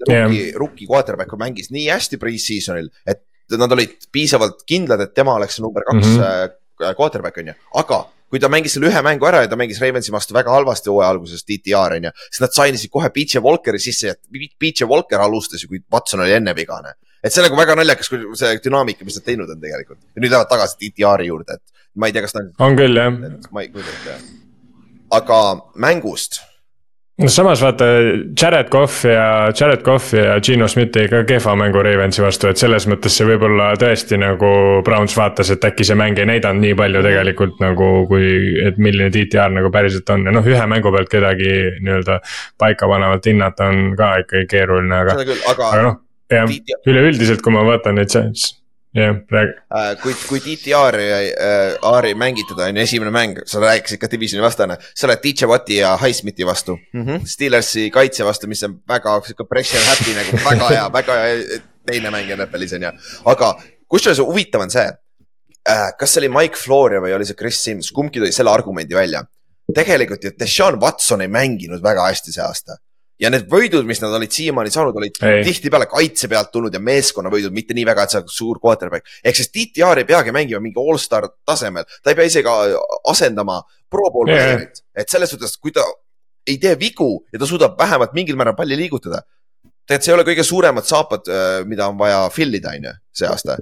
Jah. rookie, rookie quarterback mängis nii hästi pre-season'il, et nad olid piisavalt kindlad, et tema oleks number kaks mm. -hmm. quarterback on ju, aga kui ta mängis selle ühe mängu ära ja ta mängis Ravensi vastu väga halvasti hooaja alguses DTR on ju, siis nad sainisid kohe PJ Walkeri sisse ja PJ Walker alustas ju, kui Watson oli enne vigane. et see on nagu väga naljakas, kui see dünaamika, mis nad teinud on tegelikult ja nüüd lähevad tagasi DTR-i juurde, et ma ei tea, kas ta on küll jah, ma ei kujuta ette. aga mängust, no samas vaata, Jared Cough ja, Jared Cough ja Gino Smith tegi ka kehva mängu Ravensi vastu, et selles mõttes see võib-olla tõesti nagu Browns vaatas, et äkki see mäng ei näidanud nii palju tegelikult nagu, kui, et milline DTR nagu päriselt on. Ja noh, ühe mängu pealt kedagi nii-öelda paikapanevalt hinnata on ka ikkagi keeruline, aga, aga noh, jah, üleüldiselt, kui ma vaatan neid jah. Äh, kui, kui DTR-i äh,, R-i mängitada on ju esimene mäng, sa rääkisid ka divisioni vastane, sa oled DJ Watti ja Highsmithi vastu mm. -hmm. Steelersi kaitse vastu, mis on väga sihuke pressure happy nagu (laughs) väga hea, väga hea teine mäng NFL-is on ju. aga kusjuures huvitav on see äh,, kas see oli Mike Floria või oli see Chris Sims, kumbki tõi selle argumendi välja. tegelikult ju Deshaun Watson ei mänginud väga hästi see aasta ja need võidud, mis nad olid siiamaani saanud, olid tihtipeale kaitse pealt tulnud ja meeskonna võidud, mitte nii väga, et sa suur quarterback. ehk siis DTR ei peagi mängima mingi allstar tasemel, ta ei pea isegi asendama pro pool playerit yeah., et selles suhtes, kui ta ei tee vigu ja ta suudab vähemalt mingil määral palli liigutada. tegelikult see ei ole kõige suuremad saapad, äh, mida on vaja fill ida, on ju, see aasta.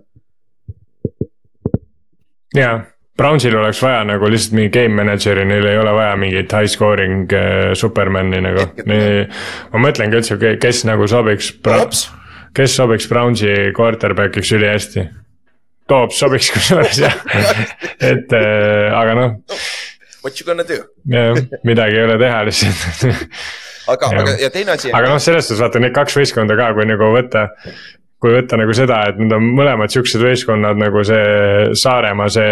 jaa Brownsil oleks vaja nagu lihtsalt mingi game manager'i, neil ei ole vaja mingit high scoring äh, superman'i nagu. ma mõtlengi üldse, kes nagu sobiks, kes sobiks Brownsi quarterback'iks ülihästi. Toops sobiks (laughs) kusjuures jah, et äh, aga noh. What you gonna do? jah, midagi ei ole teha lihtsalt aga, aga ja teine asi. aga noh, selles suhtes vaata need kaks võistkonda ka, kui nagu võtta kui võtta nagu seda, et nad on mõlemad siuksed võistkonnad nagu see Saaremaa, see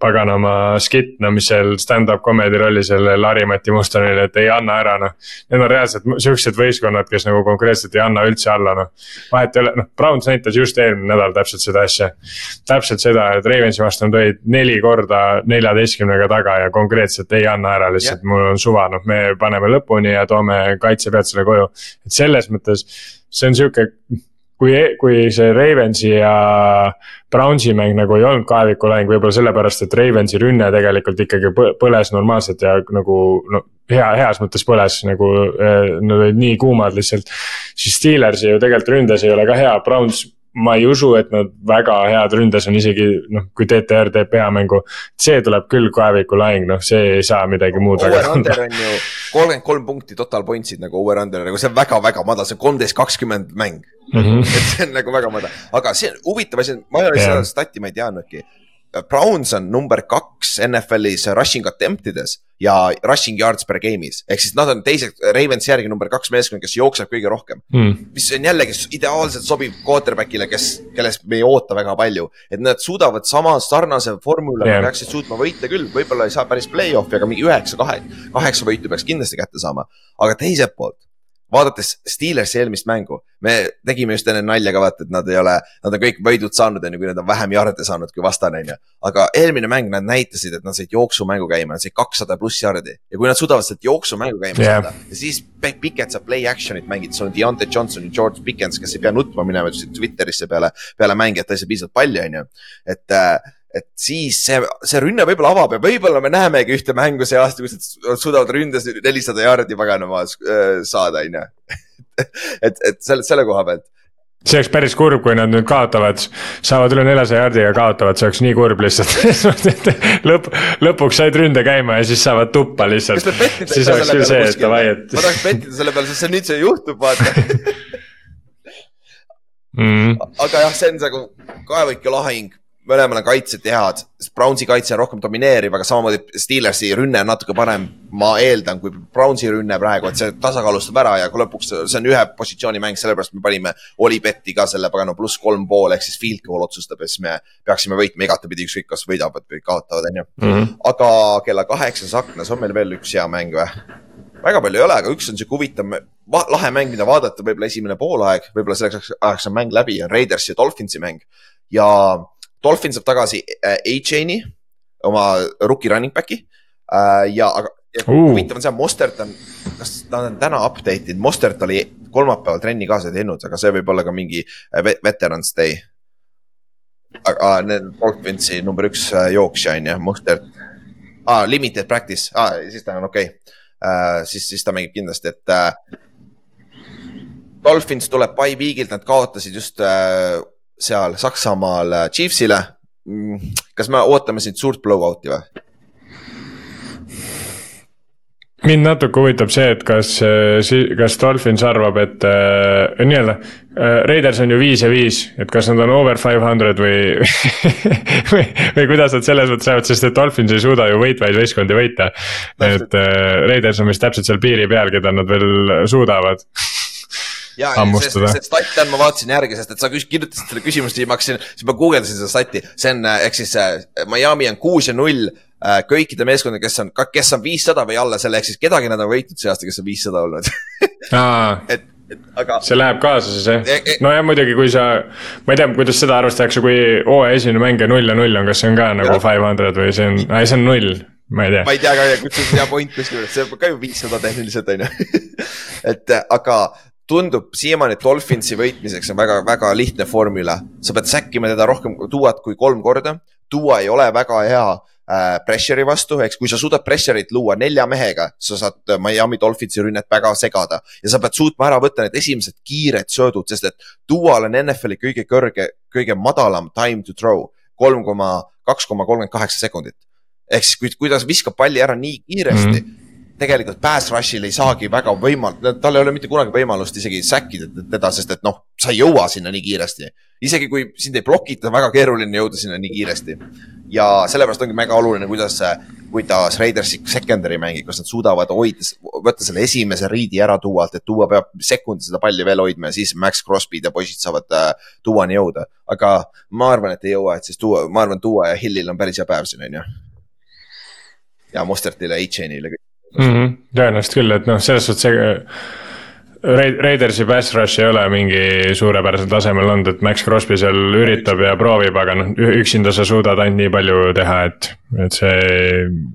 paganama skitt, no mis seal stand-up comedy rolli sellel Harri-Mati Mustonile, et ei anna ära, noh. Need on reaalselt siuksed võistkonnad, kes nagu konkreetselt ei anna üldse alla, noh. vahet ei ole, noh, Browns näitas just eelmine nädal täpselt seda asja. täpselt seda, et Ravensi vastu nad olid neli korda neljateistkümnega taga ja konkreetselt ei anna ära, lihtsalt yeah. mul on suva, noh, me paneme lõpuni ja toome kaitse pealt selle koju. et selles mõttes see on sihuke, kui, kui see Ravensi ja Brownsi mäng nagu ei olnud kaevikulahing, võib-olla sellepärast, et Ravensi rünne tegelikult ikkagi põles normaalselt ja nagu no hea, heas mõttes põles nagu, eh, nad olid nii kuumad lihtsalt. siis Steelersi ju tegelikult ründes ei ole ka hea, Browns ma ei usu, et nad väga head ründes on, isegi noh, kui TTR teeb peamängu. see tuleb küll kaeviku lahing, noh, see ei saa midagi muud. Over-under on ju kolmkümmend kolm punkti total points'id nagu over-under, nagu see on väga-väga madal, see on kolmteist, kakskümmend mäng mm. -hmm. et see on nagu väga madal, aga see on huvitav asi, ma ei ole seda stati, ma ei teadnudki Browns on number kaks NFL-is rushing attempt ides ja rushing yards per game'is. ehk siis nad on teiseks, Ravens järgi number kaks meeskond, kes jookseb kõige rohkem mm.. mis on jällegi ideaalselt sobib quarterback'ile, kes, kellest me ei oota väga palju. et nad suudavad sama sarnase formula yeah., peaksid suutma võita küll, võib-olla ei saa päris play-off'i, aga mingi üheksa, kahe, kaheksa võitu peaks kindlasti kätte saama. aga teiselt poolt vaadates Steelersi eelmist mängu, me tegime just enne nalja ka vaata, et nad ei ole, nad on kõik võidud saanud, on ju, kui nad on vähem jarde saanud kui vastane, on ju. aga eelmine mäng nad näitasid, et nad said jooksumängu käima, nad said kakssada pluss jardi ja kui nad suudavad sealt jooksumängu käima yeah. saada ja siis Pickett saab play action'it mängida, sul on Deontay Johnson ja George Pickens, kes ei pea nutma minema Twitterisse peale, peale mängi, et ta ei saa piisavalt palju, on ju. et äh, et siis see, see rünne võib-olla avab ja võib-olla me näemegi ühte mängu see aasta, kus nad suudavad ründes nelisada jaardi paganama äh, saada, on ju. (laughs) et, et selle, selle koha pealt see oleks päris kurb, kui nad nüüd kaotavad, saavad üle neljasaja jaardi ja kaotavad, see oleks nii kurb lihtsalt (laughs) lõpp, lõpuks said ründe käima ja siis saavad tuppa lihtsalt. siis oleks küll see, et davai, et. ma tahaks pettida selle peale, sest see nüüd see juhtub, vaata (laughs) mm.. aga jah, see on nagu kaevike lahing mõlemal on kaitsjad head, Brownsi kaitse on rohkem domineeriv, aga samamoodi Steelersi rünne on natuke parem, ma eeldan, kui Brownsi rünne praegu, et see tasakaalustab ära ja lõpuks see on ühe positsiooni mäng, sellepärast me panime Olipetti ka selle pagana pluss kolm pool ehk siis field goal otsustab ja siis me peaksime võitma igatepidi, ükskõik kas võidavad või kaotavad, on ju. Mhm. aga kella kaheksas aknas on meil veel üks hea mäng või? väga palju ei ole, aga üks on sihuke huvitav, lahe mäng, mida vaadata, võib-olla esimene poolaeg, võib-olla selleks ajaks on mäng läbi, on Raidersi ja Dolphinsi mäng ja Dolphin saab tagasi äh, A-Chain'i, oma rookie running back'i äh, ja, aga ja uh. huvitav on see, Mostert on, kas nad on täna update inud, Mostert oli kolmapäeval trenni kaasa teinud, aga see võib olla ka mingi äh, veterans day. aga need Dolphinsi number üks jooksja on ju, Mostert ah,, limited practice ah,, siis ta on okei okay. uh,. siis, siis ta mängib kindlasti, et uh, Dolphins tuleb by week'ilt, nad kaotasid just uh, seal Saksamaal äh, Chiefsile. Mm, kas me ootame siit suurt blowout'i või? mind natuke huvitab see, et kas, kas Dolphins arvab, et äh, nii-öelda äh,. Raiders on ju viis ja viis, et kas nad on over five hundred või (laughs) või, või kuidas nad selles mõttes lähevad, sest et Dolphins ei suuda ju võitvaid võistkondi võita. et äh, Raiders on vist täpselt seal piiri peal, keda nad veel suudavad (laughs) ja, see, see stat on, ma vaatasin järgi, sest et sa kirjutasid selle küsimuse, siis ma hakkasin, siis ma guugeldasin seda stati, see on, ehk siis äh, Miami on kuus ja null äh, kõikide meeskondadega, kes on, kes on viissada või alla selle, ehk siis kedagi nad on võitnud see aasta, kes on viissada olnud. (laughs) Et, et aga. see läheb kaasa siis jah? E, e, nojah, muidugi, kui sa, ma ei tea, kuidas seda arvestatakse, kui hooaja esimene mäng ja null ja null on, kas see on ka nagu five hundred või see on, ei see on null ma ei tea. ma ei tea ka, kusjuures hea point kusjuures, see on ka ju viissada tehniliselt on ju. (laughs) Et aga tundub siiamaani Dolphinsi võitmiseks on väga, väga lihtne formula. sa pead säkkima teda rohkem tuuat kui kolm korda. tuua ei ole väga hea äh, pressure'i vastu, eks kui sa suudad pressure'it luua nelja mehega, sa saad Miami Dolphinsi rünnet väga segada ja sa pead suutma ära võtta need esimesed kiired söödud, sest et dual on NFL-i kõige kõrge, kõige madalam time to throw, kolm koma, kaks koma kolmkümmend kaheksa sekundit. ehk siis, kui, kui ta viskab palli ära nii kiiresti mm, -hmm tegelikult pass rush'il ei saagi väga võimalt, tal ei ole mitte kunagi võimalust isegi säkkida teda, sest et noh, sa ei jõua sinna nii kiiresti. isegi kui sind ei blokita, on väga keeruline jõuda sinna nii kiiresti. ja sellepärast ongi väga oluline, kuidas, kuidas Raidersi secondary mängib, kas nad suudavad hoida, võtta selle esimese riidi ära tuualt, et tuua peab sekundi seda palli veel hoidma ja siis Max Crosby'd ja poisid saavad äh, tuuani jõuda. aga ma arvan, et ei jõua, et siis tuua, ma arvan, tuua ja Hillil on päris hea päev siin, on ju. ja Mostertile, A-Chain'ile mm. -hmm. tõenäoliselt küll, et noh, selles suhtes see. Raidersi pass rush ei ole mingi suurepärasel tasemel olnud, et Max Crosby seal üritab ja proovib, aga noh, üksinda sa suudad ainult nii palju teha, et. et see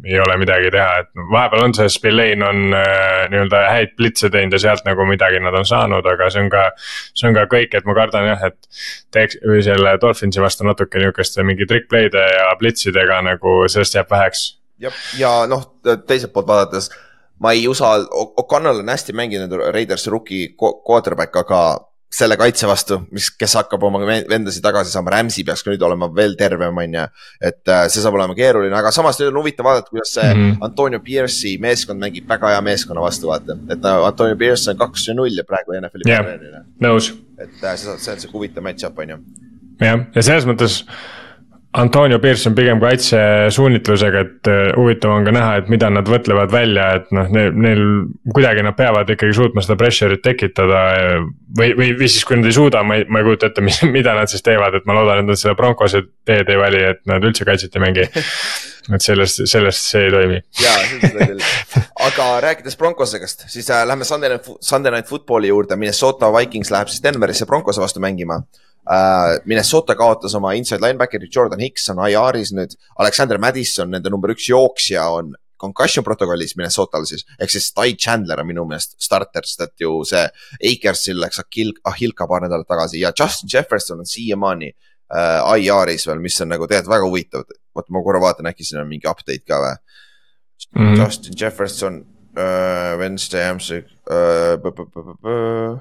ei ole midagi teha, et noh, vahepeal on see Spillane on äh, nii-öelda häid blitse teinud ja sealt nagu midagi nad on saanud, aga see on ka. see on ka kõik, et ma kardan jah, et teeks või selle Dolphinsi vastu natuke nihukeste mingi trick play'de ja blitsidega nagu sellest jääb väheks ja, ja noh, teiselt poolt vaadates ma ei usalda, O'Connell on hästi mänginud Raidersi rookie quarterback, aga selle kaitse vastu, mis, kes hakkab oma vendasid tagasi saama, Rams'i peaks ka nüüd olema veel tervem, on ju. et äh, see saab olema keeruline, aga samas nüüd on huvitav vaadata, kuidas see mm -hmm. Antonio Pierce'i meeskond mängib väga hea meeskonna vastu, vaata. et uh, Antonio Pierce on kaks ja null ja praegu NFL-i yeah,. nõus. et uh, see, see on sihuke huvitav match-up, on ju. jah, ja selles mõttes Antonio Pierce on pigem kaitsesuunitlusega, et äh, huvitav on ka näha, et mida nad mõtlevad välja, et noh, neil, neil kuidagi nad peavad ikkagi suutma seda pressure'it tekitada. või, või, või siis, kui nad ei suuda, ma ei, ma ei kujuta ette, mis, (laughs) mida nad siis teevad, et ma loodan, et nad selle Broncose teed ei vali, et nad üldse kaitset ei mängi. (laughs) et sellest, sellest see ei toimi. jaa, seda küll, aga rääkides Broncosegast, siis äh, lähme Sunday Night, Sunday Night Footballi juurde, Minnesota Vikings läheb siis Denverisse Broncose vastu mängima. Uh, Minnesota kaotas oma inside linebackeri Jordan Hicks on IR-is nüüd, Alexander Madison, nende number üks jooksja on concussion protokollis Minnesotal siis, ehk siis Ty Chandler on minu meelest starter, sest et ju see Akersil läks Ahil, Ahilka paar nädalat tagasi. Ja Justin Jefferson on siiamaani uh, IR-is veel, mis on nagu tegelikult väga huvitav. Oota, ma korra vaatan, äkki siin on mingi update ka või mm? -hmm. Justin Jefferson uh,, Wednesday hamstring uh,.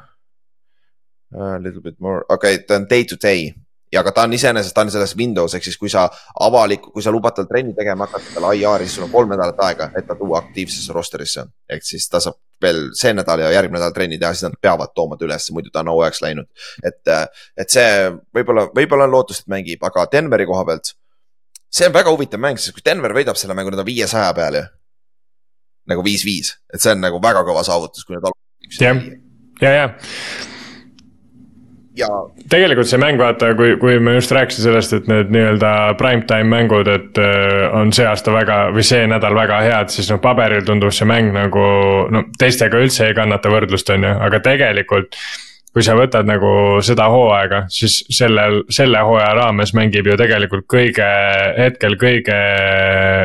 A little bit more, okei okay,, ta on day to day ja aga ta on iseenesest, ta on selles Windows ehk siis kui sa avalik, kui sa lubad tal trenni tegema hakata tal IR-is, sul on kolm nädalat aega, et ta tuua aktiivsesse rosterisse. ehk siis ta saab veel see nädal ja järgmine nädal trenni teha, siis nad peavad tooma ta ülesse, muidu ta on hooajaks läinud. et, et see võib-olla, võib-olla on lootust, et mängib, aga Denveri koha pealt. See on väga huvitav mäng, sest kui Denver võidab selle mängu, nad on viiesaja peal ju. nagu viis-viis, et see on nagu väga kõva saavutus, kui nad. jah, ja, ja, ja ja. tegelikult see mäng, vaata, kui, kui me just rääkisime sellest, et need nii-öelda primetime mängud, et äh, on see aasta väga või see nädal väga head, siis noh, paberil tundub see mäng nagu no teistega üldse ei kannata võrdlust, on ju, aga tegelikult kui sa võtad nagu seda hooaega, siis sellel, selle hooaja raames mängib ju tegelikult kõige, hetkel kõige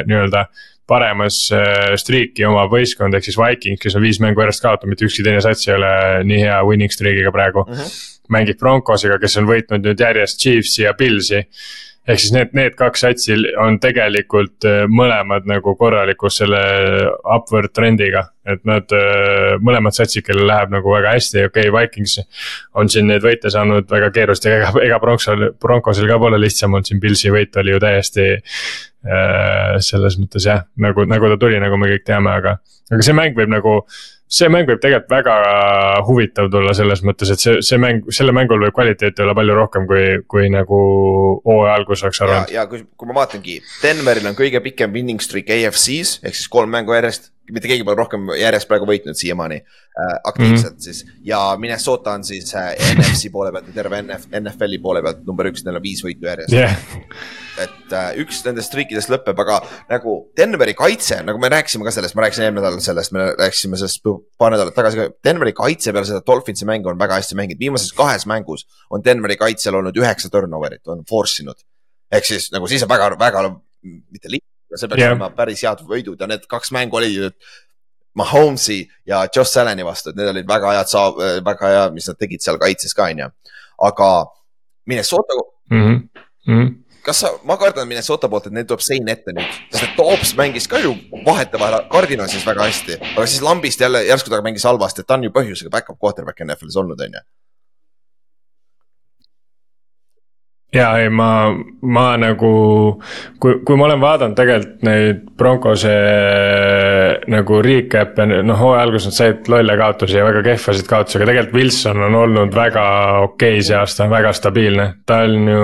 nii-öelda paremas äh, streak'i oma võistkond, ehk siis Vikings, kes on viis mängu järjest kaotanud, mitte ükski teine sats ei ole nii hea winning streak'iga praegu mm. -hmm mängib Broncosega, kes on võitnud nüüd järjest Chiefsi ja Pillsi. ehk siis need, need kaks satsi on tegelikult äh, mõlemad nagu korralikus selle upward trendiga et nad äh, mõlemad satsid, kellel läheb nagu väga hästi, okei okay,, Vikings on siin neid võite saanud väga keeruliselt, ega, ega Broncosel, Broncosel ka pole lihtsam olnud, siin Pilsi võit oli ju täiesti äh,. selles mõttes jah, nagu, nagu ta tuli, nagu me kõik teame, aga, aga see mäng võib nagu see mäng võib tegelikult väga huvitav tulla selles mõttes, et see, see mäng, selle mängul võib kvaliteeti olla palju rohkem, kui, kui nagu hooaja alguses oleks arvanud. ja, ja kui, kui ma vaatangi, Denveril on kõige pikem winning streak AFC-s ehk siis kolm mängu järjest. Mitte keegi pole rohkem järjest praegu võitnud siiamaani äh, aktiivselt mm -hmm. siis ja Minnesota on siis äh, NFC poole pealt ja terve NF, NFL-i poole pealt number üks, neil on viis võitu järjest yeah et äh, üks nendest streakidest lõpeb, aga nagu Denveri kaitse, nagu me rääkisime ka sellest, ma rääkisin eelmine nädal sellest, me rääkisime sellest paar nädalat tagasi ka. Denveri kaitse peale seda Dolphinsi mängu on väga hästi mänginud, viimases kahes mängus on Denveri kaitsel olnud üheksa turnover'it, on force inud. ehk siis nagu siis on väga, väga mitte lihtne, see peaks yeah. olema päris head võidud ja need kaks mängu olid Mahomes'i ja Josh Allan'i vastu, et need olid väga head, väga hea, mis nad tegid seal kaitses ka, onju. aga Minnesota mm. -hmm. Mm -hmm kas sa, ma kardan Minnesota poolt, et neil tuleb sein ette nüüd, sest et Toops mängis ka ju vahetevahel Cardinalsis väga hästi, aga siis lambist jälle järsku ta mängis halvasti, et ta on ju põhjusega back-up quarterback NFL-is olnud, on ju ja ei, ma, ma nagu, kui, kui ma olen vaadanud tegelikult neid Broncose nagu recap'e, noh hooaja alguses nad said lolle kaotusi ja väga kehvasid kaotusi, aga tegelikult Wilson on olnud väga okei okay see aasta, väga stabiilne. ta on ju,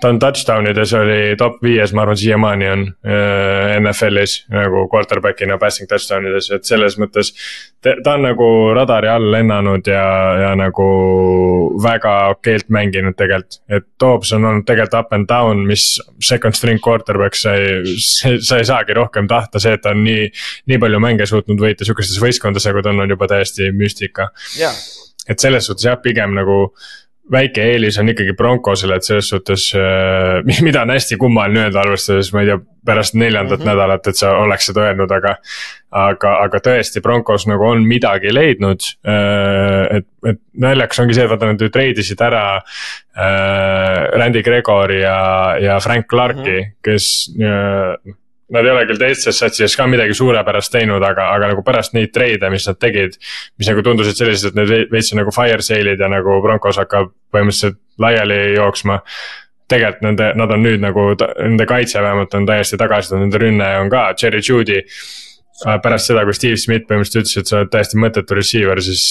ta on touchdown ides oli top viies, ma arvan, siiamaani on äh, NFL-is nagu quarterback'ina passing touchdown ides, et selles mõttes. ta on nagu radari all lennanud ja, ja nagu väga okeilt mänginud tegelikult, et toob Mahomes on olnud tegelikult up and down, mis second string quarterback, sa ei, sa ei saagi rohkem tahta, see, et ta on nii, nii palju mänge suutnud võita sihukestes võistkondades, nagu ta on, on juba täiesti müstika. Yeah.. et selles suhtes jah, pigem nagu väike eelis on ikkagi Broncosele, et selles suhtes äh,, (laughs) mida on hästi kummaline öelda, arvestades, ma ei tea, pärast neljandat mm -hmm. nädalat, et sa oleks seda öelnud, aga. aga, aga tõesti, Broncos nagu on midagi leidnud äh,, et, et naljakas ongi see, et vaata nad ju treidisid ära äh,. Randy Gregori ja, ja Frank Clarki mm, -hmm. kes äh, Nad ei ole küll teistes satsides ka midagi suurepärast teinud, aga, aga nagu pärast neid treide, mis nad tegid. mis nagu tundusid sellised, et need veits nagu fire sale'id ja nagu Broncos hakkab põhimõtteliselt laiali jooksma tegelikult nende, nad on nüüd nagu, nende kaitse vähemalt on täiesti tagasi nende rünne on ka, Cherry Judy. Äh, pärast seda, kui Steve Smith põhimõtteliselt ütles, et sa oled täiesti mõttetu receiver, siis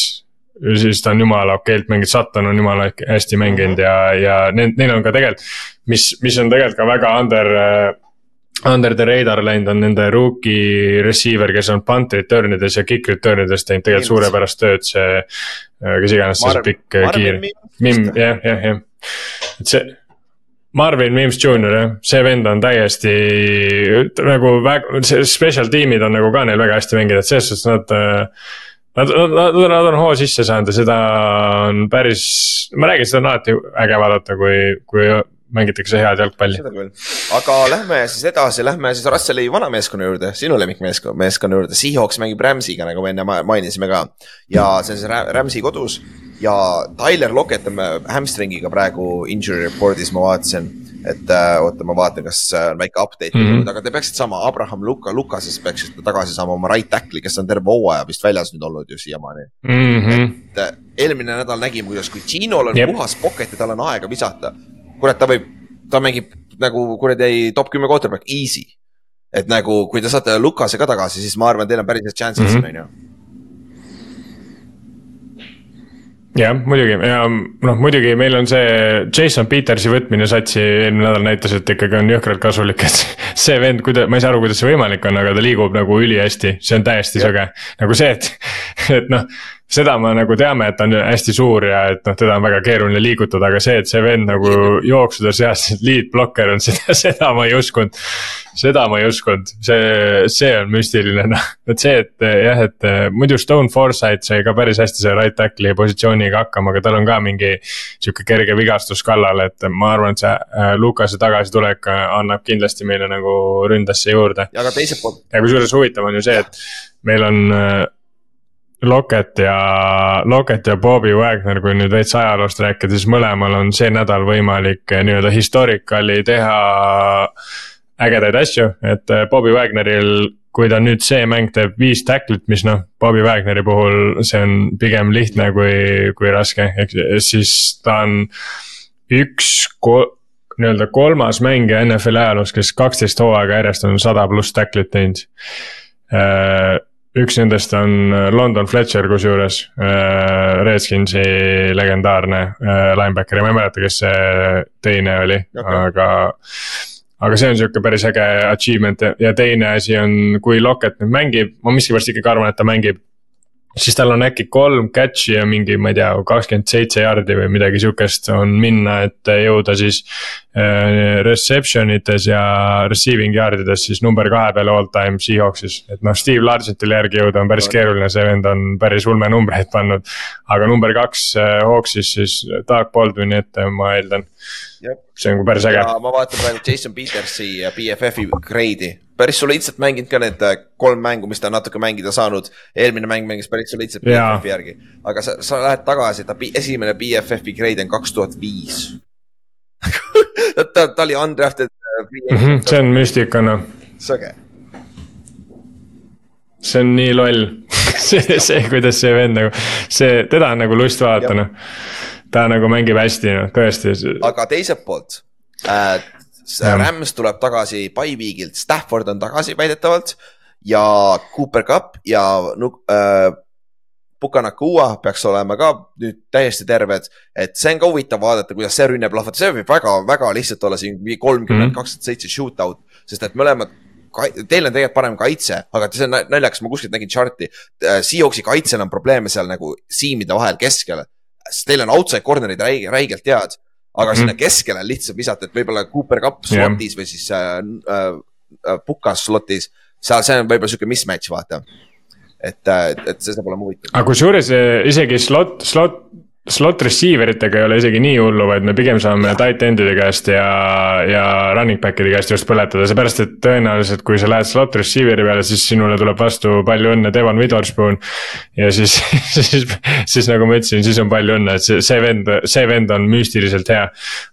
siis ta on jumala okeilt mänginud, Sutton on jumala hästi mänginud ja, ja neil, neil on ka tegelikult. mis, mis on tegelikult ka väga under äh, under the radar läinud on nende rookie receiver, kes on punt return ides ja kick return ides teinud tegelikult suurepärast tööd, see. Äh, kes iganes see pikk äh, kiir, Mim, jah, jah, jah, et see. Marvin Mims Jr jah, see vend on täiesti nagu väga, see special tiimid on nagu ka neil väga hästi mänginud, et selles suhtes nad äh, Nad, nad, nad on hoo sisse saanud ja seda on päris, ma räägin, seda on alati äge vaadata, kui, kui mängitakse head jalgpalli. seda küll, aga lähme siis edasi, lähme siis Russeli vana meeskonna juurde, sinu lemmikmeeskonna, meeskonna juurde, Seahawks mängib Rams'iga, nagu me enne mainisime ka. ja see on siis Rams'i kodus ja Tyler Lockett on hamstringiga praegu injury report'is, ma vaatasin. et äh, oota, ma vaatan, kas äh, on väike update mm, -hmm. aga te peaksite saama Abraham Luka, Lukasest peaksite tagasi saama oma right tackle'i, kes on terve hooaja vist väljas nüüd olnud ju siiamaani mm. -hmm. et äh, eelmine nädal nägime, kuidas, kui Ginol on yep. puhas pocket ja tal on aega visata kurat, ta võib, ta mängib nagu kuradi top kümme quarterback, easy. et nagu, kui te saate Lukase ka tagasi, siis ma arvan, teil on päris head chance'id siin, mhm. on ju jah, muidugi ja noh, muidugi meil on see Jason Petersi võtmine satsi eelmine nädal näitas, et ikkagi on jõhkralt kasulik, et (laughs) see vend, kuida-, ma ei saa aru, kuidas see võimalik on, aga ta liigub nagu ülihästi, see on täiesti sõge. nagu see, et, (laughs) et noh seda me nagu teame, et ta on hästi suur ja et noh, teda on väga keeruline liigutada, aga see, et see vend nagu (laughs) jooksude seas lead blocker on, (laughs) seda, seda ma ei uskunud. seda ma ei uskunud, see, see on müstiline, noh, et see, et jah, et muidu Stone Foresight sai ka päris hästi selle right tackle'i positsiooniga hakkama, aga tal on ka mingi. sihuke kerge vigastus kallal, et ma arvan, et see äh, Lukase tagasitulek annab kindlasti meile nagu ründesse juurde. ja ka teiselt poolt. ja kusjuures huvitav on ju see, et meil on Loket ja, Loket ja Bobby Wagner, kui nüüd veits ajaloost rääkida, siis mõlemal on see nädal võimalik eh, nii-öelda historicali teha ägedaid asju, et eh, Bobby Wagneril kui ta nüüd see mäng teeb viis tacklit, mis noh, Bobby Wagneri puhul see on pigem lihtne kui, kui raske, siis ta on üks ko-, nii-öelda kolmas mängija NFL-i ajaloos, kes kaksteist hooaega järjest on sada pluss tacklit teinud. Äh, üks nendest on London Fletcher kusjuures äh,, Redskinsi legendaarne äh, linebacker ja ma ei mäleta, kes see teine oli okay., aga. aga see on sihuke päris äge achievement ja teine asi on, kui Lockett nüüd mängib, ma miskipärast ikkagi arvan, et ta mängib siis tal on äkki kolm catch'i ja mingi, ma ei tea, kakskümmend seitse jardi või midagi sihukest on minna, et jõuda siis äh,. Reception ites ja receiving yard ides siis number kahe peale all time Seahawksis, et noh, Steve Largentile järgi jõuda on päris keeruline, see vend on päris ulme numbreid pannud. aga number kaks äh, Hawksis siis Doug Baldwini ette, ma eeldan. See on päris äge. ma vaatan praegu Jason Petersi ja BFF-i grade'i päris soliidselt mänginud ka need äh, kolm mängu, mis ta natuke mängida saanud. eelmine mäng mängis päris soliidselt BFF-i järgi, aga sa, sa lähed tagasi, ta esimene BFF-i grade on kaks tuhat viis. (laughs) ta, ta oli undrafted mm. -hmm, see on müstika noh. sõge. see on nii loll (laughs) see, see, kuidas see vend nagu, see, teda on nagu lust vaadata noh. Ta nagu mängib hästi noh, tõesti. aga teiselt poolt äh, Rams tuleb tagasi by-week'ilt, Stafford on tagasi väidetavalt ja Cooper Cup ja äh, Pukanakua peaks olema ka nüüd täiesti terved, et see on ka huvitav vaadata, kuidas see rünne plahvatab, see võib väga-väga lihtsalt olla siin kolmkümmend, mhm. kakskümmend seitse shootout, sest et mõlemad Teil on tegelikult parem kaitse, aga see on naljakas, ma kuskilt nägin chart'i. Äh, Seahawksi kaitsel on probleeme seal nagu siimide vahel keskel. Sest teil on outside corner'id räige, räigelt head aga mm sinna keskele lihtsalt visata, et võib-olla Cooper Cup slot'is yeah. või siis äh, äh, Pukas slot'is. seal, see on võib-olla sihuke mismatch, vaata. et, äh, et see saab olema huvitav. aga kusjuures äh, isegi slot, slot slot receiver itega ei ole isegi nii hullu, vaid me pigem saame tight end'ide käest ja, ja running back'ide käest just põletada, seepärast et tõenäoliselt, kui sa lähed slot receiver'i peale, siis sinule tuleb vastu palju õnne, Devon Witherspoon. ja siis (laughs) siis, siis nagu ma ütlesin, siis on palju õnne, et see, see vend, see vend on müstiliselt hea.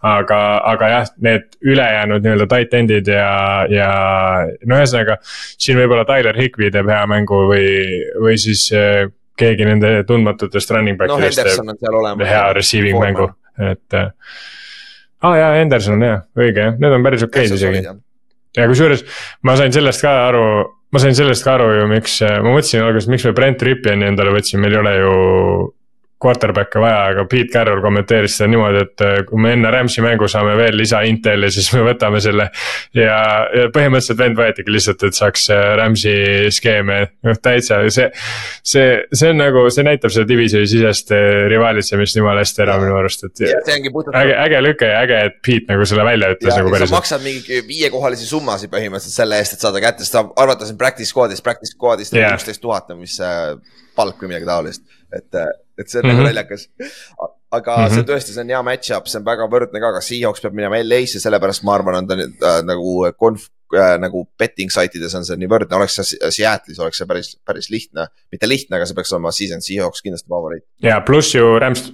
aga, aga jah, need ülejäänud nii-öelda tight end'id ja, ja no ühesõnaga. siin võib-olla Tyler Higby teeb hea mängu või, või siis keegi nende tundmatutest running back idest no, teeb hea receiving mängu, et äh,. aa ah, jaa, Henderson on jah, õige jah, need on päris okeid isegi. ja kusjuures ma sain sellest ka aru, ma sain sellest ka aru ju, miks, äh, ma mõtlesin alguses, miks me Brent Rippiani endale võtsime, meil ei ole ju quarterback'e vaja, aga Pete Carroll kommenteeris seda niimoodi, et äh, kui me enne Rams'i mängu saame veel lisa intel'i, siis me võtame selle. ja, ja põhimõtteliselt vend võetigi lihtsalt, et saaks äh, Rams'i skeeme, noh täitsa see. see, see on nagu, see näitab seda divisjoni sisest äh, rivaalitsemist jumala hästi ära minu arust, et. äge, äge lüke ja äge, et Pete nagu selle välja ütles nagu päriselt. sa maksad mingi viiekohalisi summasid põhimõtteliselt selle eest, et saada kätte, sest arvata siin practice squad'ist, practice squad'ist üksteist tuhat on vist palk või midagi taolist, et et see on mm -hmm. nagu mhm. naljakas. aga mm -hmm. see tõesti, see on hea match-up, see on väga võrdne ka, aga Seahawks peab minema LA-sse, sellepärast ma arvan, on ta nüüd äh, nagu konf- äh,, nagu betting site ides on see nii võrdne, oleks see Seattle'is oleks see päris, päris lihtne. mitte lihtne, aga see peaks olema season Seahawks kindlasti favoriit. ja pluss ju Rams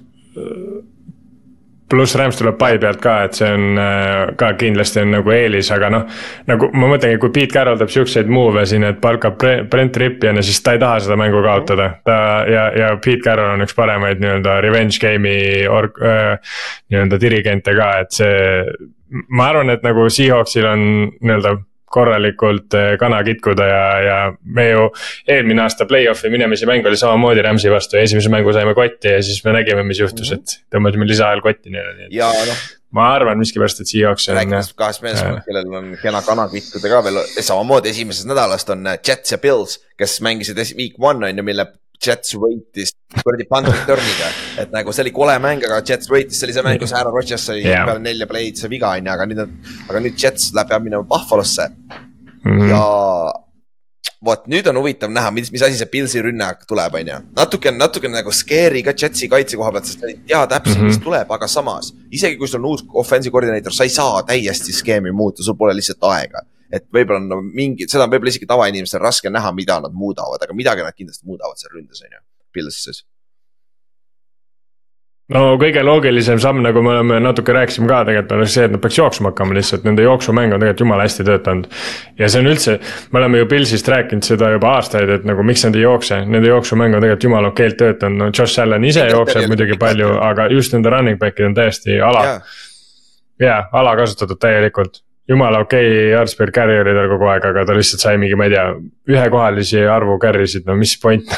pluss Rams tuleb pai pealt ka, et see on äh, ka kindlasti on nagu eelis, aga noh. nagu ma mõtlengi, kui Pete Carroll teeb siukseid move'e siin, et palkab Brent Rippiani, siis ta ei taha seda mängu kaotada. ta ja, ja Pete Carroll on üks paremaid nii-öelda revenge game'i org- äh,, nii-öelda dirigente ka, et see. ma arvan, et nagu Seahawksil on nii-öelda korralikult eh, kana kitkuda ja, ja me ju eelmine aasta play-off'i minemise mäng oli samamoodi Rams'i vastu ja esimese mängu saime kotti ja siis me nägime, mis juhtus, et tõmbasime lisaajal kotti neile, nii et. ja noh ma arvan miskipärast, et Seahawks on. rääkides kahest meeskonnast, kellel on kena kanakitkude ka veel, samamoodi esimesest nädalast on Jets ja Bills, kes mängisid week one on ju, mille Jets võitis kuradi punt return'iga. (laughs) et nagu see oli kole mäng, aga Jets võitis, see oli see Aaron Rodgers sai yeah. peale nelja play'd see viga on ju, aga nüüd on, aga nüüd Jets läheb, peab minema Buffalosse mm. -hmm. ja vot nüüd on huvitav näha, mis, mis asi see Pilsi rünnak tuleb, on ju. natuke, natuke nagu scary ka Jetsi kaitse koha pealt, sest sa ei tea täpselt mm, -hmm. mis mhm. tuleb, aga samas. isegi kui sul on uus offensive koordineeter, sa ei saa täiesti skeemi muuta, sul pole lihtsalt aega et võib-olla on no, mingi, seda on võib-olla isegi tavainimestel raske näha, mida nad muudavad, aga midagi nad kindlasti muudavad seal ründes, on ju, Pilsis no kõige loogilisem samm, nagu me oleme natuke rääkisime ka tegelikult on see, et nad peaks jooksma hakkama lihtsalt, nende jooksumäng on tegelikult jumala hästi töötanud. ja see on üldse, me oleme ju Pilsist rääkinud seda juba aastaid, et nagu miks nad ei jookse, nende jooksumäng on tegelikult jumala okeilt töötanud, no Josh Allan ise jookseb muidugi palju, aga just nende running back'id on täiesti ala. jaa, alakasutatud täielikult jumala okei okay, yards per carry oli tal kogu aeg, aga ta lihtsalt sai mingi, ma ei tea, ühekohalisi arvu carry sid, no mis point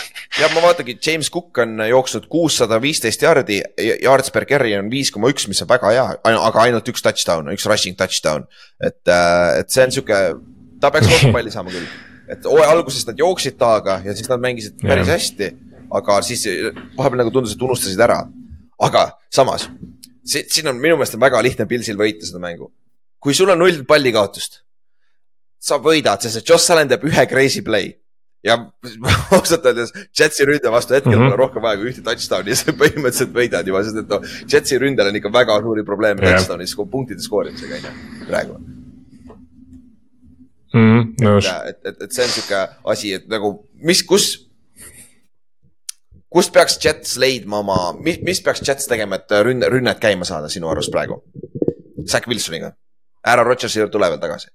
ja ma vaatangi, James Cook on jooksnud kuussada viisteist yardi, yards per carry on viis koma üks, mis on väga hea, aga ainult üks touchdown, üks rushing touchdown. et, äh, et see on sihuke, ta peaks (laughs) rohkem palli saama küll. et hooaja alguses nad jooksid taga ja siis nad mängisid päris ja. hästi, aga siis vahepeal nagu tundus, et unustasid ära. aga samas, siin on minu meelest on väga lihtne Pilsil võita seda mängu kui sul on null pallikaotust, sa võidad, sest et Joss Allan teeb ühe crazy play ja (laughs) ausalt öeldes Jetsi ründe vastu hetkel mm -hmm. pole rohkem vaja kui ühte touchdown'i ja (laughs) sa põhimõtteliselt võidad juba, sest et noh, Jetsi ründel on ikka väga suuri probleeme yeah. touchdown'is punktide skoorimisega on ju, praegu mm. -hmm, nõus. et, et, et see on sihuke asi, et nagu mis, kus, kust peaks Jets leidma oma, mis, mis peaks Jets tegema, et rünne, rünnet käima saada sinu arust praegu? Zack Wilsoniga Aaron Rodgersi juurde tule veel tagasi.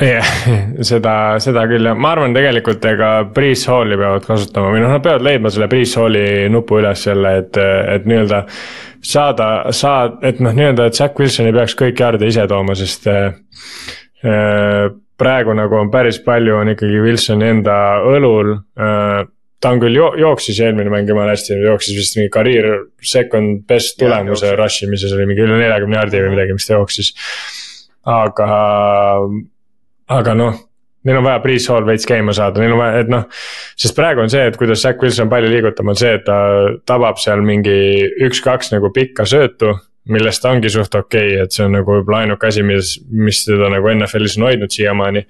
jah yeah, (laughs) seda, seda küll ja ma arvan tegelikult ega Priis Halli peavad kasutama või noh, nad peavad leidma selle Priis Halli nupu üles jälle, et, et nii-öelda. saada, saad, et noh, nii-öelda, et Zack Wilson ei peaks kõiki jaarde ise tooma, sest äh, praegu nagu on päris palju on ikkagi Wilsoni enda õlul äh, ta on küll jo jooksis eelmine mäng jumala hästi, jooksis vist mingi career second best tulemuse rush imises oli mingi üle neljakümne jaardi või midagi, mis ta jooksis. aga, aga noh, neil on vaja Priis Hall veits käima saada, neil on vaja, et noh. sest praegu on see, et kuidas Zack Wilson palju liigutab, on see, et ta tabab seal mingi üks-kaks nagu pikka söötu millest ta ongi suht okei okay,, et see on nagu võib-olla ainuke asi, mis, mis teda nagu NFL-is on hoidnud siiamaani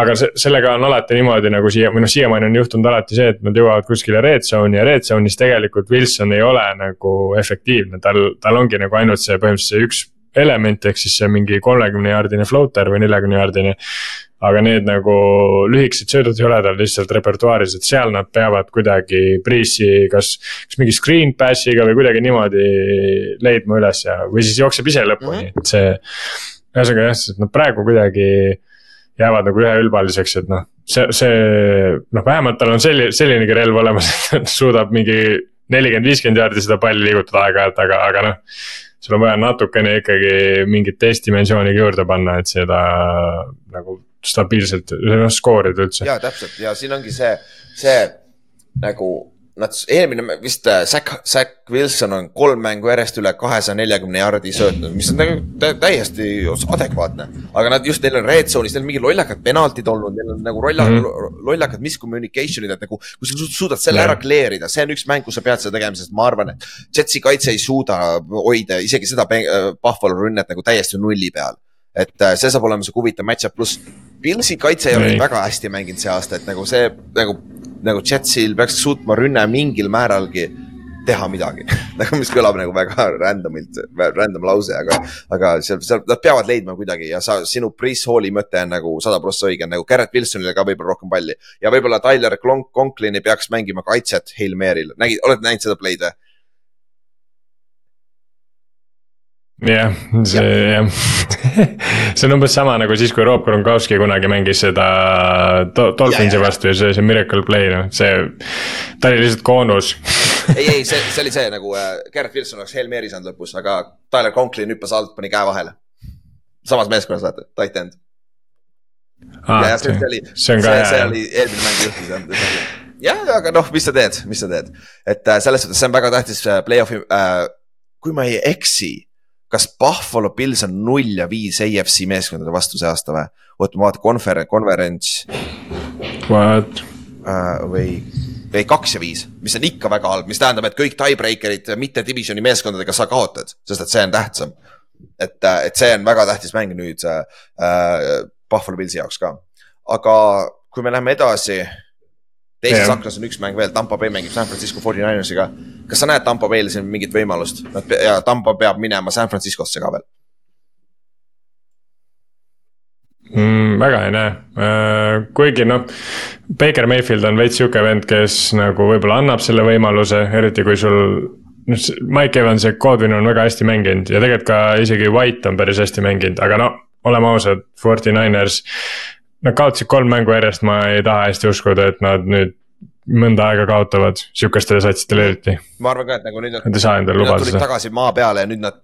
aga see, sellega on alati niimoodi nagu siia, või noh, siiamaani on juhtunud alati see, et nad jõuavad kuskile red zone'i ja red zone'is tegelikult Wilson ei ole nagu efektiivne, tal, tal ongi nagu ainult see põhimõtteliselt see üks element, ehk siis see mingi kolmekümne jaardine floater või neljakümne jaardine. aga need nagu lühikesed söödud ei ole tal lihtsalt repertuaaris, et seal nad peavad kuidagi priisi kas, kas mingi screen pass'iga või kuidagi niimoodi leidma üles ja, või siis jookseb ise lõpuni mm, -hmm. et see. ühesõnaga jah, sest nad praegu kuidagi jäävad nagu üheülbaliseks, et noh, see, see noh, vähemalt tal on selline, sellinegi relv olemas, (laughs) et suudab mingi nelikümmend, viiskümmend jaardi seda palli liigutada aeg-ajalt, aga, aga noh. sul on vaja natukene ikkagi mingit teist dimensiooni juurde panna, et seda nagu stabiilselt, noh skoorida üldse. ja täpselt ja siin ongi see, see nagu nad eelmine vist äh, Zack, Zack Wilson on kolm mängu järjest üle kahesaja neljakümne jardi söötnud, mis on täiesti adekvaatne. aga nad just, neil on red zone'is, neil on mingi lollakad penaltid olnud, neil on nagu rolla mm, -hmm. lollakad miscommunication'id, et nagu. kui sa suudad selle yeah. ära clear ida, see on üks mäng, kus sa pead seda tegema, sest ma arvan, et Jetsi kaitse ei suuda hoida isegi seda äh, Buffalo rünnet nagu täiesti nulli peal. et äh, see saab olema sihuke huvitav match-up, pluss Pilsi kaitse ei ole väga hästi mänginud see aasta, et nagu see nagu nagu Jetsil peaks suutma rünne mingil määralgi teha midagi (laughs) nagu mis kõlab nagu väga random'ilt, random lause, aga, aga seal, seal nad peavad leidma kuidagi ja sa, sinu Priis Halli mõte on nagu sada prossa õige, nagu Garrett Wilsonile ka võib-olla rohkem palli. ja võib-olla Tyler Conklini peaks mängima kaitset Hail Mary'l, nägid, oled näinud seda play'd või? Jah, see jah (laughs) see on umbes sama nagu siis, kui Rob Gronkowski kunagi mängis seda Dolphinsi vastu ja see, see Miracle Play, noh, see. ta oli lihtsalt koonus ei, ei, (laughs) see, see oli see nagu äh, Garrett Wilson oleks Hail Mary saanud lõpus, aga Tyler Conklin hüppas alt, pani käe vahele. samas meeskonnas vaata, tight end. Ah, ja, see, see oli, see, see, see oli eelmine mäng juhtus jah, aga noh, mis sa teed, mis sa teed, et äh, selles suhtes see on väga tähtis äh, play-off'i äh,. kui ma ei eksi kas Buffalo Bills on null ja viis AFC meeskondade vastu see aasta või? oota, ma vaatan konver-, konverents. What uh,? või, või kaks ja viis, mis on ikka väga halb, mis tähendab, et kõik tiebreaker'id mitte divisioni meeskondadega sa kaotad, sest et see on tähtsam. et, äh, et see on väga tähtis mäng nüüd uh, Buffalo Billsi jaoks ka. aga kui me läheme edasi teises aknas on üks mäng veel, Tampa Bay mängib San Francisco 49ers'iga. kas sa näed Tampa Bay'l siin mingit võimalust? Nad ja Tampa peab minema San Franciscosse ka veel. mm,? väga ei näe uh,, kuigi noh. Baker Mayfield on veits sihuke vend, kes nagu võib-olla annab selle võimaluse, eriti kui sul noh, Mike Evans ja Godwin on väga hästi mänginud ja tegelikult ka isegi White on päris hästi mänginud, aga no oleme ausad, Forty Niners. Nad kaotasid kolm mängu järjest, ma ei taha hästi uskuda, et nad nüüd mõnda aega kaotavad, sihukestele satsidele eriti. ma arvan ka, et nagu nüüd nad, nad ei saa endale lubada seda. tagasi maa peale ja nüüd nad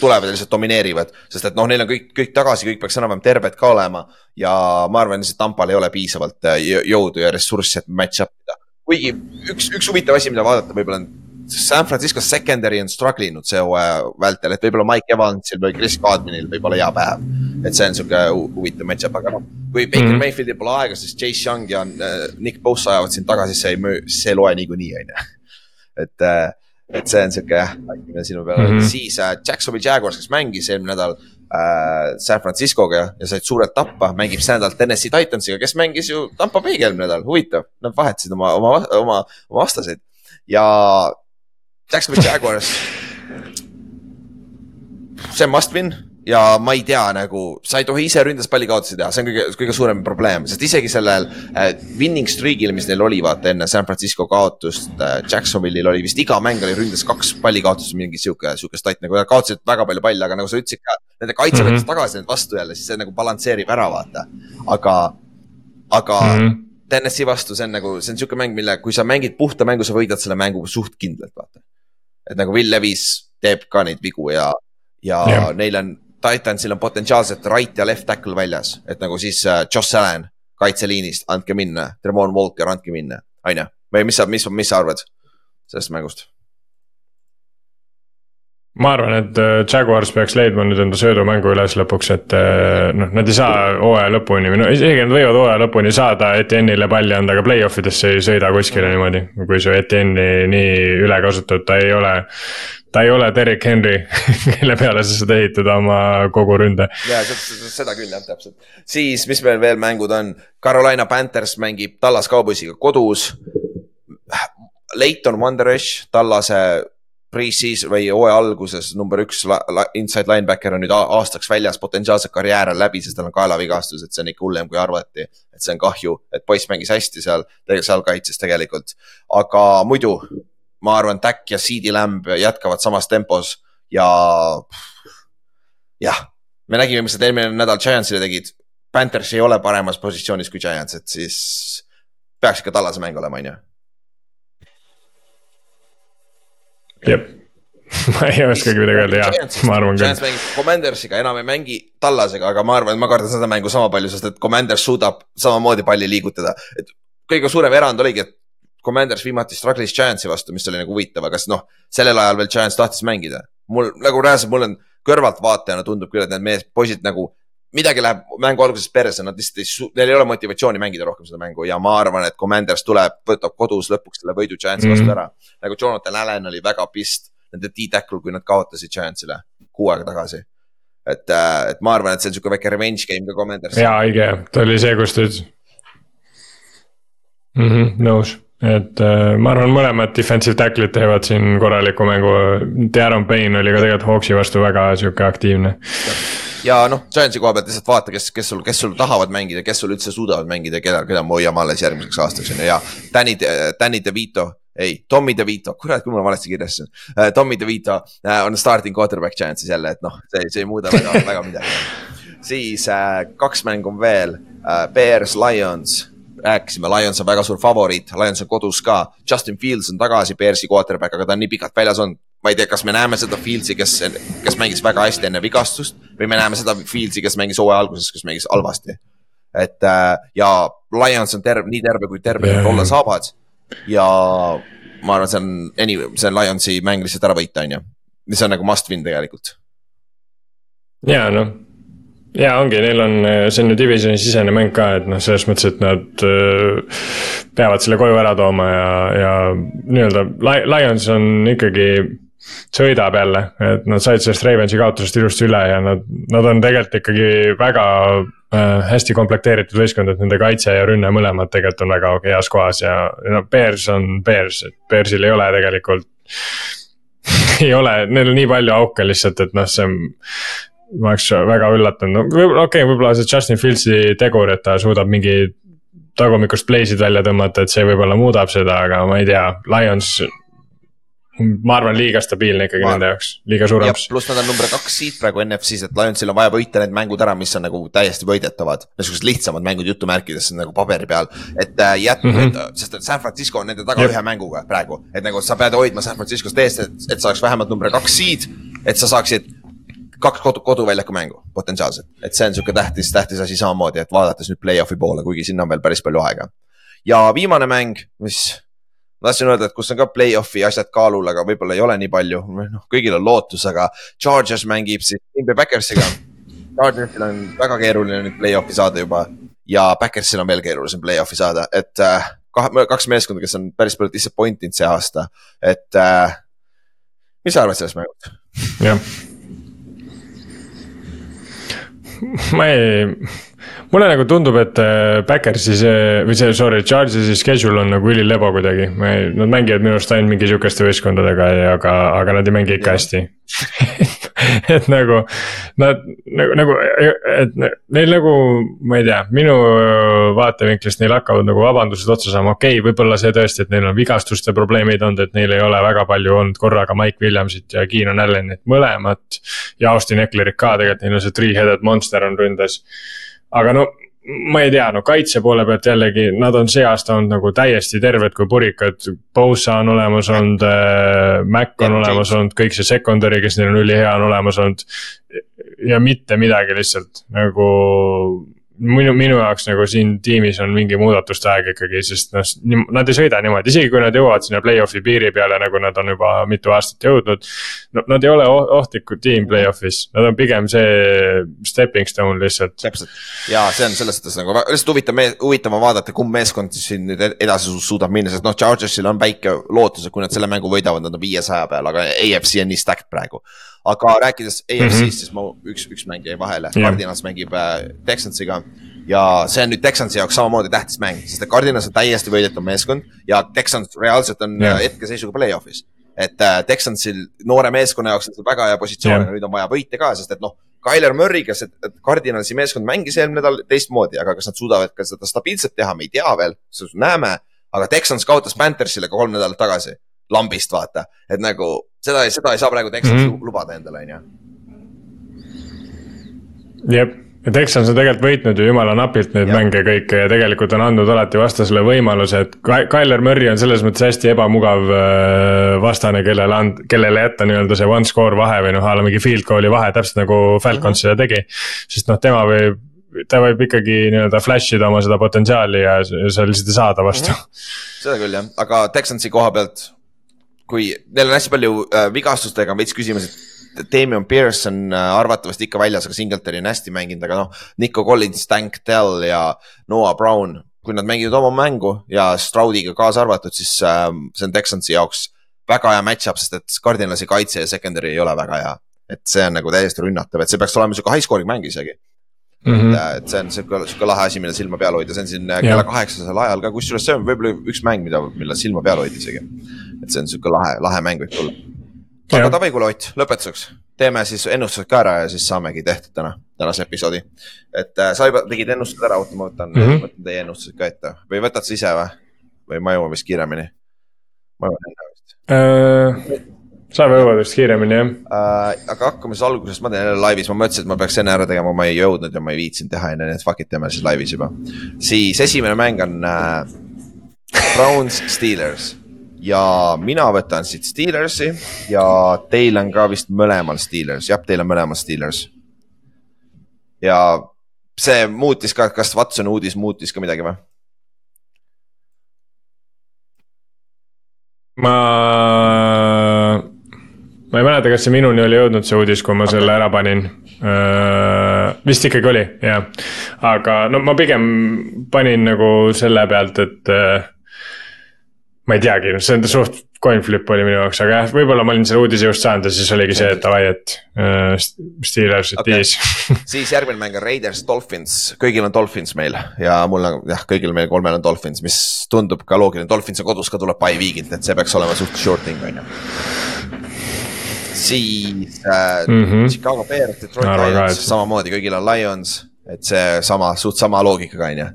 tulevad ja lihtsalt domineerivad, sest et noh, neil on kõik, kõik tagasi, kõik peaks enam-vähem terved ka olema. ja ma arvan, lihtsalt Tampal ei ole piisavalt äh, jõudu ja ressurssi, et match-up ida. kuigi üks, üks huvitav asi, mida vaadata võib-olla on San Francisco secondary on struggle inud see hooaja vältel, et võib-olla Mike Evansil või Chris Godwinil võib olla hea päev. et see on sihuke huvitav match-up, aga noh, kui Baker mm -hmm. Mayfieldil pole aega, siis Chase Young ja äh, Nick Bosa ajavad sind tagasi, see ei müü, see ei loe niikuinii, on ju. (laughs) et äh,, et see on sihuke jah, märkimine sinu peale mm, -hmm. siis äh, Jacksonville Jaguars, kes mängis eelmine nädal äh, San Francisco'ga ja, ja said suurelt tappa, mängib see nädal Tennessee Titansiga, kes mängis ju Tampa Bay'ga eelmine nädal, huvitav. Nad vahetasid oma, oma, oma, oma vastaseid ja Jacksonville Jaguars. see on must win ja ma ei tea nagu, sa ei tohi ise ründes palli kaotusi teha, see on kõige, kõige suurem probleem, sest isegi sellel äh, winning streak'il, mis neil oli, vaata enne San Francisco kaotust äh,. Jacksonville'il oli vist iga mäng oli ründes kaks palli kaotust, mingi sihuke, sihuke stat nagu, nad kaotasid väga palju palle, aga nagu sa ütlesid ka. Nende kaitse võttis mm -hmm. tagasi need vastu jälle, siis see nagu balansseerib ära, vaata, aga, aga mm. -hmm. Tennessee vastu, see on nagu, see on sihuke mäng, mille, kui sa mängid puhta mängu, sa võidad selle mängu suht kindlalt, vaata et nagu Will Levis teeb ka neid vigu ja, ja yeah. neil on, Titansil on potentsiaalselt right ja left tackle väljas, et nagu siis uh, Josh Allan kaitseliinist, andke minna, Tremon Walker, andke minna, on ju. või mis sa, mis, mis sa arvad sellest mängust? Ma arvan, et äh, Jaguars peaks leidma nüüd enda söödumängu üles lõpuks, et äh, noh, nad ei saa hooaja lõpuni või no isegi nad võivad hooaja lõpuni saada Etienne'ile palli anda, aga play-off idesse ei sõida kuskile niimoodi. kui su Etienne'i nii üle kasutad, ta ei ole, ta ei ole Derek Henry (laughs) kelle peale sa saad ehitada oma kogu ründe. ja seda küll jah, täpselt. siis, mis meil veel mängud on, Carolina Panthers mängib Tallas Cowboysiga kodus. Leighton Wanderers, Tallase pre-season või hooaja alguses number üks inside linebacker on nüüd aastaks väljas, potentsiaalselt karjäär on läbi, sest tal on kaelavigastus, et see on ikka hullem, kui arvati. et see on kahju, et poiss mängis hästi seal, seal kaitses tegelikult, aga muidu ma arvan, Tack ja CD Lamb jätkavad samas tempos ja jah, me nägime, mis nad eelmine nädal Giantsile tegid. Panthers ei ole paremas positsioonis kui Giants, et siis peaks ikka tallase mäng olema, on ju jep (laughs) ma ei oskagi midagi öelda, jaa, ma arvan küll. Commandersiga, enam ei mängi tallasega, aga ma arvan, et ma kardan seda mängu sama palju, sest et Commanders suudab samamoodi palli liigutada. et kõige suurem erand oligi, et Commanders viimati struggle'is Giantsi vastu, mis oli nagu huvitav, aga siis noh, sellel ajal veel Giants tahtis mängida. mul nagu reaalselt, mul on kõrvaltvaatajana tundub küll, et need mees, poisid nagu midagi läheb mängu alguses perse, nad lihtsalt ei, neil ei ole motivatsiooni mängida rohkem seda mängu ja ma arvan, et Commanders tuleb, võtab kodus lõpuks selle võidu Giantsi mm -hmm. vastu ära. nagu Jonathan Allan oli väga pist nende D-tackle, kui nad kaotasid Giantsile kuu aega tagasi. et, äh, et ma arvan, et see on sihuke väike revenge game ka Commanders. jaa, õige, ta oli see, kus ta ütles mm. -hmm, nõus et äh, ma arvan, mõlemad defensive tackle'id teevad siin korraliku mängu. Darren Payne oli ka tegelikult Hawksi vastu väga sihuke aktiivne ja noh, Giantsi koha pealt lihtsalt vaata, kes, kes sul, kes sul tahavad mängida, kes sul üldse suudavad mängida, keda, keda me hoiame alles järgmiseks aastaks on ju ja Danny, Danny DeVito ei, Tommy DeVito, kurat, kui ma valesti kirjastasin uh,. Tommy DeVito uh, on starting quarterback Giantsis jälle, et noh, see, see ei muuda väga, väga midagi. siis uh, kaks mängu on veel uh,, Bears, Lions rääkisime, Lions on väga suur favoriit, Lions on kodus ka. Justin Fields on tagasi, Bearsi quarterback, aga ta on nii pikalt väljas olnud. ma ei tea, kas me näeme seda Fieldsi, kes, kes mängis väga hästi enne vigastust või me näeme seda Fieldsi, kes mängis hooaja alguses, kes mängis halvasti. et äh, ja Lions on terve, nii terve, kui terve nad olla saavad. ja ma arvan, see on, anyway, see on Lionsi mäng lihtsalt ära võita, on ju. mis on nagu must win tegelikult. ja noh ja ongi, neil on, see on ju divisioni sisene mäng ka, et noh, selles mõttes, et nad äh, peavad selle koju ära tooma ja, ja nii-öelda Lions on ikkagi sõidab jälle, et nad said sellest Ravensi kaotusest ilusti üle ja nad, nad on tegelikult ikkagi väga äh, hästi komplekteeritud võistkond, et nende kaitse ja rünne mõlemad tegelikult on väga heas kohas ja, ja noh, Bears on Bears, et Bearsil ei ole tegelikult (laughs) ei ole, neil on nii palju auke lihtsalt, et noh, see ma oleks väga üllatunud, no okei okay,, võib-olla see Justin Fieldsi tegur, et ta suudab mingi tagumikust play'sid välja tõmmata, et see võib-olla muudab seda, aga ma ei tea, Lions ma arvan, liiga stabiilne ikkagi ma... nende jaoks, liiga suur amps. pluss nad on number kaks siit praegu NFC-s, et Lionsil on vaja võita need mängud ära, mis on nagu täiesti võidetavad. niisugused lihtsamad mängud jutumärkides nagu paberi peal, et äh, jät- mm, -hmm. sest et San Francisco on nende taga Jep. ühe mänguga praegu. et nagu sa pead hoidma San Franciscost eest, et, et sa oleks vähemalt number kaks seed, et sa saaksid kaks kodu, koduväljaku mängu potentsiaalselt, et see on sihuke tähtis, tähtis asi samamoodi, et vaadates nüüd play-off'i poole, kuigi sinna on veel päris palju aega. ja viimane mäng, mis ma tahtsin öelda, et kus on ka play-off'i asjad kaalul, aga võib-olla ei ole nii palju, noh, kõigil on lootus, aga Chargers mängib siis Green Bay Backersiga. Chargersil on väga keeruline nüüd play-off'i saada juba ja Backersil on veel keerulisem play-off'i saada, et äh, kaks meeskonda, kes on päris palju disappoint inud see aasta, et äh, mis sa arvad sellest mängust? jah. (laughs) ma ei mulle nagu tundub, et äh, Backersi see või see, sorry, Charges'i schedule on nagu ülilebo kuidagi, nad mängivad minu arust ainult mingi sihukeste võistkondadega aga, aga nad ei mängi ikka ja. hästi (laughs) (laughs) et nagu nad nagu, nagu, et neil nagu, ma ei tea, minu vaatevinklist neil hakkavad nagu vabandused otsa saama, okei okay,, võib-olla see tõesti, et neil on vigastuste probleemid olnud, et neil ei ole väga palju olnud korraga Mike Williamsit ja Keenan Allanit mõlemat. ja Austin Ecklerit ka tegelikult, neil on see three-headed monster on ründes aga no ma ei tea, no kaitse poole pealt jällegi, nad on see aasta olnud nagu täiesti terved kui purikad. Bosa on olemas olnud äh,, Mac on olemas olnud, kõik see secondary, kes neil on ülihea, on olemas olnud. ja mitte midagi lihtsalt nagu minu, minu jaoks nagu siin tiimis on mingi muudatuste aeg ikkagi, sest noh, nad ei sõida niimoodi, isegi kui nad jõuavad sinna play-off'i piiri peale, nagu nad on juba mitu aastat jõudnud. no nad ei ole ohtlikud tiim play-off'is, nad on pigem see stepping stone lihtsalt. täpselt ja see on selles suhtes nagu lihtsalt huvitav, huvitav on vaadata, kumb meeskond siis siin nüüd edasi suudab minna, sest noh, Chargersil on väike lootus, et kui nad selle mängu võidavad, nad on viiesaja peal, aga AFC on nii stacked praegu aga rääkides EFC-st mm, -hmm. siis ma üks, üks mäng jäi vahele yeah., Cardinals mängib äh, Texansiga. ja see on nüüd Texansi jaoks samamoodi tähtis mäng, sest et Cardinals on täiesti võidetav meeskond ja Texans reaalselt on yeah. hetkeseisuga play-off'is. et äh, Texansil noore meeskonna jaoks on see väga hea positsioon yeah. ja nüüd on vaja võite ka, sest et noh. Tyler Murry, kes, et Cardinalsi meeskond mängis eelmine nädal teistmoodi, aga kas nad suudavad ka seda stabiilselt teha, me ei tea veel, näeme. aga Texans kaotas Panthersile ka kolm nädalat tagasi lambist, vaata, et nagu seda, seda ei saa praegu Texas mm -hmm. lubada endale, on ju. jep, ja Texans on tegelikult võitnud ju jumala napilt neid ja. mänge kõike ja tegelikult on andnud alati vastasele võimaluse, et Tyler Murry on selles mõttes hästi ebamugav äh, vastane, kellele and-, kellele jätta nii-öelda see one score vahe või noh, a la mingi field goal'i vahe, täpselt nagu Falcons -hmm. seda tegi. sest noh, tema võib ta võib ikkagi nii-öelda flash ida oma seda potentsiaali ja sa lihtsalt ei saa ta vastu. -hmm. seda küll jah, aga Texansi koha pealt kui neil on hästi palju äh, vigastustega veits küsimusi. Damian Pierce on äh, arvatavasti ikka väljas, aga Singletary on hästi mänginud, aga noh. Nico Collins, Tank Dell ja Noah Brown, kui nad mängivad oma mängu ja Stroudiga kaasa arvatud, siis äh, see on Texansi jaoks väga hea match-up, sest et Cardinalsi kaitse ja secondary ei ole väga hea. et see on nagu täiesti rünnatav, et see peaks olema sihuke high scoring mäng isegi Mm -hmm. et, et see on sihuke, sihuke lahe asi, mille silma peal hoida, see on siin yeah. kella kaheksasel ajal ka, kusjuures see on võib-olla üks mäng, mida, millel silma peal hoida isegi et see on sihuke lahe, lahe mäng võib tulla. aga davai, kuule Ott, lõpetuseks teeme siis ennustused ka ära ja siis saamegi tehtud täna, tänase episoodi. et äh, sa juba tegid ennustused ära, oota, ma võtan mm, -hmm. võtan teie ennustused ka ette või võtad sa ise või? või ma jõuan vist kiiremini? ma jõuan enne vist äh,. saame jõuda vist kiiremini jah äh,. aga hakkame siis algusest, ma teen jälle laivis, ma mõtlesin, et ma peaks enne ära tegema, ma ei jõudnud ja ma ei viitsinud teha enne, nii et fuck it, teeme siis laivis juba. siis esimene mäng on äh, Browns Steelers ja mina võtan siit Steelersi ja teil on ka vist mõlemal Steelers, jah, teil on mõlemal Steelers. ja see muutis ka, kas Watson uudis muutis ka midagi või? ma, ma ei mäleta, kas see minuni oli jõudnud, see uudis, kui ma okay. selle ära panin uh,. vist ikkagi oli, jah. aga no ma pigem panin nagu selle pealt, et uh, ma ei teagi, see on suht coin flip oli minu jaoks, aga jah, võib-olla ma olin selle uudise just saanud ja siis oligi see, et davai, et uh, Steelers okay. tiis (laughs) siis järgmine mäng on Raiders, Dolphins, kõigil on Dolphins meil ja mul on jah, kõigil meil kolmel on Dolphins, mis tundub ka loogiline, Dolphins on kodus ka tuleb by weekend, et see peaks olema suht short thing on ju. siis äh, mm -hmm. Chicago Bears, Detroit arvan Lions samamoodi kõigil on Lions, et see sama, suht sama loogikaga on ju. ja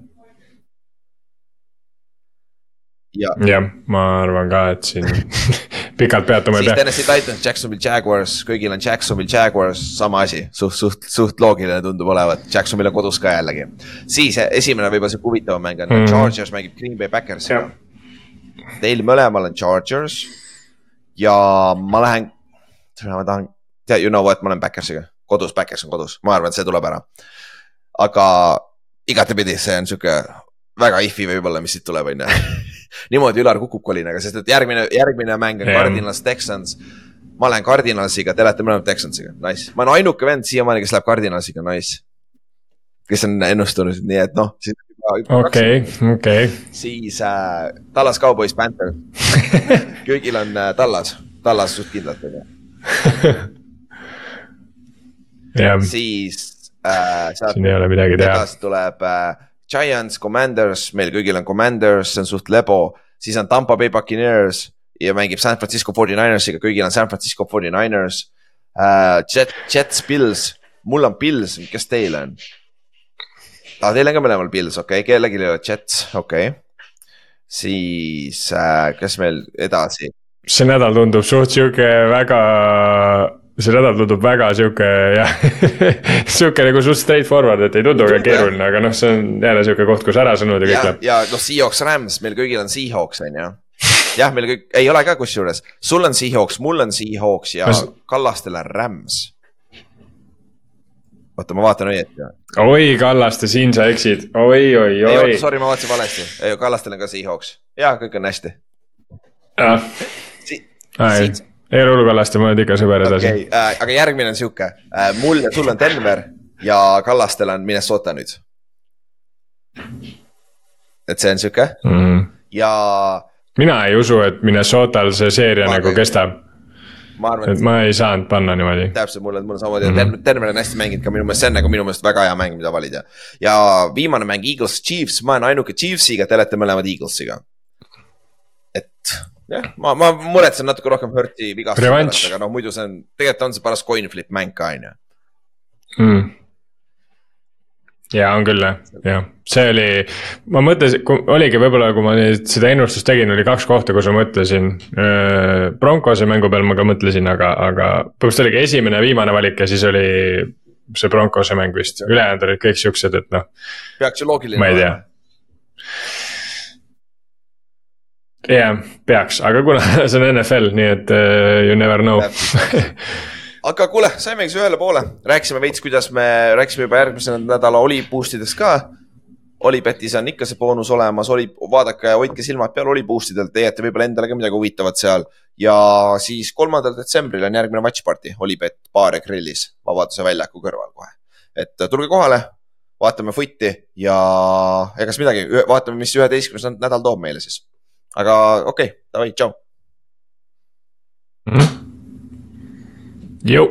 jah, ma arvan ka, et siin (laughs) pikalt peatuma ei siis pea. Tennessee Titans, Jacksonville Jaguars, kõigil on Jacksonville Jaguars, sama asi, suht, suht, suht loogiline tundub olevat, Jacksonville on kodus ka jällegi. siis eh, esimene võib-olla sihuke huvitavam mäng on mm. Chargers mängib Green Bay Packersiga. Teil mõlemal on Chargers ja ma lähen, ma tahan, tead, you know what, ma olen Packersiga, kodus, Packers on kodus, ma arvan, et see tuleb ära. aga igatepidi, see on sihuke väga if'i võib-olla, mis siit tuleb, on ju. (laughs) niimoodi ülar kukub kolinaga, sest et järgmine, järgmine mäng on Jah. Cardinals Texans. ma lähen Cardinalsiga, te olete mõlemad Texansiga, nice, ma olen ainuke vend siiamaani, kes läheb Cardinalsiga, nice. kes on ennustanud, nii et noh. okei, okei. siis äh, Tallas Cowboys Panther, (laughs) köögil on äh, Tallas, Tallas suht kindlalt on ju, (laughs) siis äh, siin ei ole midagi teha. edasi tuleb äh, Giants, Commanders, meil kõigil on Commanders, see on suht lebo, siis on Tampa Bay Buccaneers ja mängib San Francisco 49ers'iga, kõigil on San Francisco 49ers äh,. Jet, Jets, Pils, mul on Pils, kes teil on? aa, teil on ka mõlemal Pils, okei okay., kellelgi ei ole Jets, okei okay.. siis äh, kes meil edasi, see nädal tundub suht sihuke väga, see nädal tundub väga sihuke jah, (laughs) sihuke nagu suht straight forward, et ei tundu jah. keeruline, aga noh, see on jälle sihuke koht, kus ärasõnud ja kõik läheb., ja noh, Seahawks, Rams, meil kõigil on Seahawks on ju. jah, meil kõik, ei ole ka kusjuures, sul on Seahawks, mul on Seahawks ja Kas- Kallastel on Rams. oota, ma vaatan õieti oi, Kallaste, siin sa eksid oi, oi, ei oi sorry, ma vaatasin valesti, Kallastel on ka Seahawks ja kõik on hästi ah,. si. Hullu Kallaste, ma olen ikka sõber edasi okay,, äh, aga järgmine on sihuke äh,, mul ja sul on Denver ja Kallastel on Minnesota nüüd. et see on sihuke mm. -hmm. ja mina ei usu, et Minnesotal see seeria Ma nagu ka ei- kestab, ma arvan, et ma ei saanud panna niimoodi. täpselt mulle, mul on samamoodi mm. -hmm., Denver on hästi mänginud ka minu meelest, see on nagu minu meelest väga hea mäng, mida valida. ja viimane mäng Eagles, Chiefs, ma olen ainuke Chiefsiga, te olete mõlemad Eaglesiga. et jah, ma, ma muretsen natuke rohkem Hurti vigastuse pärast, aga noh, muidu see on, tegelikult on see paras coin flip mäng ka on ju. mm.. ja on küll jah, jah, see oli, ma mõtlesin, oligi võib-olla, kui ma nüüd seda ennustust tegin, oli kaks kohta, kus ma mõtlesin. Broncose mängu peal ma ka mõtlesin, aga, aga põhimõtteliselt oligi esimene ja viimane valik ja siis oli see Broncose mäng vist, ülejäänud olid kõik siuksed, et noh, peaks ju loogiline ma ei tea. jah, peaks, aga kuna (laughs) see on NFL, nii et uh, you never know. aga kuule, saimegi siis ühele poole, rääkisime veits, kuidas me rääkisime juba järgmise nädala oli boost idest ka. Olipetis on ikka see boonus olemas, oli, vaadake hoidke silmad peal oli boost idel, leiate võib-olla endale ka midagi huvitavat seal. ja siis kolmandal detsembril on järgmine watch party, Olipet baar ja grillis Vabaduse väljaku kõrval kohe. et tulge kohale, vaatame footi ja egas midagi, vaatame, mis üheteistkümnes nädal toob meile siis. Aga okei okay,, davai, tšau. jõu